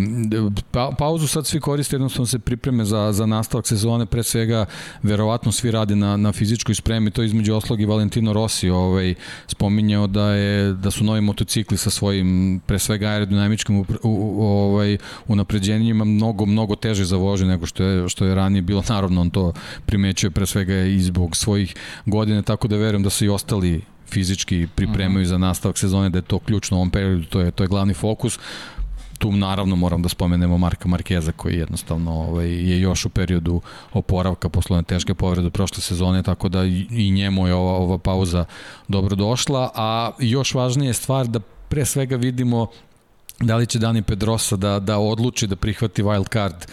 pa, pauzu sad svi koriste jednostavno se pripreme za za nastavak sezone pre svega verovatno svi rade na na fizičkoj spremi to između oslog i Valentino Rossi ovaj spominjao da je da su novi motocikli sa svojim pre svega aerodinamičkim u, u, ovaj unapređenjima mnogo mnogo teže za vožnju nego što je što je ranije bilo. Naravno on to primećuje pre svega iz svojih godina, tako da verujem da se i ostali fizički pripremaju -hmm. za nastavak sezone, da je to ključno u ovom periodu, to je, to je glavni fokus tu naravno moram da spomenemo Marka Markeza koji jednostavno ovaj, je još u periodu oporavka posle one teške povrede prošle sezone, tako da i njemu je ova, ova pauza dobro došla, a još važnije je stvar da pre svega vidimo da li će Dani Pedrosa da, da odluči da prihvati wild card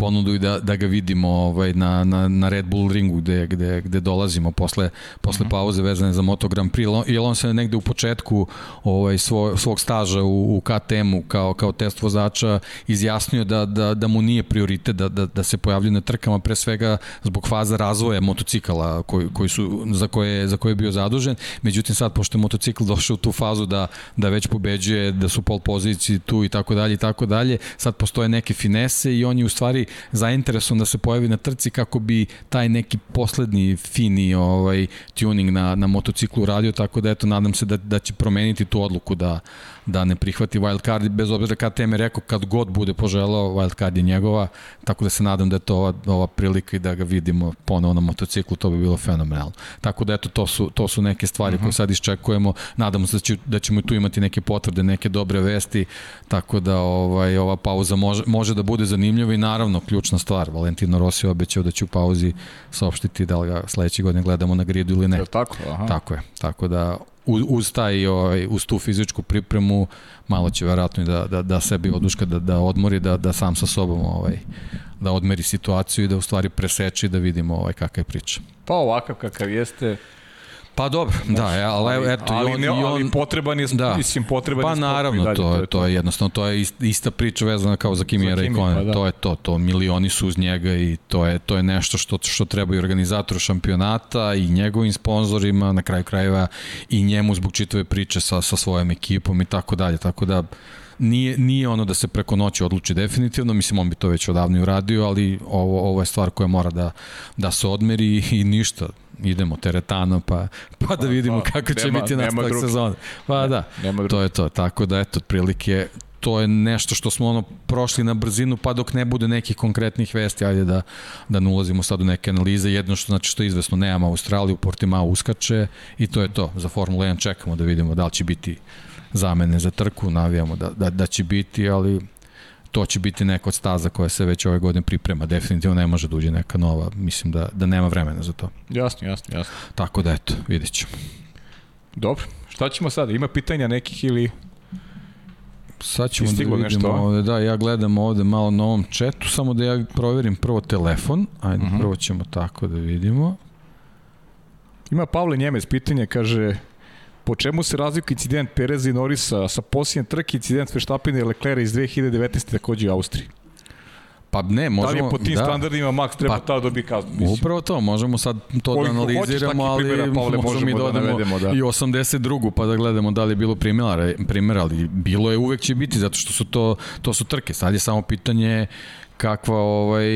ponudu i da, da ga vidimo ovaj, na, na, na Red Bull ringu gde, gde, gde dolazimo posle, posle mm -hmm. pauze vezane za Moto Grand Prix. Jer on se negde u početku ovaj, svoj, svog staža u, u KTM-u kao, kao test vozača izjasnio da, da, da mu nije prioritet da, da, da se pojavljuje na trkama pre svega zbog faza razvoja motocikala koji, koji su, za, koje, za koje je bio zadužen. Međutim sad pošto je motocikl došao u tu fazu da, da već pobeđuje, da su pol poziciji tu i tako dalje i tako dalje, sad postoje neke finese i on je u stvari zainteresovan da se pojavi na trci kako bi taj neki poslednji fini ovaj tuning na na motociklu radio tako da eto nadam se da da će promeniti tu odluku da da ne prihvati wild card bez obzira kad teme rekao kad god bude poželao wild card je njegova tako da se nadam da je to ova, ova prilika i da ga vidimo ponovo na motociklu to bi bilo fenomenalno tako da eto to su to su neke stvari uh -huh. koje mhm. sad iščekujemo nadamo se da, će, da ćemo tu imati neke potvrde neke dobre vesti tako da ovaj ova pauza može može da bude zanimljiva i naravno ključna stvar Valentino Rossi obećao da će u pauzi saopštiti da li ga sledeće godine gledamo na gridu ili ne. Je tako? Aha. Tako je. Tako da uz, uz, taj, ovaj, uz tu fizičku pripremu malo će verovatno i da, da, da sebi oduška, da, da odmori, da, da sam sa sobom ovaj, da odmeri situaciju i da u stvari preseči da vidimo ovaj, kakva je priča. Pa ovakav kakav jeste, Pa dobro, da, ja, ali, ali eto, ali, i on, ne, i on, ali potreban je, da. mislim, potreban pa, je naravno, dalje, to, je, to je jednostavno, to je ista priča vezana kao za Kimi Raikkonen, pa, da. to je to, to milioni su uz njega i to je to je nešto što što treba i organizatoru šampionata i njegovim sponzorima, na kraju krajeva i njemu zbog čitave priče sa sa svojom ekipom i tako dalje, tako da nije, nije ono da se preko noći odluči definitivno, mislim on bi to već odavno i uradio, ali ovo, ovo je stvar koja mora da, da se odmeri i ništa, idemo teretano pa, pa da pa, vidimo pa, kako će nema, biti nastavak sezone. Pa da, nema to je to. Tako da eto, otprilike to je nešto što smo ono prošli na brzinu pa dok ne bude nekih konkretnih vesti ajde da da ne ulazimo sad u neke analize jedno što znači što je izvesno nemamo Australiju Portimao uskače i to je to za Formula 1 čekamo da vidimo da li će biti zamene za trku navijamo da, da, da će biti ali to će biti neka od staza koja se već ove godine priprema. Definitivno ne može da uđe neka nova. Mislim da, da nema vremena za to. Jasno, jasno, jasno. Tako da eto, vidjet ćemo. Dobro, šta ćemo sada? Ima pitanja nekih ili... Sad ćemo da vidimo nešto? ovde, da, ja gledam ovde malo na ovom četu, samo da ja proverim prvo telefon, ajde, uh mhm. -huh. prvo ćemo tako da vidimo. Ima Pavle Njemec pitanje, kaže, Po čemu se razlikuje incident Pereza i Norisa sa posljednjem trke incident Verstappen i Leclerc iz 2019. takođe u Austriji? Pa ne, možemo... Da li je po tim da, standardima Max treba pa, tada dobiti kaznu? Mislim. Upravo to, možemo sad to Koliko da analiziramo, ali primjera, Pavle, možemo mi da, da navedemo, da. i 82. pa da gledamo da li je bilo primjera, primjera, ali bilo je uvek će biti, zato što su to, to su trke. Sad je samo pitanje kakva ovaj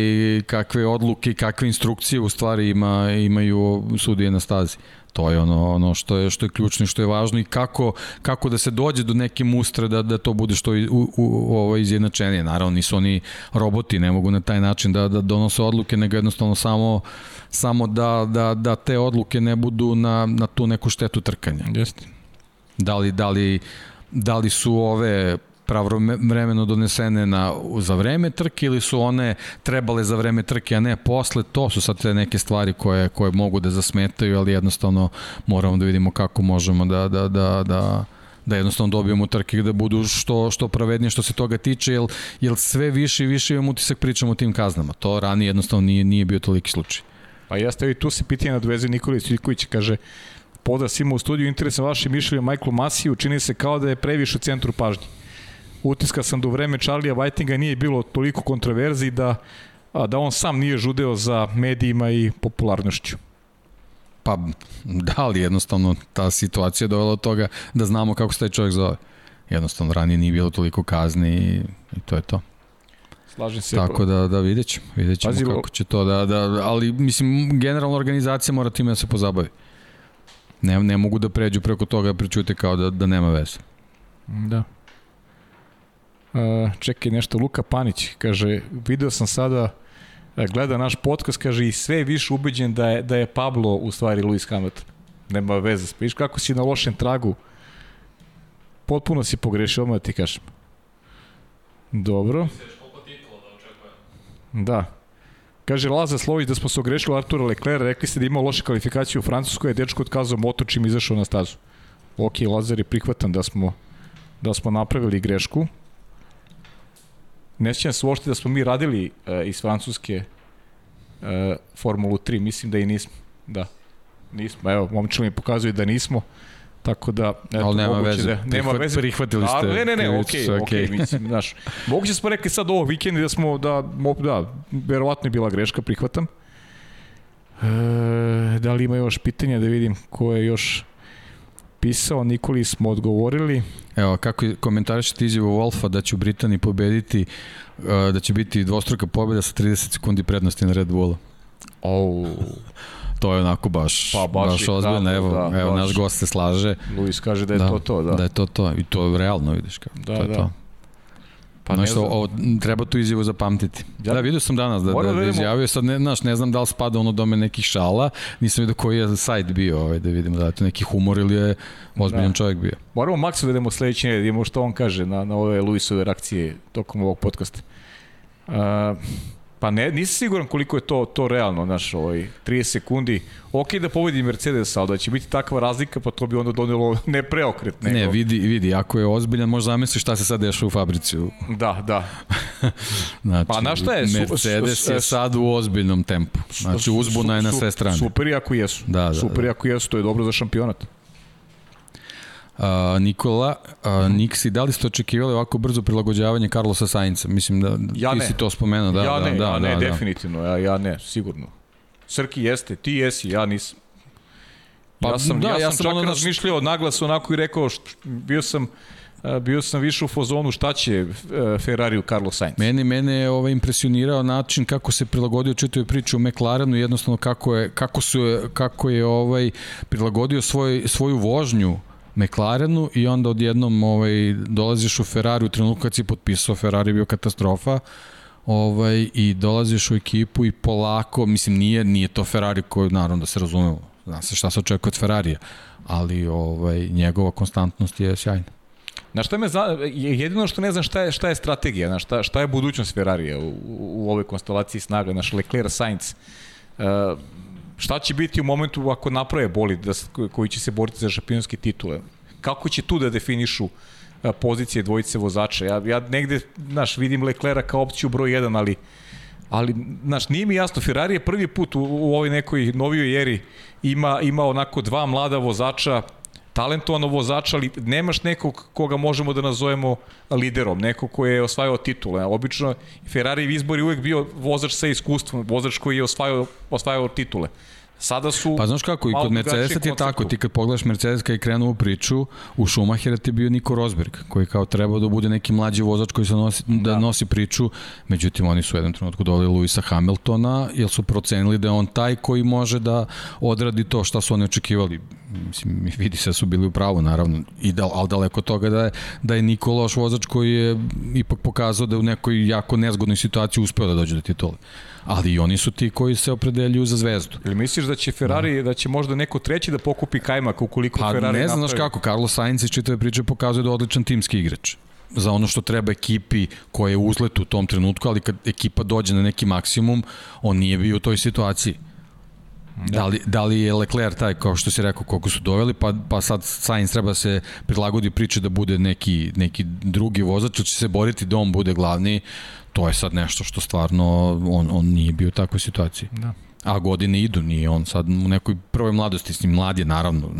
kakve odluke kakve instrukcije u stvari ima imaju sudije na stazi. To je ono ono što je što je ključno i što je važno i kako kako da se dođe do neke mustre da da to bude što u, u, u ovo izjednačenije. Naravno nisu oni roboti, ne mogu na taj način da da donose odluke, nego jednostavno samo samo da, da, da te odluke ne budu na, na tu neku štetu trkanja. Jeste. Da li, da li, da li su ove pravovremeno donesene na, za vreme trke ili su one trebale za vreme trke, a ne posle, to su sad te neke stvari koje, koje mogu da zasmetaju, ali jednostavno moramo da vidimo kako možemo da, da, da, da, da jednostavno dobijemo trke da budu što, što pravednije što se toga tiče, jer, jer sve više i više imamo utisak pričamo o tim kaznama. To ranije jednostavno nije, nije bio toliki slučaj. Pa jeste, i tu se pitanje nadveze Nikola Cviković, kaže, poda svima u studiju, interesam vaše mišljenje Michael Masiju, čini se kao da je previše u centru pažnje. Utiska sam da u vreme Charlie'a Whitinga nije bilo toliko kontroverzi da, da on sam nije žudeo za medijima i popularnošću. Pa, da li jednostavno ta situacija dovela od toga da znamo kako se taj čovjek zove. Jednostavno, ranije nije bilo toliko kazni i, i to je to. Slažem se. Tako da, da vidjet ćemo, vidjet ćemo Pazi, kako će to da, da, ali mislim, generalno organizacija mora time da se pozabavi. Ne, ne mogu da pređu preko toga pričute kao da, da nema veze. Da. Čekaj nešto, Luka Panić kaže, video sam sada e, gleda naš podcast, kaže i sve je više ubeđen da je, da je Pablo u stvari Luis Hamilton. Nema veze. Viš kako si na lošem tragu. Potpuno si pogrešio, odmah ti kažem. Dobro. Da. Kaže Laza Slović da smo se ogrešili Artura Leclerc, rekli ste da imao loše kvalifikacije u Francuskoj, je dečko otkazao motor čim izašao na stazu. Ok, Lazar je prihvatan da smo, da smo napravili grešku. Ne sjećam se uopšte da smo mi radili uh, iz Francuske uh, Formulu 3, mislim da i nismo. Da, nismo. Evo, momčili mi pokazuju da nismo. Tako da, eto, Ali nema veze. Da, nema Prihvat, veze. Prihvatili ste. A, ne, ne, ne, okej, okay, okej, okay, mislim, znaš. Moguće smo rekli sad ovo vikendi da smo, da, da, verovatno je bila greška, prihvatam. E, da li ima još pitanja da vidim ko je još pisao, Nikoli smo odgovorili. Evo, kako komentarišete izjavu Wolfa da će u Britaniji pobediti, e, da će biti dvostruka pobeda sa 30 sekundi prednosti na Red Bullu? Oh to je onako baš, pa, baš, baš ozbiljno. Da, evo, da, evo baš. naš gost se slaže. Luis kaže da je da, to to, da. Da je to to. I to realno vidiš kako. Da, to je da. To. Pa znaš, ovo, ovo, treba tu izjavu zapamtiti. Ja, da, vidio sam danas da, da, da, izjavio, sad ne, znaš, ne znam da li spada ono dome nekih šala, nisam vidio koji je sajt bio, ovaj, da vidimo da je to neki humor ili je ozbiljan da. čovjek bio. Moramo Maksu da idemo sledeće, da vidimo što on kaže na, na ove Luisove reakcije tokom ovog podcasta. Uh, Pa ne, nisam siguran koliko je to to realno, znaš, ovaj 30 sekundi. Ok da pobedi Mercedes, ali da će biti takva razlika, pa to bi onda donelo ne preokret, nego. Ne, vidi, vidi, ako je ozbiljan, možda zamisliš šta se sad dešava u fabrici. Da, da. znači, pa na šta je? Mercedes je sad u ozbiljnom tempu. Znači, uzbuna je na sve strane. Super i ako jesu. Da, da, super i da. ako jesu, to je dobro za šampionat. Uh, Nikola, uh, Niksi, da li ste očekivali ovako brzo prilagođavanje Carlosa Sainca? Mislim da ja ti ne. si to spomenuo. Da, ja da, ne, da, ja da, ne, da, definitivno, ja, ja ne, sigurno. Srki jeste, ti jesi, ja nisam. Pa, ja sam, da, ja, ja sam, čak ono razmišljao naglas onako i rekao, št, bio sam bio sam više u fazonu šta će e, Ferrari u Carlos Sainz. Mene, mene je ovaj, impresionirao način kako se prilagodio čitavoj priči u McLarenu, jednostavno kako je, kako su, kako je ovaj, prilagodio svoj, svoju vožnju McLarenu i onda odjednom ovaj, dolaziš u Ferrari u trenutku kad si potpisao, Ferrari bio katastrofa, ovaj, i dolaziš u ekipu i polako, mislim, nije, nije to Ferrari koji, naravno da se razumemo, zna se šta se očekuje od Ferrarija, ali ovaj, njegova konstantnost je sjajna. Na šta me zna, jedino što ne znam šta je, šta je strategija, na šta, šta je budućnost Ferrarija u, u, u ovoj konstelaciji snaga, naš Leclerc Sainz. Uh, šta će biti u momentu ako naprave bolid da, koji će se boriti za šampionske titule? Kako će tu da definišu pozicije dvojice vozača? Ja, ja negde, znaš, vidim Leclera kao opciju broj 1, ali ali znaš, nije mi jasno, Ferrari je prvi put u, u ovoj nekoj novijoj eri ima, ima onako dva mlada vozača talentovano vozača, ali nemaš nekog koga možemo da nazovemo liderom, neko ko je osvajao titule. Obično Ferrari izbor je uvek bio vozač sa iskustvom, vozač koji je osvajao, osvajao titule. Sada su Pa znaš kako, i kod Mercedesa ti je tako, ti kad pogledaš Mercedes kad je krenuo u priču, u Schumachera ti je bio Niko Rosberg, koji kao trebao da bude neki mlađi vozač koji se nosi, da, da. nosi priču, međutim oni su u jednom trenutku doveli Luisa Hamiltona, jer su procenili da je on taj koji može da odradi to šta su oni očekivali. Mislim, vidi se da su bili u pravu, naravno, i da, ali daleko toga da je, da je Niko loš vozač koji je ipak pokazao da je u nekoj jako nezgodnoj situaciji uspeo da dođe do titule ali i oni su ti koji se opredeljuju za zvezdu. Ili misliš da će Ferrari, da, da će možda neko treći da pokupi kajmak ukoliko pa, Ferrari ne znam, znaš kako, Carlos Sainz iz čitave priče pokazuje da je odličan timski igrač za ono što treba ekipi koja je uzlet u tom trenutku, ali kad ekipa dođe na neki maksimum, on nije bio u toj situaciji. Da. da li, da li je Leclerc taj, kao što si rekao, koliko su doveli, pa, pa sad Sainz treba da se prilagodi priče da bude neki, neki drugi vozač, ili će se boriti da on bude glavni, to je sad nešto što stvarno on, on nije bio u takvoj situaciji. Da. A godine idu, nije on sad u nekoj prvoj mladosti, s njim mlad je naravno,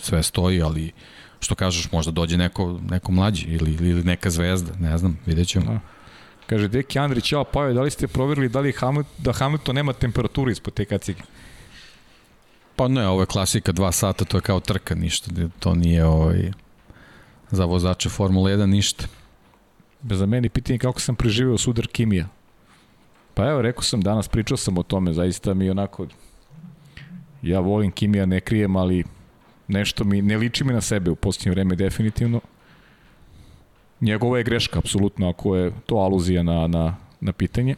sve stoji, ali što kažeš, možda dođe neko, neko mlađi ili, ili neka zvezda, ne znam, vidjet ćemo. Da. Kaže, Deki Andrić, ja pa da li ste proverili da li Hamilton, da Hamilton nema temperaturu ispod te kacige? Pa ne, ovo je klasika, dva sata, to je kao trka, ništa, to nije ovaj, za vozače Formule 1 ništa. Za meni pitanje kako sam preživeo sudar Kimija. Pa evo, rekao sam danas, pričao sam o tome, zaista mi onako, ja volim Kimija, ne krijem, ali nešto mi, ne liči mi na sebe u posljednje vreme definitivno. Njegova je greška, apsolutno, ako je to aluzija na, na, na pitanje.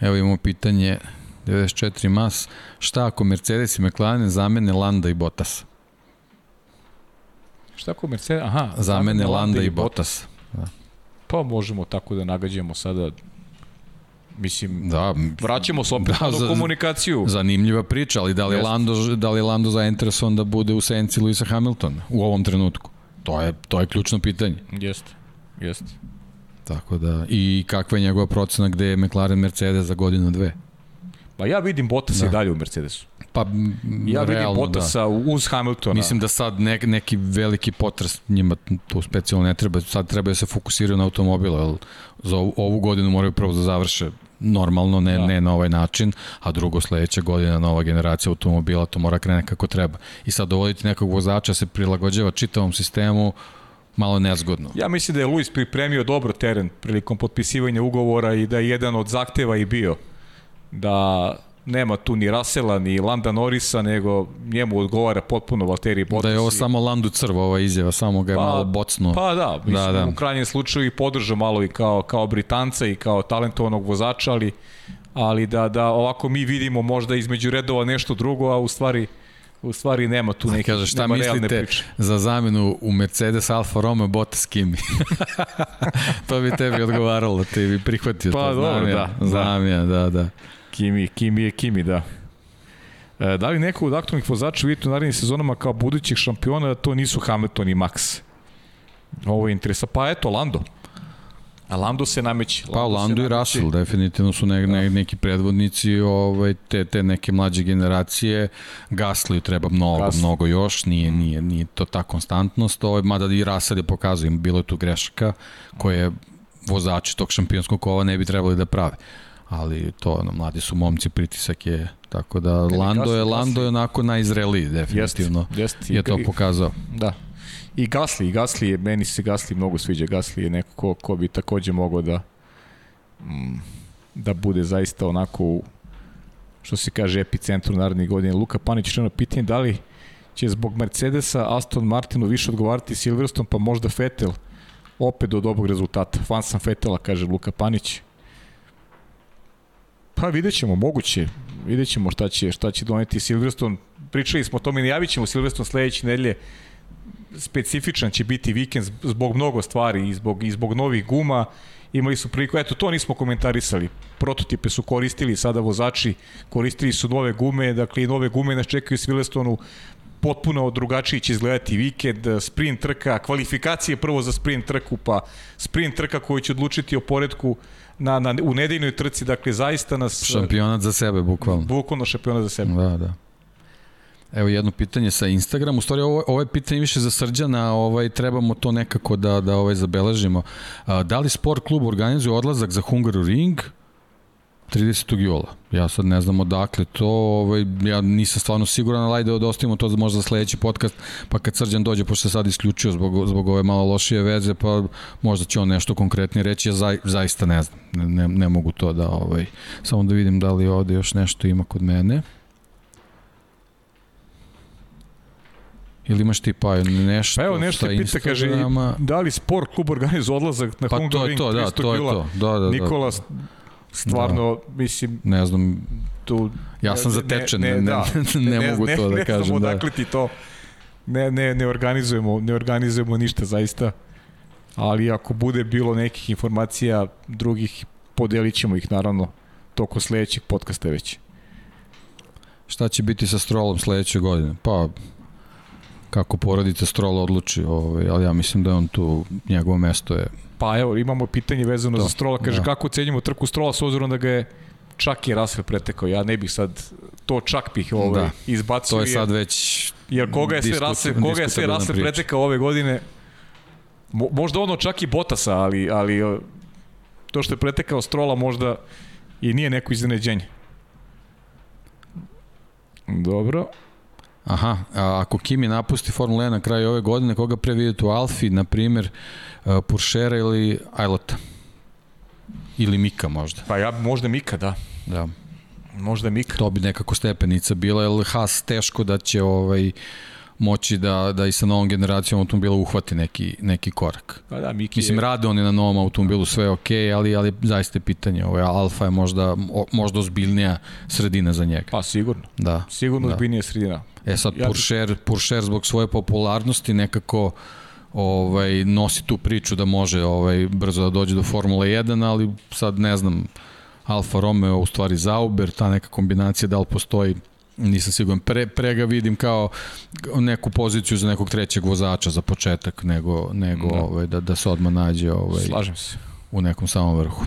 Evo imamo pitanje 94 mas. Šta ako Mercedes i McLaren zamene Landa i Bottas? Šta ako Mercedes? Aha, zamene, zamene Landa, Landa i Bottas. Bottas. Pa možemo tako da nagađamo sada Mislim, da, vraćamo se opet da, za, komunikaciju. Zanimljiva priča, ali da li, je Lando, da li je Lando zainteresovan da bude u senci Luisa Hamiltona u ovom trenutku? To je, to je ključno pitanje. Jeste, jeste. Tako da, i kakva je njegova procena gde je McLaren Mercedes za godinu dve? Pa ja vidim Bottas da. i dalje u Mercedesu. Pa, ja vidim realno, Bottasa da. uz Hamiltona. Mislim da sad ne, neki veliki potres njima tu specijalno ne treba. Sad treba da se fokusiraju na automobil, jer za ovu, ovu godinu moraju prvo da završe normalno, ne, da. ne na ovaj način, a drugo sledeća godina nova generacija automobila, to mora krene kako treba. I sad dovoditi nekog vozača se prilagođava čitavom sistemu, malo nezgodno. Ja mislim da je Luis pripremio dobro teren prilikom potpisivanja ugovora i da je jedan od zahteva i bio da nema tu ni Rasela, ni Landa Norisa, nego njemu odgovara potpuno Valtteri Bottas. Da je ovo samo Landu crvo, ova izjava, samo ga je pa, malo bocno. Pa da, mislim, da, da. u krajnjem slučaju i podrža malo i kao, kao Britanca i kao talentovanog vozača, ali, ali da, da ovako mi vidimo možda između redova nešto drugo, a u stvari u stvari nema tu neke Kaže, šta mislite za zamenu u Mercedes Alfa Romeo Bottas Kimi? to bi tebi odgovaralo, ti bi prihvatio pa, to. Pa dobro, da. Znam ja, da, da. Kimi, Kimi je Kimi, da. E, da li neko od aktualnih vozača vidite u narednim sezonama kao budućih šampiona da to nisu Hamilton i Max? Ovo je interesa. Pa eto, Lando. A Lando se nameće. Pa Lando i Russell definitivno su ne, ne, neki predvodnici ovaj, te, te neke mlađe generacije. Gasly treba mnogo, Gasly. mnogo još, nije, nije, nije to ta konstantnost. Ovaj, mada i Russell je pokazao, bilo je tu grešaka koje vozači tog šampionskog kova ne bi trebali da prave ali to ono, mladi su momci, pritisak je tako da Lando je Lando je onako najzreliji definitivno. Jest, jest. Je to pokazao. Da. I Gasli, i Gasli je, meni se Gasli mnogo sviđa. Gasli je neko ko, ko bi takođe mogao da mm, da bude zaista onako u, što se kaže epicentru narednih godina. Luka Panić je pitanje da li će zbog Mercedesa Aston Martinu više odgovarati Silverstone, pa možda Vettel opet do dobrog rezultata. Fan sam Vettela, kaže Luka Panić. Pa vidjet ćemo, moguće. Vidjet ćemo šta će, šta će doneti Silverstone. Pričali smo o tome, najavit ćemo Silverstone sledeće nedelje. Specifičan će biti vikend zbog mnogo stvari i zbog, i zbog novih guma. Imali su priliku, eto, to nismo komentarisali. Prototipe su koristili, sada vozači koristili su nove gume, dakle i nove gume nas čekaju Silverstone potpuno drugačiji će izgledati vikend, sprint trka, kvalifikacije prvo za sprint trku, pa sprint trka koji će odlučiti o poredku na, na, u nedeljnoj trci, dakle zaista nas... Šampionat za sebe, bukvalno. Bukvalno šampionat za sebe. Da, da. Evo jedno pitanje sa Instagram. U stvari ovo, ovo je pitanje više za Srđana, ovaj trebamo to nekako da da ovaj zabeležimo. A, da li sport klub organizuje odlazak za Hungaroring? 30. jula. Ja sad ne znam odakle to, ovaj, ja nisam stvarno siguran, ali ajde da ostavimo to možda za sledeći podcast, pa kad Srđan dođe, pošto se sad isključio zbog, zbog ove malo lošije veze, pa možda će on nešto konkretnije reći, ja za, zaista ne znam, ne, ne, ne mogu to da, ovaj, samo da vidim da li ovde još nešto ima kod mene. Ili imaš ti pa nešto? Pa evo nešto pita, kaže, da li sport klub organizuje odlazak na pa Hungaroring to, da, to je to. Da, da, da. Nikola, stvarno, da. mislim... Ne znam, tu... Ja sam zatečen, ne, ne, ne, da, ne, ne, mogu ne, to da ne, kažem. Ne znam da. odakle ti to. Ne, ne, ne organizujemo, ne organizujemo ništa zaista. Ali ako bude bilo nekih informacija drugih, podelit ćemo ih naravno toko sledećeg podcasta već. Šta će biti sa Strolom sledeće godine? Pa, kako porodica Strola odluči, ovaj, ali ja mislim da je on tu, njegovo mesto je... Pa evo, imamo pitanje vezano to, za Strola, kaže da. kako ocenjamo trku Strola s obzirom da ga je čak i Rasel pretekao, ja ne bih sad to čak bih ovaj, da. izbacio. To je sad već jer koga je sve Rasel, koga je sve Rasel pretekao ove godine, mo, možda ono čak i Botasa, ali, ali to što je pretekao Strola možda i nije neko iznenađenje. Dobro. Aha, a ako Kimi napusti Formula 1 na kraju ove godine, koga pre vidite u Alfi, na primjer, uh, Puršera ili Ajlota? Ili Mika možda? Pa ja, možda Mika, da. Da. Možda Mika. To bi nekako stepenica bila, jer Haas teško da će ovaj, moći da, da i sa novom generacijom automobila uhvati neki, neki korak. Pa da, Miki Mislim, je... rade oni na novom automobilu, sve je okej, okay, ali, ali zaista je pitanje. Ovaj, Alfa je možda, možda ozbiljnija sredina za njega. Pa sigurno. Da. Sigurno da. ozbiljnija sredina. E sad, ja... Puršer, Puršer zbog svoje popularnosti nekako ovaj nosi tu priču da može ovaj brzo da dođe do Formule 1, ali sad ne znam Alfa Romeo u stvari Zauber, ta neka kombinacija da li postoji nisam siguran. Pre, pre ga vidim kao neku poziciju za nekog trećeg vozača za početak, nego, nego da. Ovaj, da, da se odmah nađe ovaj, Slažem se. u nekom samom vrhu.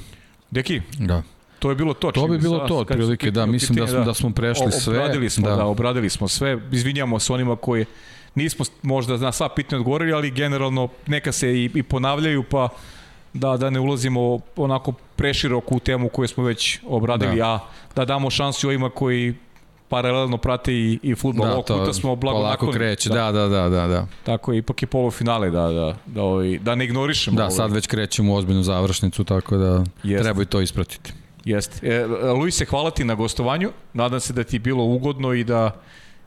Deki, da. To je bilo to. To bi bilo to, otprilike, da, mislim da smo, da, da smo prešli sve. Obradili smo, da. da, obradili smo sve. Izvinjamo se onima koji nismo možda na sva pitanja odgovorili, ali generalno neka se i, i ponavljaju, pa da, da ne ulazimo onako preširoko u temu koju smo već obradili, da. a da damo šansu ovima koji paralelno prate i, i futbol. Da, Ovog puta smo blago nakon, kreće, da, da, da, da, da. Tako je, ipak je polufinale, da, da, da, ovaj, da ne ignorišemo. Da, ovaj. sad već krećemo u ozbiljnu završnicu, tako da Jest. treba i to ispratiti. Jeste. E, Luis, hvala ti na gostovanju. Nadam se da ti je bilo ugodno i da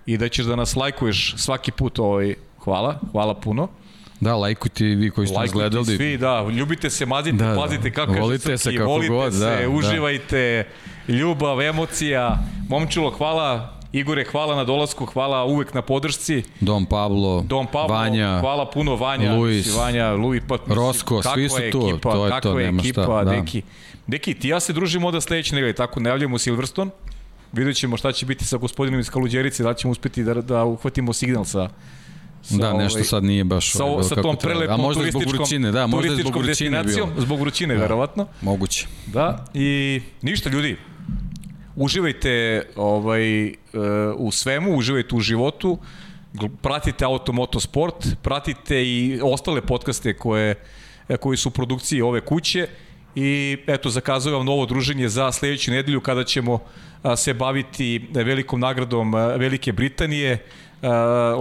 i da ćeš da nas lajkuješ svaki put. Ovaj, hvala, hvala puno. Da, lajkujte vi koji ste nas gledali. svi, da, ljubite se, mazite, da, da. pazite kako volite je se kako volite god, se, da, da. uživajte, da. ljubav, emocija. Momčilo, hvala Igore, hvala na dolasku, hvala uvek na podršci. Dom Pablo, Dom Pablo Vanja, hvala puno Vanja, Luis, Vanja, Luis, pa, Rosko, svi su tu, ekipa, to je to, je nema ekipa, šta. Da. Deki. Deki, ti ja se družimo onda sledeće nedelje, tako najavljamo Silverstone. Vidjet ćemo šta će biti sa gospodinom iz Kaluđerice, da ćemo uspeti da, da uhvatimo signal sa Sa, da, nešto ovaj, sad nije baš sa, sa tom prelepom A možda zbog vrućine, da, možda zbog vrućine bio. Zbog vrućine, da, verovatno. Moguće. Da, i ništa ljudi, uživajte ovaj, uh, u svemu, uživajte u životu, pratite Automoto Sport, pratite i ostale podcaste koje, koji su u produkciji ove kuće i eto zakazujem vam novo druženje za sledeću nedelju kada ćemo se baviti velikom nagradom Velike Britanije,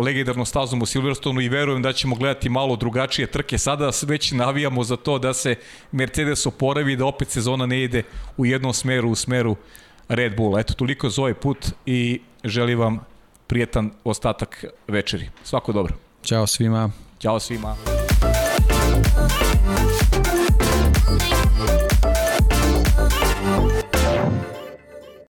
legendarnom stazom u Silverstonu i verujem da ćemo gledati malo drugačije trke. Sada već navijamo za to da se Mercedes oporavi da opet sezona ne ide u jednom smeru, u smeru Red Bulla. Eto, toliko za ovaj put i želim vam prijetan ostatak večeri. Svako dobro. Ćao svima. Ćao svima.